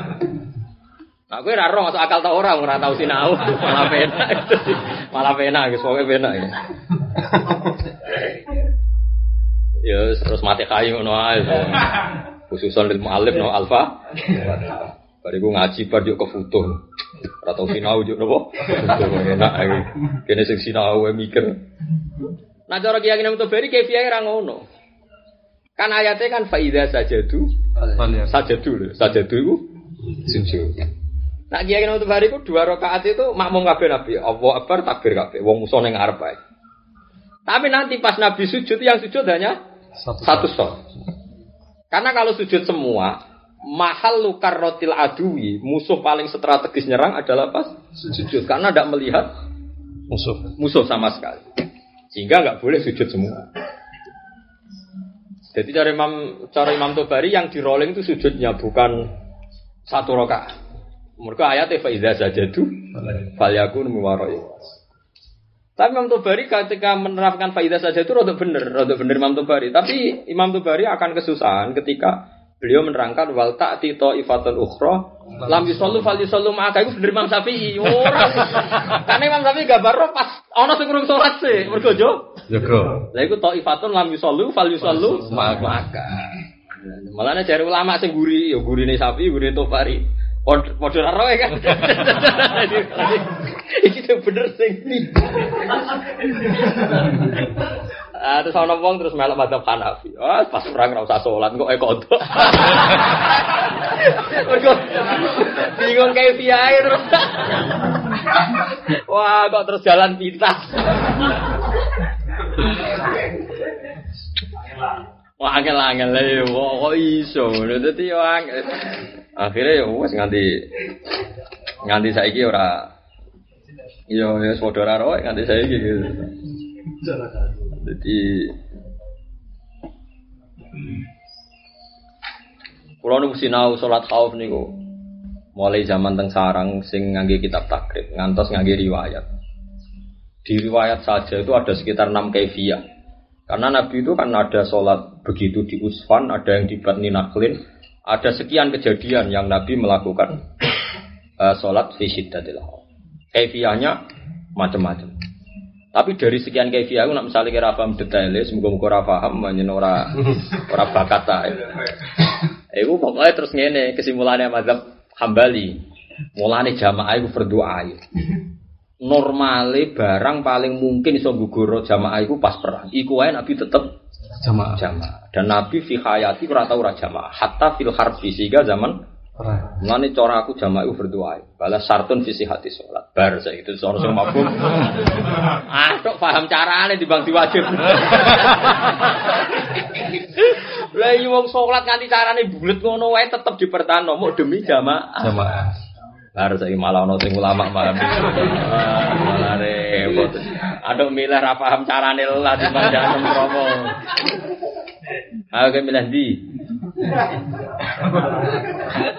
Nah, gue raro masuk akal tau orang, ora tau sinau, malah pena, malah pena, guys, pokoknya pena ya. Ya, terus mati kayu no. Khususan ilmu alif no alfa. Bariku ngaji bar yuk ke foto. Ora tau sinau yuk nopo. Enak ae. Kene sing sinau mikir. Nah, cara keyakinan Mutobari kefiahe ra ngono. Kan ayatnya kan faida sajadu sajadu lho. Sajadu iku sujud. Nah, kiai Nabi Bahari itu dua rakaat itu makmum kabeh Nabi. Allah Akbar takbir kabeh. Wong musuh ning ngarep ae. Tapi nanti pas Nabi sujud yang sujud hanya Satu. satu shot. Karena kalau sujud semua, mahal lukar rotil adui, musuh paling strategis nyerang adalah pas sujud. Karena tidak melihat Musuh. musuh sama sekali. Sehingga nggak boleh sujud semua. Jadi cara Imam cara Imam Tobari yang di rolling itu sujudnya bukan satu rakaat. Mereka ayatnya faida sajadu falyakun muwaroi. Tapi Imam Tobari ketika menerapkan faidah saja itu rodok bener, rodok bener Imam Tobari. Tapi Imam Tobari akan kesusahan ketika beliau menerangkan wal ta'ti ifatun ukhra lam yusallu fal yusallu ma'aka itu bener Imam Syafi'i. Ora. <laughs> Karena Imam Syafi'i gambar pas ana sing urung salat sih. Mergo jo. Jago. Lah iku ifatun lam yusallu fal yusallu ma'aka. Malah cari ulama sing guri, ya gurine Syafi'i, gurine Tobari. Pod podho ora roe kan. <laughs> Iki bener sing. <laughs> Ah, terus ana wong terus melok madzhab Hanafi. Ah, pas perang ora usah salat kok ekodo. <laughs> Mergo bingung kayak piye terus. Wah, kok terus jalan pintas. Wah, angel-angel ya, kok kok iso. Dadi yo angel. Akhirnya ya wes nganti nganti saiki ora yo ya saudara roe nganti saiki gitu. Jadi Kulo nu sinau salat khauf niku mulai zaman teng sarang sing ngangge kitab takrib ngantos ngangge riwayat. Di riwayat saja itu ada sekitar 6 kaifiyah. Karena Nabi itu kan ada sholat begitu di Usfan, ada yang di Batni Naklin, ada sekian kejadian yang Nabi melakukan uh, sholat fi syiddatil khauf. Kaifiyahnya macam-macam. Tapi dari sekian kaifiyah aku nak misalnya kira paham detailnya, semoga muga ora paham, banyak ora ora bakat ta. Iku pokoknya terus ngene kesimpulannya mazhab Hambali. Mulane jamaah iku berdoa. Normale barang paling mungkin iso gugur jamaah iku pas perang. Iku wae Nabi tetep Jamaah. jamaah. Dan Nabi fi hayati ora tau ora jamaah. Hatta fil harbi sehingga zaman. Mulane cara aku jamaah iku berdoa. Bala sartun fi hati sholat. Bar saya itu sono sing mabuk. Ah, tok paham carane dibang diwajib. Lah iya wong sholat nganti carane bulet ngono wae tetep dipertahanno mau demi jamaah. Jamaah. Bar saya malah ono sing ulama malah. Ah, malah repot. Aduk milih ra paham carane lah timbang jalan promo. Ke milih di.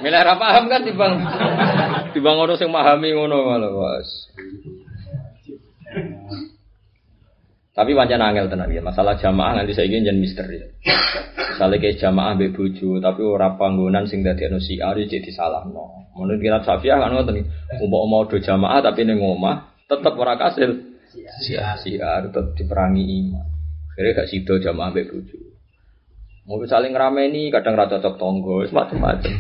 Milih ra paham kan timbang timbang ono sing memahami ngono malah, Bos. Tapi pancen angel tenan ya. Masalah jamaah nanti saya ingin jadi misteri. Misalnya kayak jamaah bojo tapi ora panggonan sing dadi anu siar ya jadi salah no. Menurut kira Syafi'ah kan ngoten iki. Umpama mau do jamaah tapi ning omah tetep ora kasil. Siar siar tetep diperangi iman. Akhirnya gak sido jamaah bojo. Mau saling ngerameni, kadang rada cocok tonggo, macam-macam.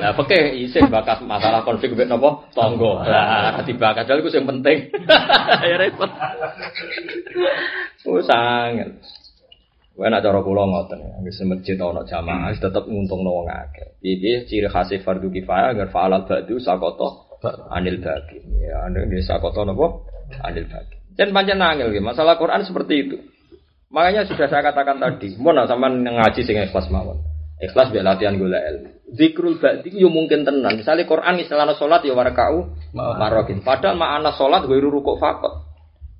Nah, pakai isi bakas masalah konflik mbek nopo tonggo. Lah, dibakar dal sing penting. <laughs> ya repot. Sangat. Wae nak cara kula ngoten ya, wis masjid ana jamaah wis tetep nguntungno wong akeh. Piye ciri khas fardu kifayah agar fa'alal ba'du sakoto anil bagi. Ya, di sakoto napa? Anil bagi. Dan pancen angel nggih, masalah Quran seperti itu. Makanya sudah saya katakan tadi, mau sama ngaji sing ikhlas mawon. Ikhlas biar latihan gula ilmu. Zikrul ba'di yo mungkin tenan. Misalnya Quran istilahnya salat ya warakau marokin. Padahal makna salat gue rukuk fakot.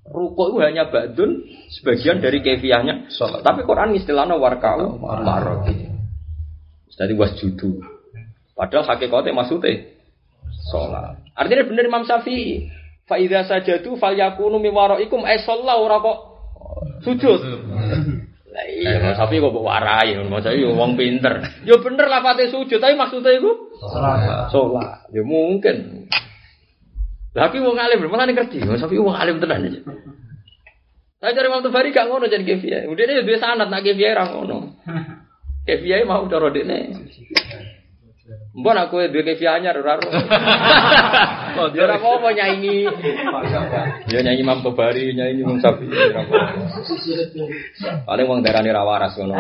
Rukuk itu hanya ba'dun sebagian dari kefiahnya. Tapi Quran istilahnya warkau marokin. Jadi wasjudu. Padahal hakikatnya maksudnya sholat. Artinya benar Imam Syafi'i. Fa'idha sajadu fal yakunu mi waraikum ay sholat ora kok sujud. Lah iya, Imam Syafi'i kok mbok warai, Imam Syafi'i yo wong pinter. Yo bener lafate sujud, tapi maksudnya iku sholat. Ya mungkin. Tapi wong alim, malah ngerti. Imam Syafi'i wong alim tenan aja. Saya cari Imam Tufari gak ngono jadi kefiah. Udah dia dua sanat nak kefiah ra ngono. Kefiah mau cara dekne. Mbon aku dua kefiah anyar <laughs> ora ro. Oh, dia ora apa nyanyi. Ya nyanyi Imam Tufari, nyanyi Imam ora apa. Paling wong darane ra waras ngono.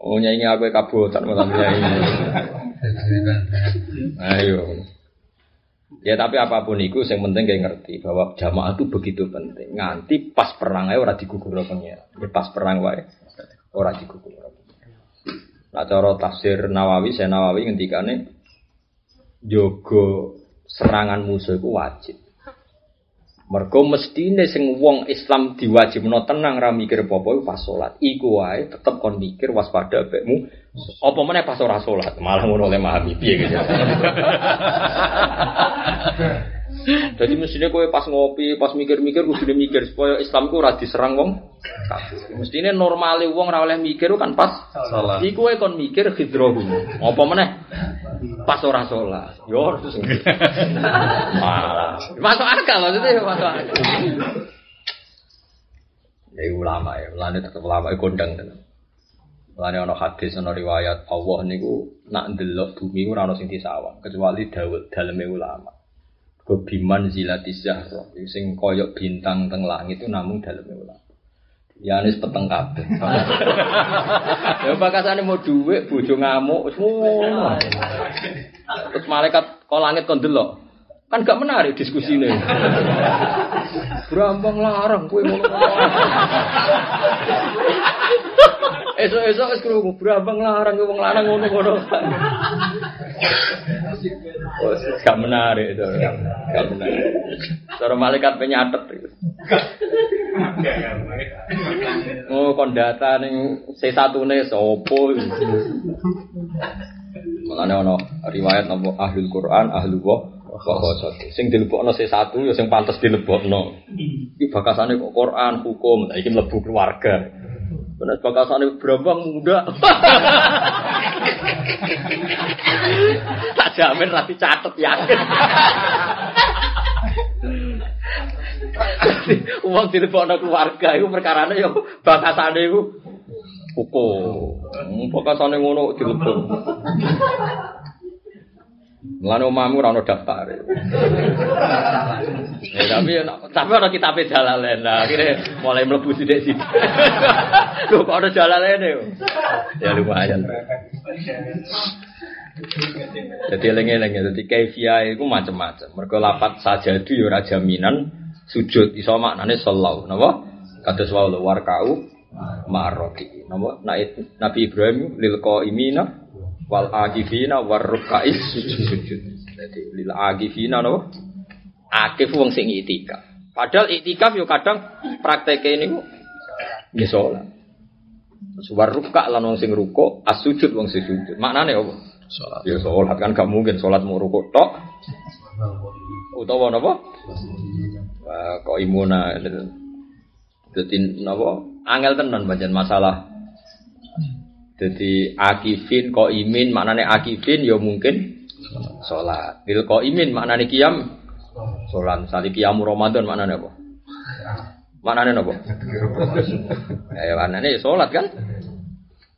Oh nyanyi aku kabotan malah nyanyi. Ayo. Ya tapi apa pun itu, yang penting kayak ngerti bahwa jamaah itu begitu penting. Nganti pas perang aja orang digugur pengira. Ya pas perang wae orang digugur. Nah cara tafsir Nawawi, saya Nawawi ngendikane jogo serangan musuh itu wajib. Mergo mestine sing wong Islam diwajibno tenang ra mikir apa-apa iku pas salat. Iku wae tetep kon mikir waspada bekmu. Apa meneh pas ora salat, malah ngono oleh memahami piye gitu. <laughs> Jadi mestinya kowe pas ngopi, pas mikir-mikir kudu mikir supaya Islam ku ora diserang wong kafir. Mestine normale wong ora oleh mikir kan pas Salat. Iku kowe kon mikir hidrohu. Apa meneh? Pas ora salat. Yo terus. Masuk akal maksudnya masuk akal. Ya ulama ya, ulama tetep ulama kondang tenan. Mulane ana hadis ana riwayat Allah niku nak ndelok bumi ora ana sing disawang kecuali dawuh daleme ulama. Kebiman zilati zahra sing koyok bintang teng langit itu namung daleme ulama. Ya nis peteng kabeh. <laughs> ya bakasane mau dhuwit bojo ngamuk ngono. Terus malaikat kok langit kon delok. Kan gak menarik diskusine. Brambang larang kowe ngono. Esok-esok wis krungu brambang larang wong larang ngono-ngono. Gak menarik itu. Gak menarik. Cara malaikat penyatet itu. Oh, kon data ning C1 ne sapa? Mulane ana riwayat napa ahlul Quran, ahlul wa Wakosot. Sing dilebokno C1 ya sing pantes dilebokno. Iki bakasane kok Quran, hukum, iki mlebu keluarga. Benar sebab kasane brombong muda. <laughs> tak jamin rapi catet yakin. <laughs> Uang telepon keluarga itu perkarane ya bahasane iku kuku. Hmm, Pokoke sane ngono dilebur. Mulane omahmu ora ono daftar. Ya, tapi tapi ana kitabe jalalen. Nah, akhirnya mulai mlebu sithik-sithik. <laughs> Lho kok ana jalalen yo. Ya lumayan. Jadi eling-eling ya, jadi kaifiyah itu macam-macam. Mergo lapat sajadu ya ora jaminan sujud iso maknane sallallahu, napa? Kados wae warkau ma'arraki. Napa? Nabi Ibrahim lil qaimina wal agifina war rukais sujud. Jadi lil agifina no akif wong sing itikaf. Padahal itikaf yo kadang prakteke niku nggih salat. War ruka lan wong sing ruko, as-sujud wong sing sujud. Maknane apa? Salat. Ya salat kan gak mungkin salat mau ruko tok. Utawa napa? Wah, kok imuna Jadi napa? Angel tenan pancen masalah. Jadi akifin kok imin maknane akifin ya mungkin salat. Bil kok imin maknane kiam salat. Sali kiam Ramadan maknane apa? Maknane apa? Ya maknane salat kan?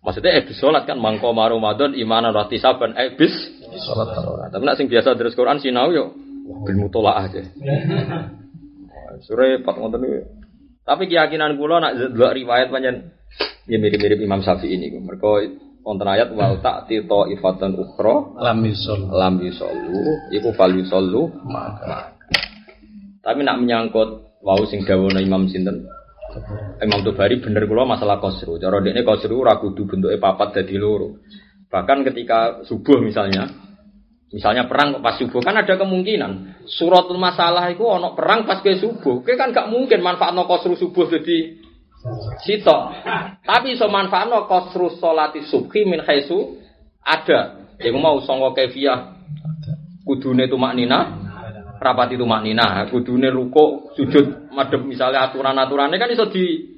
Maksudnya ebis sholat kan mangko Ramadan imanan rati saban ebis sholat tarawih. Tapi nak sing biasa terus Quran sinau yo bil mutolaah aja. <laughs> Pat ngoten niku. Tapi keyakinan kula nak delok riwayat panjen ya mirip-mirip Imam Syafi'i ini. Mereka wonten ayat wal ta'ti ta'ifatan ukhra Lam yusul. lam yusallu iku fal yusallu maka. Tapi nak menyangkut wau sing dawono Imam sinten? Imam Tubari bener kula masalah kosru. Cara dekne kosru ora kudu bentuke papat dadi loro. Bahkan ketika subuh misalnya, misalnya perang pas subuh kan ada kemungkinan suratul masalah itu ono perang pas ke subuh. Oke kan gak mungkin manfaatno kosru subuh jadi sitok. Tapi iso manfaatno kosru salati subhi min khaisu ada. Iku mau sangka kefiah kudune itu maknina rapat itu maknina kudune ruko sujud madhep misalnya aturan-aturannya kan iso di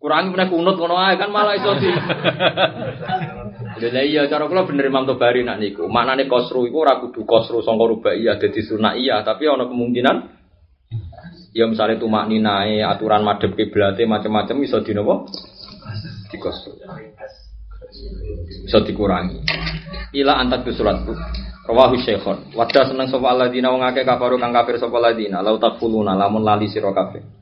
kurangi meneh kunut ngono kan malah iso di <laughs> Lha iya cara kula bener Imam Tobari nak niku. Maknane kosru iku ora kudu kosru sangka rubaiyah dadi sunaiyah, tapi ana kemungkinan ya misalnya tumak ninae aturan madhep kiblate macam-macam iso di napa? Di kosru. Iso dikurangi. Ila antak suratku. Rawahu Syekhon. Wadda seneng sapa alladzina wong akeh kafaru kang kafir sapa alladzina lau takfuluna lamun lali sira kabeh.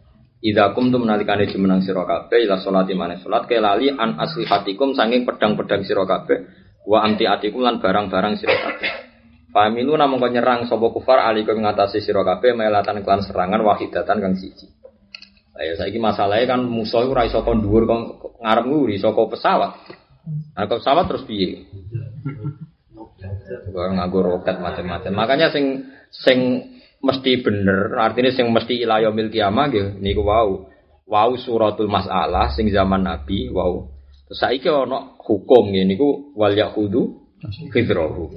Idza kumtum nalikane jumenang sira kabeh ila salati maneh salat ke lali an aslihatikum saking pedang-pedang sira kabeh wa anti atikum lan barang-barang sira kabeh. Familu namung kok nyerang sapa kufar alikum ngatasi sira kabeh melatan klan serangan wahidatan kang siji. Lah ya saiki masalahe kan musuh ora iso kon dhuwur ngarep nguri saka pesawat. Nah, pesawat terus piye? Nganggo roket macam-macam. Makanya sing sing mesti bener, artinya sing mesti ila yaumil kiamah nggih niku wau. Wau suratul masalah sing zaman Nabi wau. Terus saiki ana hukum nggih niku wal yahudu fitrahu.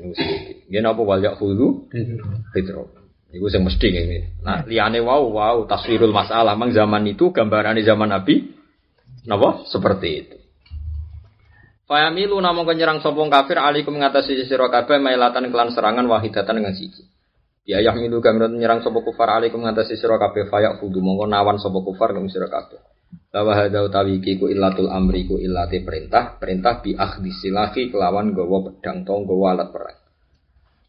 Nggih napa wal yahudu fitrahu. Niku sing mesti nggih. Nah, liyane wau wau taswirul masalah mang zaman itu gambarane zaman Nabi napa seperti itu. Fayamilu namung nyerang sopong kafir alikum mengatasi sira kabeh mailatan kelan serangan wahidatan dengan siji. Ya yahmilu gamrat nyerang sapa kufar alikum mengatasi sira kabeh fayak fudu mongko nawan sapa kufar kum sira kabeh. Lawa hadza utawi iki ku illatul amri ku illate perintah, perintah bi akhdhi silahi kelawan gawa pedang tong gawa alat perang.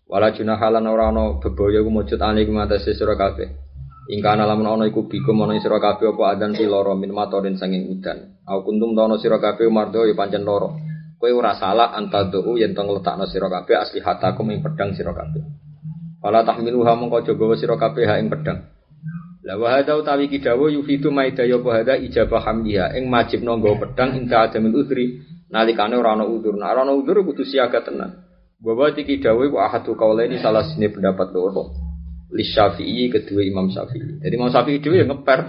Wala junahalan ora ana bebaya ku mujud alikum mengatasi sira kabeh. Ingkana lamun ana iku bikum ana sira kabeh apa adan piloro min matorin sanging udan. Au kuntum tono sira kabeh mardo ya pancen loro. Kowe ora salah antaduu yen tong letakno sira kabeh asli hatakum ing pedang sira kabeh. Fala tahmiluha mongko aja gawa sira kabeh ing pedang. La wa hadza utawi kidawu yufidu maidaya apa hadza ijabah hamdiha ing majibno nggawa pedang inta adamil udri nalikane ora ana udzur. Nek ora ana udzur kudu siaga tenan. Bahwa iki dawu iku ahadu kaulaini salah sini pendapat loro. Li Syafi'i kedua Imam Syafi'i. Jadi Imam Syafi'i dhewe ya ngeper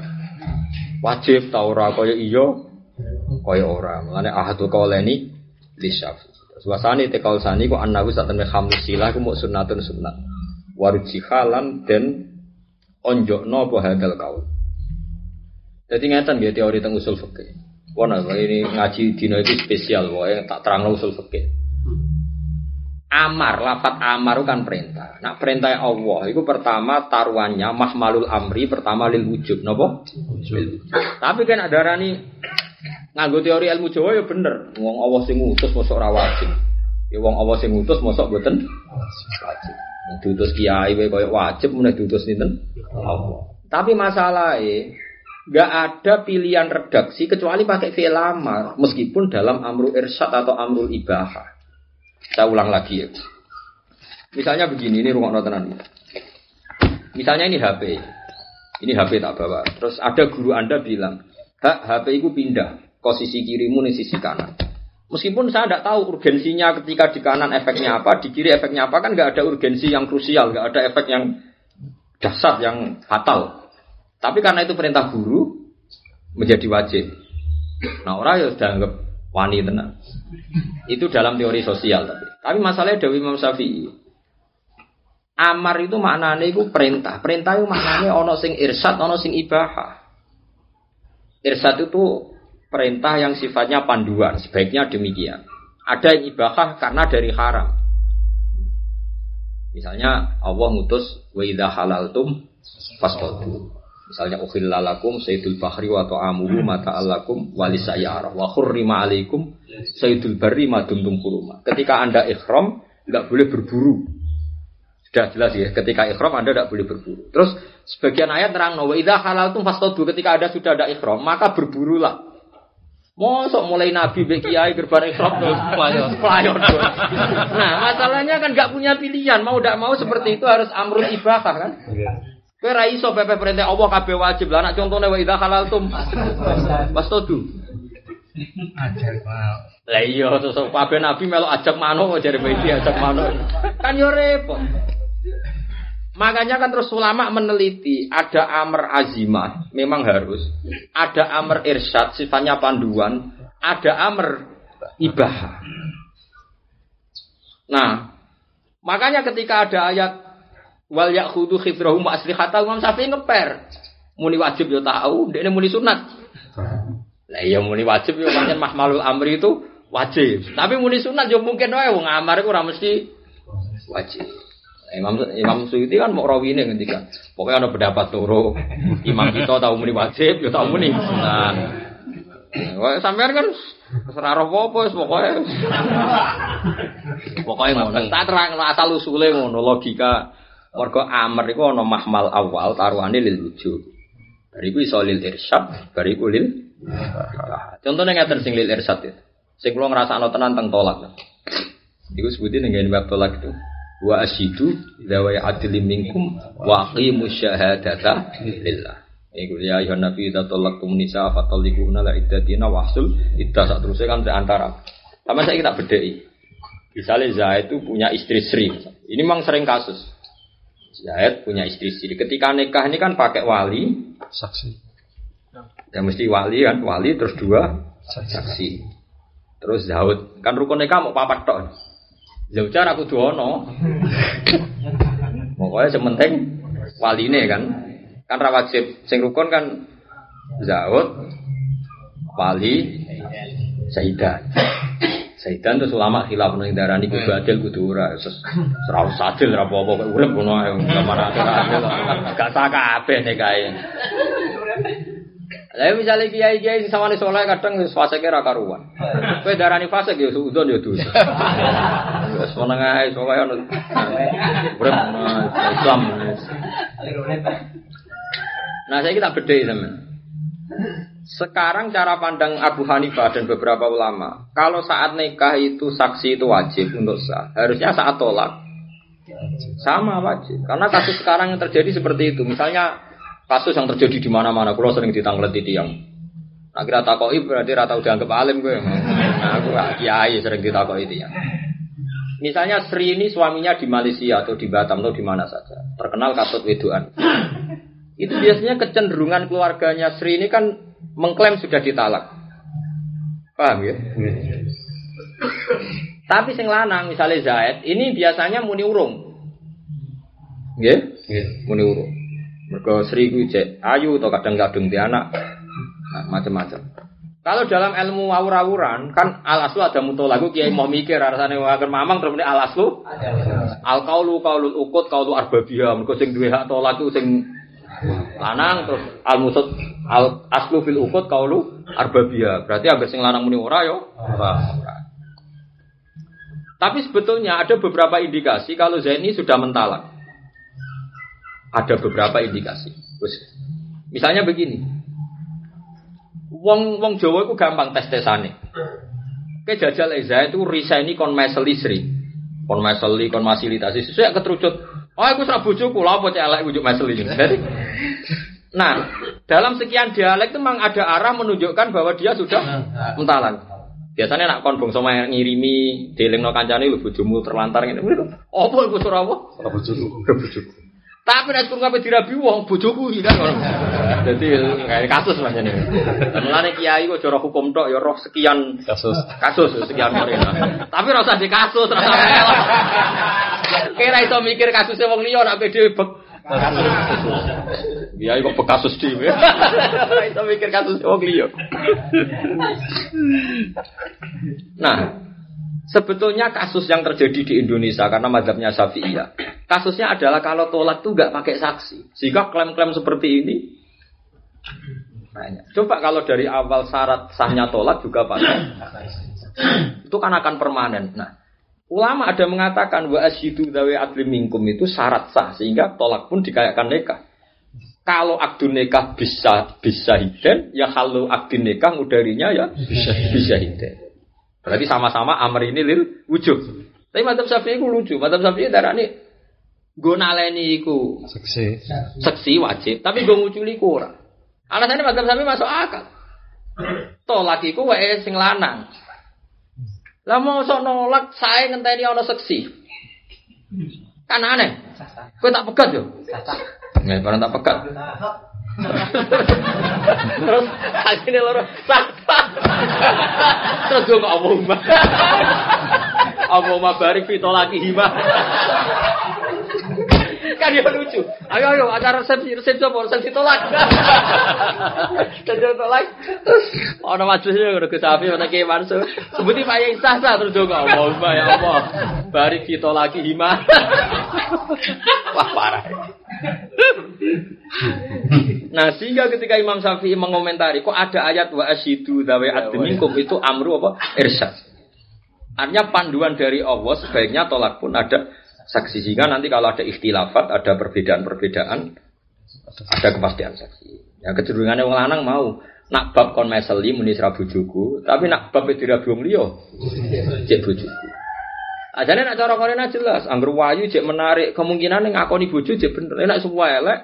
wajib ta ora kaya iya kaya ora. Mulane ahadu kaulaini li Syafi'i. Suasane tekal sani ku annahu satemene hamlu silah ku muk sunnatun sunnat. Warjihalan dan onjokno apa hadal kaul. Jadi ngeten ya teori tentang usul fikih. Wana ini ngaji dino itu spesial, wae tak terang usul fikih. Amar, lafat amar itu kan perintah. Nah perintah Allah itu pertama taruhannya mahmalul amri pertama lil wujud, nopo? Tapi kan ada rani nganggo teori ilmu Jawa ya bener. Wong Allah sing ngutus mosok ora wajib. Ya wong Allah sing ngutus mosok mboten wajib. Diutus kiai wae koyo wajib meneh diutus sinten? Allah. Tapi masalahnya nggak ada pilihan redaksi kecuali pakai fi'il amar meskipun dalam amru irsyad atau amrul ibahah. Saya ulang lagi ya. Misalnya begini, ini rumah tenan. Misalnya ini HP. Ini HP tak bawa. Terus ada guru Anda bilang, "Hak, HP itu pindah ke sisi kirimu nih sisi kanan." Meskipun saya tidak tahu urgensinya ketika di kanan efeknya apa, di kiri efeknya apa, kan nggak ada urgensi yang krusial, nggak ada efek yang dasar, yang fatal. Tapi karena itu perintah guru, menjadi wajib. Nah orang ya sudah anggap wani tenang. Itu dalam teori sosial tapi. Tapi masalahnya Dewi Imam Syafi'i. Amar itu maknanya itu perintah. Perintah itu maknanya ono sing irsyad, ono sing ibahah. Irsad itu perintah yang sifatnya panduan, sebaiknya demikian. Ada yang ibahah karena dari haram. Misalnya Allah ngutus wa idza halaltum fasqatu. Misalnya ukhillalakum sayyidul bahri wa ta'amuhu mata alakum walisayara wa khurrima alaikum sayyidul barri ma dumtum huruma. Ketika Anda ikhram enggak boleh berburu. Sudah jelas ya, ketika ikhram Anda tidak boleh berburu. Terus sebagian ayat terang wa idza halaltum fasqatu ketika Anda sudah ada ikhram maka berburulah. Mosok mulai Nabi Mbak Kiai gerban ikhram terus pelayon. Nah, masalahnya kan nggak punya pilihan, mau tidak mau seperti itu harus amrul ibahah kan? Kowe ra iso pepe perintah Allah kabeh wajib. Lah nek contone wa idza halaltum fastodu. Ajar. Lah iya terus kabeh nabi melok ajak mano jare Mbak ajak mano. Kan yo repot. Makanya kan terus ulama meneliti ada amr azimah, memang harus. Ada amr irsyad, sifatnya panduan. Ada amr ibahah. Nah, makanya ketika ada ayat wal yakhudu khidrahum wa aslihata Imam Syafi'i ngeper. Muni wajib yo tahu, ini muni sunat. Lah iya muni wajib yo pancen mahmalul amri itu wajib. Tapi muni sunat yo mungkin wae wong amar iku ora mesti wajib. Imam Imam Suyuti kan mau rawine ngendikan. Pokoknya ada pendapat turu. Imam kita tahu muni wajib, ya tahu muni sunat. Wah, sampean kan ora roh apa pokoke. Pokoke ngono. Tak terang asal usule ngono logika. Mergo amr iku ana mahmal awal taruhane lil wujud. Bariku iso lil irsyad, bariku lil Contohnya ngeten sing lil irsyad itu. Sing kula ngrasakno tenan teng tolak. Iku sebutin dengan bab tolak itu. Wa asyidu idza adli minkum wa aqimu syahadata lillah. Iku ya ayuhan nabi idza talaqtum nisa fatalliquna la iddatina wahsul iddah sak terusé kan antara. Sama saya kita bedai. Misalnya Zaid itu punya istri Sri. Ini memang sering kasus. Zaid punya istri Sri. Ketika nikah ini kan pakai wali, Saksi. ya mesti wali kan, wali terus dua saksi. Terus Zaud kan rukun nikah mau papat tok. Zaujar aku duono. <laughs> Pokoknya sementing waline kan. Kan ra wajib sing rukun kan Zaud wali Saidan. Saidan terus ulama khilaf nang darani kudu adil kudu ora. Ora usah adil ora apa-apa kok urip ngono ae. Gak sak kabeh nikahe. Lah misalnya kiai kiai sing sawane soleh kadang fase ra karuan. Kowe darani fase ya suudon ya dosa. Wis meneng ae soleh ono. Urip Islam. Nah, saya kita bedai teman. Sekarang cara pandang Abu Hanifah dan beberapa ulama, kalau saat nikah itu saksi itu wajib untuk sah. Harusnya saat tolak sama wajib. Karena kasus sekarang yang terjadi seperti itu. Misalnya kasus yang terjadi di mana-mana, kalau sering ditanggleti tiang. Nah, kira takoi berarti rata udah anggap alim gue. Nah, aku kiai sering ditakoi tiang. Misalnya Sri ini suaminya di Malaysia atau di Batam atau di mana saja, terkenal katut wedoan. Itu biasanya kecenderungan keluarganya Sri ini kan mengklaim sudah ditalak. Paham ya? Tapi sing lanang misalnya Zaid, ini biasanya muni urung. Nggih? Muni urung. Mergo Sri ku ayu atau kadang-kadang di anak. Nah, macam-macam. Kalau dalam ilmu awur-awuran kan al aslu ada mutolaku kiai mau mikir rasane wae mamang terus al aslu al qaulu qaulul ukut qaulu arbabiyah. Mergo sing duwe hak iku sing lanang terus al musud al aslu fil ukut qaulu arbabiyah. Berarti ambek sing lanang muni ora yo. Tapi sebetulnya ada beberapa indikasi kalau Zaini sudah mentalak ada beberapa indikasi misalnya begini Wong wong Jawa itu gampang tes tesane. Ke jajal Eza itu risaini kon meseli sri. Kon meseli kon fasilitasi sesuai keterucut. Oh aku bojoku lha apa cek elek ujuk meseli. Jadi Nah, dalam sekian dialek itu memang ada arah menunjukkan bahwa dia sudah mentalan. Biasanya nak kon bangsa ngirimi delingno kancane lho bojomu terlantar ngene. Apa iku ora apa? Bojoku. Bojoku. Tapi nek kurang kabeh dirabi wong bojoku iki kan. Dadi kayak kasus lah jane. Mulane kiai kok cara hukum tok ya roh sekian Kasus. kasus sekian orang. Tapi ora usah di kasus, ora usah melok. Kira iso mikir kasusnya wong liya nek dhewe bek. Ya kok bekasus dhewe. <laughs> Ora iso mikir kasus wong liya. Nah, sebetulnya kasus yang terjadi di Indonesia karena mazhabnya Syafi'iyah. Kasusnya adalah kalau tolak tuh nggak pakai saksi. Sehingga klaim-klaim seperti ini banyak. Coba kalau dari awal syarat sahnya tolak juga pakai itu kan akan permanen. Nah, ulama ada mengatakan wa asyidu dawe adli minkum itu syarat sah sehingga tolak pun dikayakan nikah. Kalau akdu nikah bisa bisa hiden, ya kalau akdu nikah mudarinya ya bisa bisa hiden. Berarti sama-sama amr ini lil wujud. Tapi madzhab Syafi'i itu lucu. Madzhab Syafi'i darah ini gue naleni iku Seksi. seksi wajib, tapi gue nguculi ku ora. Alasannya madzhab Syafi'i masuk akal. Tolak iku wae sing lanang. Lah mau sok nolak saya ngenteni ana seksi. Kan aneh. Kowe tak pegat yo. Nggak pernah tak pegat. Terus akhirnya loro sapa. Terus gue nggak omong mah. Barik fito lagi hima. Kan ya lucu. Ayo ayo acara resepsi resepsi apa resepsi tolak. <laughs> Jadi tolak. Terus ono majelisnya udah kesapi mana ke mansu. Sebuti Pak yang sah sah terus ngomong mbak ya Allah. Barik fito lagi hima. <laughs> Wah parah. Nah sehingga ketika Imam Syafi'i mengomentari kok ada ayat wa asyidu dawe adminkum itu amru apa irsyad. Artinya panduan dari Allah sebaiknya tolak pun ada saksi sehingga nanti kalau ada ikhtilafat, ada perbedaan-perbedaan, ada kepastian saksi. Ya kecenderungannya wong lanang mau nak bab kon meseli muni sira bojoku, tapi nak bab dirabi wong liya cek bojoku. Ajane nak cara korena jelas, angger wayu cek menarik kemungkinan yang ngakoni bojo cek bener. Nek semua elek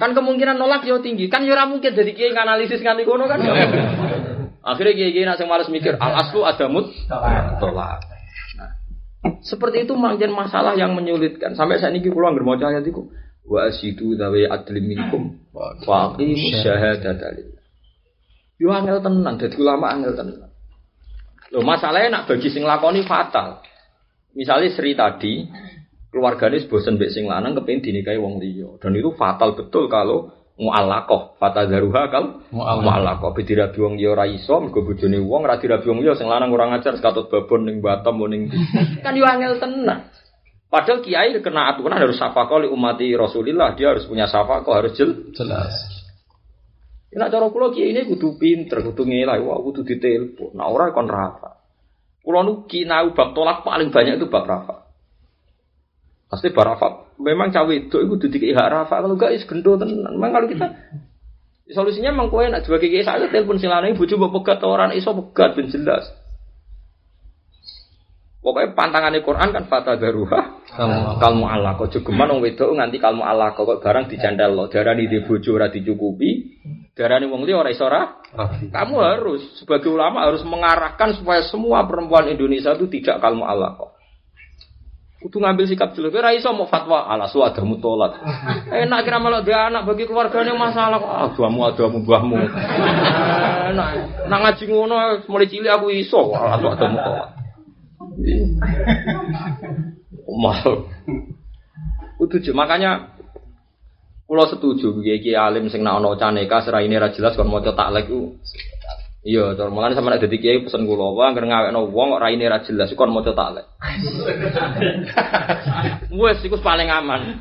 kan kemungkinan nolak yo tinggi. Kan yo ora mungkin jadi kiai analisis nganti kono kan. <laughs> Akhirnya kiai-kiai nak sing males mikir al aslu adamut tolak. Seperti itu manjen masalah yang menyulitkan. Sampai saat ini kula anggere maca ayat iku wa asidu dawe adlim minkum wa lillah. Yo angel tenan, dadi ulama angel tenan. Loh, masalahnya nak bagi sing lakoni fatal. Misalnya Sri tadi keluarganya bosen mbek sing lanang kepengin dinikahi wong liya. Dan itu fatal betul kalau mu'allaqah, fatadharuha kal mu'allaqah. Bidirabi wong liya ora iso, mergo bojone wong ora dirabi wong liya sing lanang ora ngajar sekatut babon ning Batam ning <laughs> kan yo angel tenan. Padahal kiai kena aturan harus safaqah li umati Rasulillah, dia harus punya safaqah, harus jel. Jelas. Nek cara kula kiai ini kudu pinter, kudu ngelai, wah kudu ditelepon. Nah ora kon rafa. Kula nu kinau bab tolak paling banyak itu bab rafa. Pasti bab rafa. Memang cawe itu itu dikei hak rafa. Kalau enggak is gendo tenan. Memang kalau kita solusinya memang kowe nak sebagai kiai saya telepon silane bojo mbok pegat orang iso pegat ben jelas. Pokoknya pantangannya Quran kan fata daruha. Kalmu Allah. Kok jogeman wong wedok nganti kalmu Allah. Kok barang dicandal lo? Darani di bojo ora dicukupi. Darani wong liya ora iso ora? Kamu harus sebagai ulama harus mengarahkan supaya semua perempuan Indonesia itu tidak kalmu Allah kok Kudu ngambil sikap jelas. Kira iso mau fatwa ala su adamu tolak. <laughs> Enak kira malah dia anak bagi keluarganya masalah kok. Adamu adamu buahmu. <laughs> Enak. Nak ngaji ngono mulai cilik aku iso ala su adamu tolak. <laughs> Mal. Kudu makanya Kulo setuju kiai alim sing nak ono caneka seraine ra jelas kon maca taklek ku. Iya, cara mulane sampe nek dadi kiai pesen kula wae anggere ngawekno wong kok raine ra jelas kon maca taklek. <laughs> Wes iku paling aman.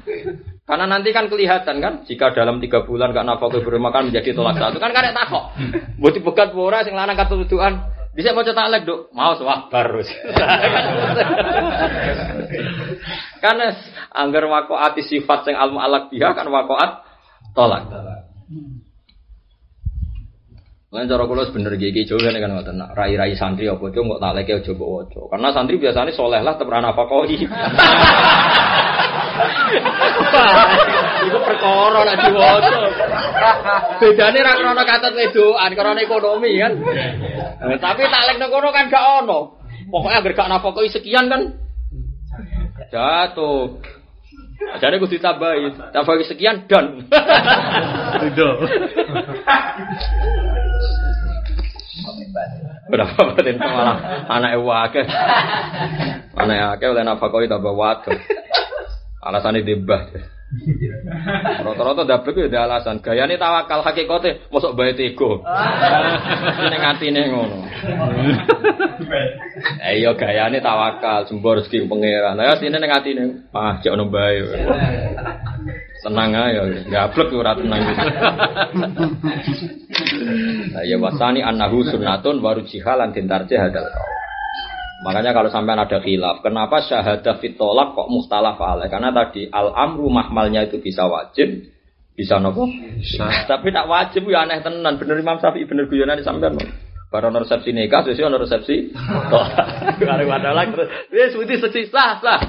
Karena nanti kan kelihatan kan, jika dalam tiga bulan gak nafkah bermakan menjadi tolak satu kan karek takok. Mbok dibegat ora sing lanang katutukan. Bisa maca taklek, Duk. Mau sabar terus. <laughs> Karena anggar wakoat sifat sing almu alak biha kan wakoat tolak. Lan cara kula sebener iki Jawa kan ngoten nak rai-rai santri apa cuk kok tak aja mbok waca. Karena santri biasanya soleh lah temen apa koi. <laughs> Iku perkara nek diwaca. Bedane ra krana katut wedoan, krana ekonomi kan. Eh, tapi tak lek kono kan gak ono. Pokoknya agar gak nafkoi sekian kan jatuh. Jadi gue ditambahin, tambahin sekian dan. Ridho. Berapa batin malah anak wakil, anak wakil oleh nafkoi tambah wakil. Alasannya dibah. <laughs> Rata-rata dablek ya alasan. Gayane tawakal hakikate mosok bae tego. Ning <laughs> atine ngono. <laughs> Eh iya gayane tawakal, jembor rezeki pangeran. Lah sine ning atine, ah jek ono bae. Tenang ae, dablek ora tenang. Nah, ya wasani annahu sunnatun waru jihalan tintarje hadal. Makanya kalau sampai ada khilaf, kenapa syahadah fitolak kok muhtalaf alaih? Karena tadi al-amru mahmalnya itu bisa wajib, bisa nopo? <laughs> Tapi tak wajib ya aneh tenan. Bener Imam Syafi'i, bener guyonan sampean. Baru ono resepsi nikah, sesuai ono resepsi. Kalau <laughs> ada lagi terus, wis seksi sah sah.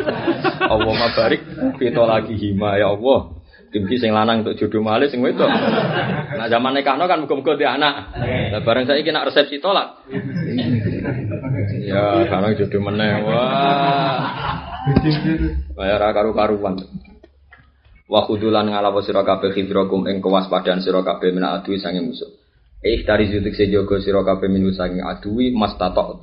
Allah mabarik fitolaki hima ya Allah. Dimki sing lanang untuk jodoh malih sing wedok. Nah zaman nikahno kan muga-muga di anak. Lah bareng saiki nak resepsi tolak. Ya, karena jodoh meneh. Wah. Bayar karu-karuan. Wa khudulan ngalawa sira kabeh khidrakum ing kewaspadaan sira kabeh mina adui sange musuh. Dari zutik sejogo sira kabeh minu sange adui mas tatok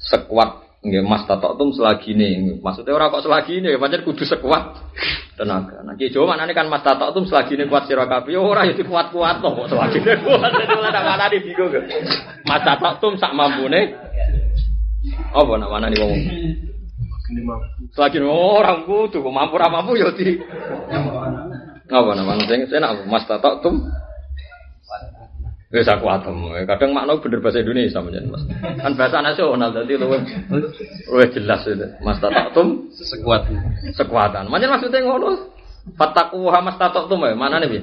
sekuat nggih mas tatok tum selagine. Maksudnya ora kok selagine, pancen kudu sekuat tenaga. Nah, ki Jawa kan mas tatok tum selagine kuat sira kabeh. Ora ya kuat-kuat kok selagine kuat. Ora tak mana di bingung. Mas tatok tum sak. Apa nak mana nih wong? Selagi orang kudu mampu ra mampu ya di. Apa namanya sing senak mas tatok tum. Wis aku atem. Kadang makna bener bahasa Indonesia menjen Mas. Kan bahasa nasional dadi luwih luwih jelas itu. Mas tatum Sekuat. sekuatan. Menjen maksudnya ngono. Fataku hamas tatok tum mana nih?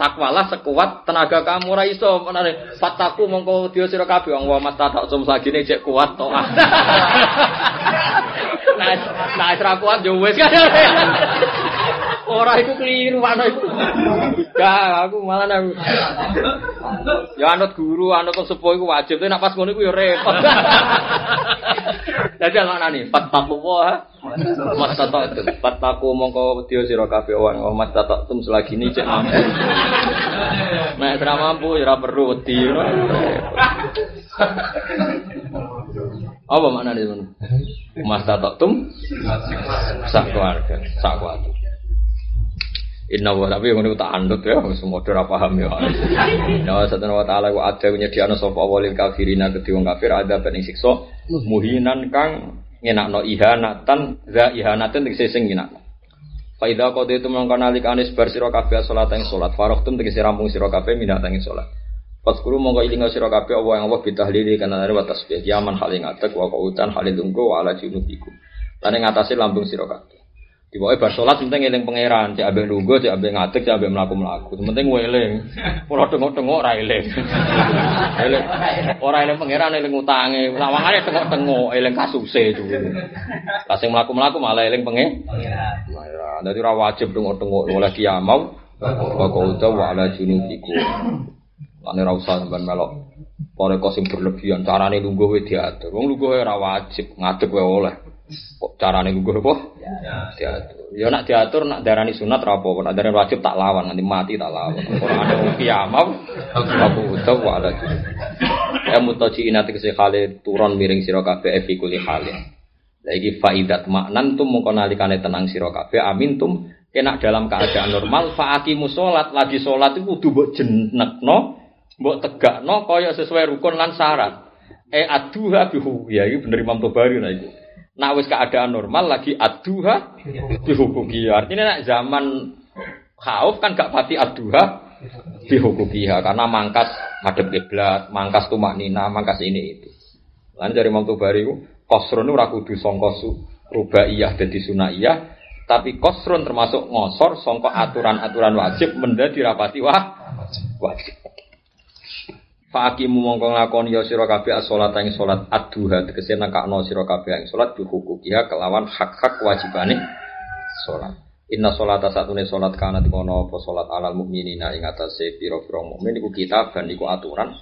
Takwalah sekuat tenaga kamu ra iso mana nih? Fataku mongko dia sira kabeh wong mas tatok tum sagine cek kuat to. <laughs> Nah, nah kuat yo wis kan. <laughs> Ora iku keliru ana iku. Gak, aku malah aku. Ya anut guru, anut wong sepuh iku wajib, tapi nek pas ngono ya repot. Dadi ana nih, fataku wa mas tatok tum. Fataku mongko dia sira wong mas tatok tum selagi ini cek mampu. Nek ora mampu ya perlu wedi. Apa makna ini? Mas tatok tum sak keluarga, sak keluarga. Inna wa tapi ini tak andut ya, semua udah paham ya. Inna wa satana wa ta'ala wa ada menyediakan sopa awalil kafirina kedua wong kafir ada pening sikso muhinan kang ngenakno ihanatan za ihanatan tegese sing ngenakno. Faida qad itu mongkon alik anis bar sira kabeh salat ing salat farahtum tegese rampung sira kabeh minat ing salat. Pas guru mongko ilinga sira kabeh Allah yang Allah bitahlili kana are wa tasbih yaman haling atek wa qautan halil tunggu wa ala junubikum. Lan lambung sira kabeh. Pokoknya bar sholat penting eling pangeran, cek abe lugu, cek abe ngatek, cek abe melaku melaku. Penting gue eling, ora tengok tengok ora eling. <laughs> Eling, ora eling pangeran eling utange, lawangannya tengok tengok eling kasuse itu. Kasih melaku melaku malah eling pengen. Pangeran, jadi ora wajib tengok tengok oleh kiamau. Kau tahu ala junubiku. Lane ra usah sampean melok. Kok sing berlebihan, carane lungguh wae diatur. Wong lungguh ora wajib, ngadeg wae oleh. Kok carane lungguh apa? Diatur. Ya nak diatur nak darani sunat ra apa, nak darani wajib tak lawan, nanti mati tak lawan. Ora ada wong kiamah. Aku tahu ala Ya mutaji inati kese khale turun miring sira kabeh fi kuli khale. Lagi faidat maknan tum mongko nalikane tenang sira kabeh amin tum kena dalam keadaan normal faakimu salat lagi salat itu kudu mbok jenekno mbok tegakno kaya sesuai rukun lan syarat. E aduha bihu ya iki bener Imam Tobari nah iku. Nak wis keadaan normal lagi aduha bihukuki. Artinya nak zaman khauf kan gak pati aduha bihukukiha karena mangkas madhep kiblat, mangkas tumak nina, mangkas ini itu. Lan dari Imam Tobari ku kosron ora kudu sangka rubaiyah dadi sunaiyah, tapi kosron termasuk ngosor sangka aturan-aturan wajib menjadi rapati wah wajib. Fakimu mongko nglakoni ya sira kabeh as-salat ing salat ad-duha tegese nekakno sira kabeh ing salat bi hukukiha kelawan hak-hak kewajibane salat. Inna sholata satune salat kana dikono apa salat alal mukminina ing atase pira-pira mukmin iku kitaban iku aturan.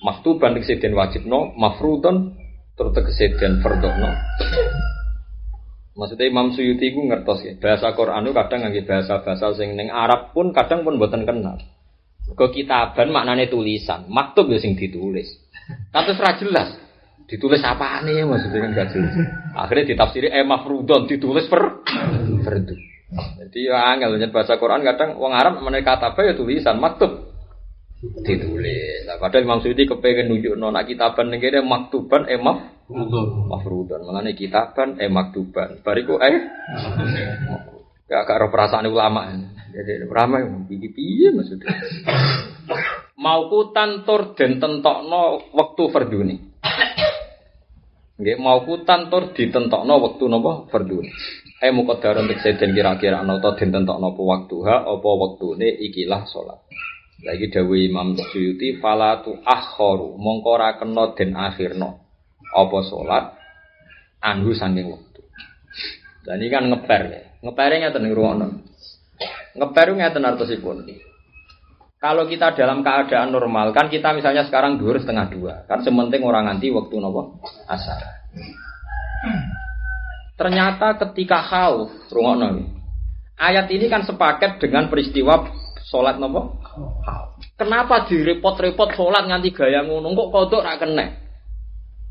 Maktuban tegese den wajibno, mafrudun tur tegese den fardhono. Maksudnya Imam Suyuti iku ngertos ya, bahasa Quran itu kadang ngangge bahasa-bahasa sing ning Arab pun kadang pun mboten kenal. Ke kitaban maknanya tulisan, maktub ya sing ditulis. Tapi ora jelas. Ditulis apa nih maksudnya kan gak jelas. Akhirnya ditafsiri eh mafrudon ditulis per fardu. Jadi ya angel bahasa Quran kadang wong Arab meneh katabe ya tulisan maktub ditulis. Nah, padahal Imam Suyuti kepengen nunjukno nak kitaban ning kene maktuban emaf Betul. mafrudan. Mengenai kitaban eh maktuban. Bariku eh <laughs> gak roh perasaan ulama. Jadi ulama iki piye maksudnya? Mau kutan tur den tentokno wektu fardune. Nggih mau kutan tur ditentokno wektu napa fardune. Eh muqaddar untuk seden kira-kira ana ta den tentokno apa waktuha apa wektune ikilah salat. Lagi dawuh Imam Suyuti falatu akharu mongko ora kena den akhirno apa salat anhu saking wektu. Dan ini kan ngeper ya. Ngepernya ngeten ning ruwono. Ngeper ngeten artosipun. Kalau kita dalam keadaan normal, kan kita misalnya sekarang dua setengah dua, kan sementing orang nganti waktu nopo asar. Ternyata ketika khauf, rungokno. Ayat ini kan sepaket dengan peristiwa sholat nopo. Kenapa direpot-repot sholat nganti gaya ngono? Kok kodok rak?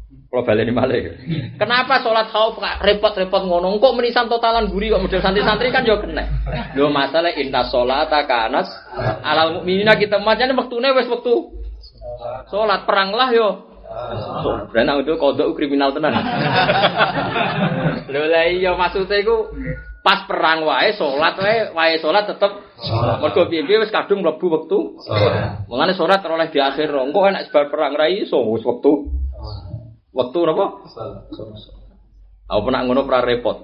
Kalau balik malih. Kenapa sholat khauf repot-repot ngono? Kok menisan totalan guri kok model santri-santri kan yo kena. Lho masalah inna sholata kanas alal mukminina kita macane wektune wis wektu sholat perang lah yo. So, Brana itu kodok kriminal tenan. Lho lah iya maksudnya iku pas perang wae salat wae wae salat tetep mergo piye wis kadung mlebu wektu. Mulane salat oleh di akhir engko enak sebar perang ra iso wis wektu. Napa? Apa nak ngono pra repot.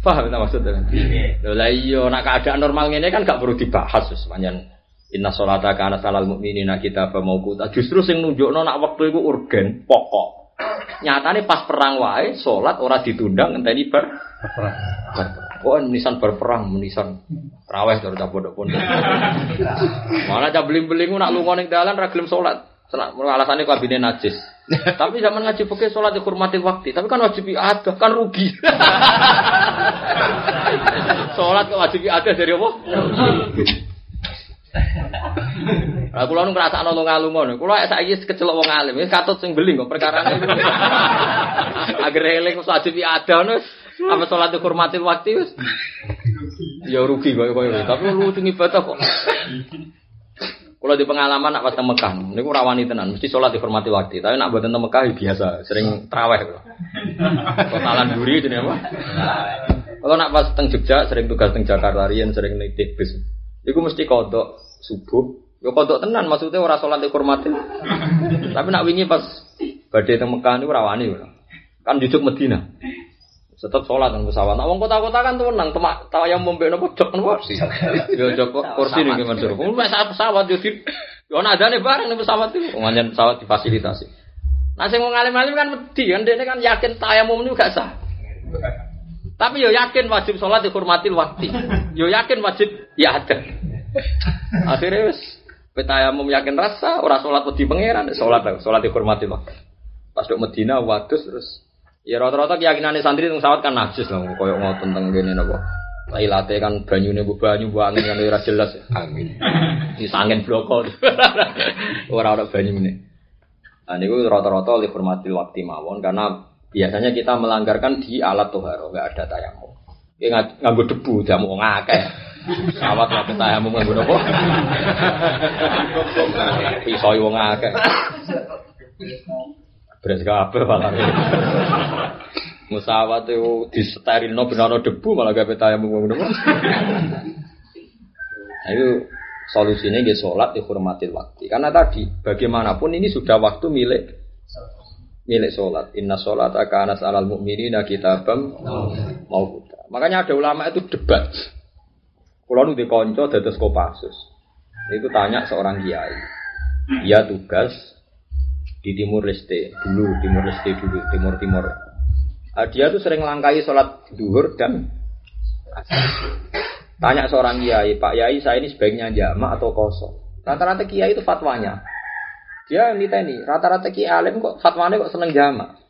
Paham tak maksudnya? Lho lah iya nak keadaan normal ngene kan gak perlu dibahas panjen Inna sholata kana salal mukminina kita mauquta. Justru sing nunjukno nak wektu iku urgen, pokok. Nyatane pas perang wae salat ora ditunda ngenteni bar Berperang. Oh, menisan berperang, menisan raweh terus tak pondok-pondok. Malah cah beling-beling nak lunga ning dalan ra gelem salat. Senak alasane kabine najis. <laughs> Tapi zaman ngaji fikih salat dihormati waktu, tapi kan wajib ada, kan rugi. <laughs> salat kok wajib ada dari apa? Lah kula nu ngrasakno lunga-lunga. Kula saiki kecelok wong alim, wis katut sing beling kok perkarane. <laughs> Agar eling wajib ada wis apa salat dihormati waktu wis. Ya rugi kok koyo tapi lucu ibadah kok. Kalau di pengalaman nak pas teng Mekah, niku rawani tenan, mesti sholat dihormati waktu. Tapi nak buat teng Mekah ya biasa, sering traweh. Totalan duri jadi apa? Kalau nak pas teng Jogja, sering tugas teng Jakarta, rian sering naik bis. Iku mesti kodok subuh. Yo kodok tenan, maksudnya ora sholat dihormati. Tapi nak wingi pas badai teng Mekah niku rawani. Kan jujuk Medina. Tetap sholat dan pesawat. Nah, wong kota-kota kan tuh menang. Temak tahu yang membeli nopo jok nopo sih. Yo jok kursi nih gimana suruh. Kamu pesawat pesawat yo di. Yo ada nih bareng nih pesawat itu. Nganyan pesawat difasilitasi. Nah, sing mau ngalim-ngalim kan mesti kan dia kan yakin tayamum ini gak sah. Tapi yo yakin wajib sholat dihormati waktu. Yo yakin wajib ya ada. Akhirnya wes petayamum yakin rasa orang sholat wedi pangeran sholat sholat dihormati waktu. Pas dok Medina wadus terus Ya rata-rata keyakinan santri tentang sawat kan najis lah, koyok ngotot tentang gini nopo. Lailate kan banyu nih banyu bu angin kan ora jelas. Angin. Di angin bloko. <laughs> Ora ora banyu ini. Nah niku rata-rata oleh hormati waktu mawon karena biasanya kita melanggarkan di alat toharo nggak ada tayamum. Ya nganggo debu jamu ngakeh. Sawat nganggo tayamum nganggo nopo? Pisau wong akeh. <laughs> <laughs> Beres kabeh malah. Musawat itu disterilno benono debu malah gawe tayamum ngono. Nah, itu solusinya dia sholat dihormati waktu. Karena tadi bagaimanapun ini sudah waktu milik milik sholat. Inna sholat akan alal mukminina kitabam mau Makanya ada ulama itu debat. Kalau nu dikonco dados kopasus. Itu tanya seorang kiai. Dia tugas di Timur Leste dulu, Timur Leste dulu, Timur Timur. Uh, dia tuh sering langkai sholat duhur dan. Tanya seorang kiai, Pak Yai saya ini sebaiknya jamak atau kosong. Rata-rata kiai itu fatwanya. Dia minta ini, rata-rata kiai alim kok fatwanya kok seneng jamak.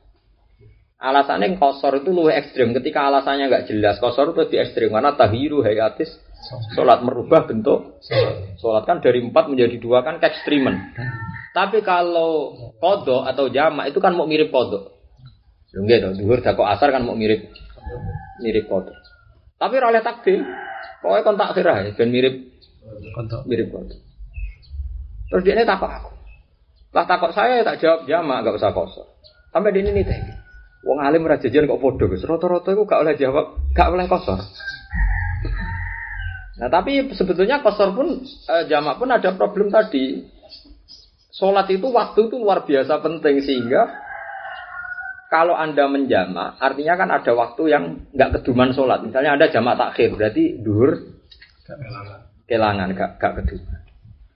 Alasannya kosor itu lebih ekstrim. Ketika alasannya nggak jelas, kosor itu lebih ekstrim karena tahiru hayatis sholat merubah bentuk. Sholat kan dari empat menjadi dua kan keekstrimen. Tapi kalau kodok atau jamak itu kan mau mirip kodok. Enggak dong, duhur kok asar kan mau mirip Mirip kodok. Tapi oleh takdir. Pokoknya kon takdir ae ben mirip Kontok. mirip kodok. Terus dia ini takut aku. Lah takut saya tak jawab jamak, gak usah kosong. Sampai di ini teh. Wong alim ora jajan kok podo Gus. Rata-rata iku gak oleh jawab, gak oleh kosor. Nah tapi sebetulnya kosor pun eh, jamak pun ada problem tadi. Sholat itu waktu itu luar biasa penting sehingga kalau anda menjamak, artinya kan ada waktu yang nggak keduman sholat. Misalnya ada jamak takhir, berarti duhur kelangan, gak, gak keduman.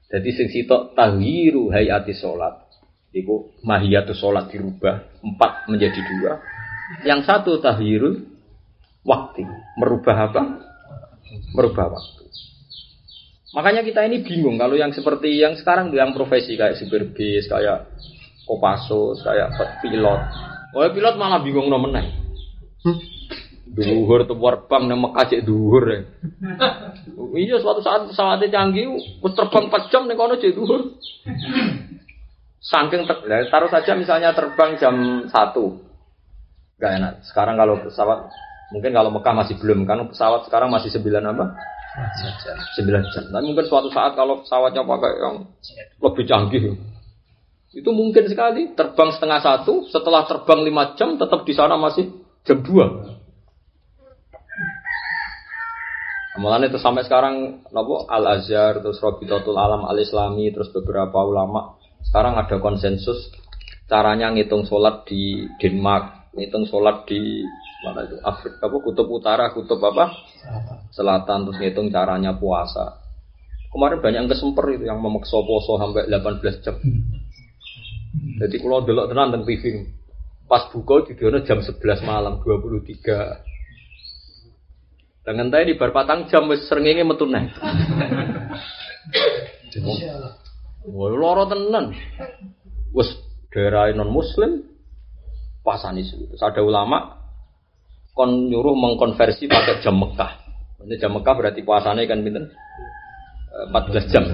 Jadi sing sitok tahwiru hayati sholat. Iku mahiyatu sholat dirubah empat menjadi dua. Yang satu tahwirul waktu. Merubah apa? Merubah waktu. Makanya kita ini bingung kalau yang seperti yang sekarang yang profesi kayak supir bis, kayak kopasos, kayak pilot. Oh pilot malah bingung nomor meneh. Duhur tuh terbang nang Mekah cek duhur ya. <laughs> Iya suatu saat pesawatnya canggih, terbang 4 jam ning kono cek duhur. Saking ter, lah, taruh saja misalnya terbang jam 1. Gak enak. Sekarang kalau pesawat mungkin kalau Mekah masih belum kan pesawat sekarang masih 9 apa? 9 jam. Tapi mungkin suatu saat kalau pesawatnya pakai yang lebih canggih itu mungkin sekali. Terbang setengah satu setelah terbang lima jam tetap di sana masih jam 2 Mulanya itu sampai sekarang nopo Al Azhar terus Robitotul Alam Al Islami terus beberapa ulama. Sekarang ada konsensus caranya ngitung sholat di Denmark, ngitung sholat di mana itu Afrika apa kutub utara, kutub apa selatan terus ngitung caranya puasa. Kemarin banyak yang kesemper itu yang memaksa poso sampai 18 jam. Jadi kalau delok tenan tentang TV pas buka di jam 11 malam 23 dengan tadi di berpatang jam wis srengenge metu. <laughs> Wah, loro tenan. Wis daerah non muslim pasani itu. Ada ulama kon nyuruh mengkonversi pakai jam Mekah. Ini jam Mekah berarti puasanya kan pinten? Eh, 14 jam.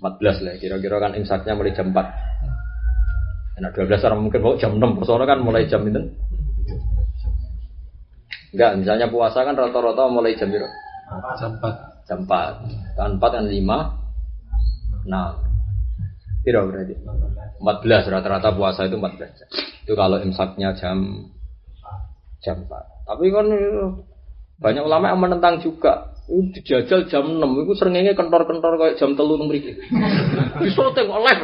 14 lah kira-kira kan imsaknya mulai jam 4. Enak 12 orang mungkin mau jam 6, soalnya kan mulai jam pinten? Enggak, misalnya puasa kan rata-rata mulai jam berapa? Jam 4. Jam 4. Kan 4 kan 5. Nah. Piro berarti? 14 rata-rata puasa itu 14 jam. Itu kalau imsaknya jam jam 4. Tapi kan eh, banyak ulama yang menentang juga. Itu dijajal jam 6, itu seringnya kentor-kentor kayak jam telu mriki. <laughs> Disoting oleh.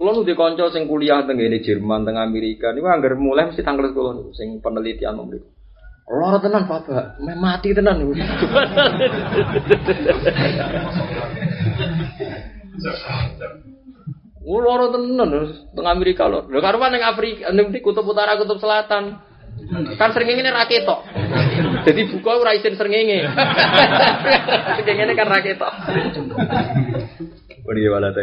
Kulo nu dikonco sing kuliah teng ngene Jerman, teng Amerika niku anggar mulai mesti tanggal kulo niku sing penelitian nomor Loro tenan Bapak, mati tenan niku. <laughs> Loro tenan teng Amerika lho. Lho karuan ning Afrika, ning kutub utara, kutub selatan. Kan srengenge ra ketok. Jadi buka ora isin srengenge. <laughs> Srengenge kan ra ketok. Beri wala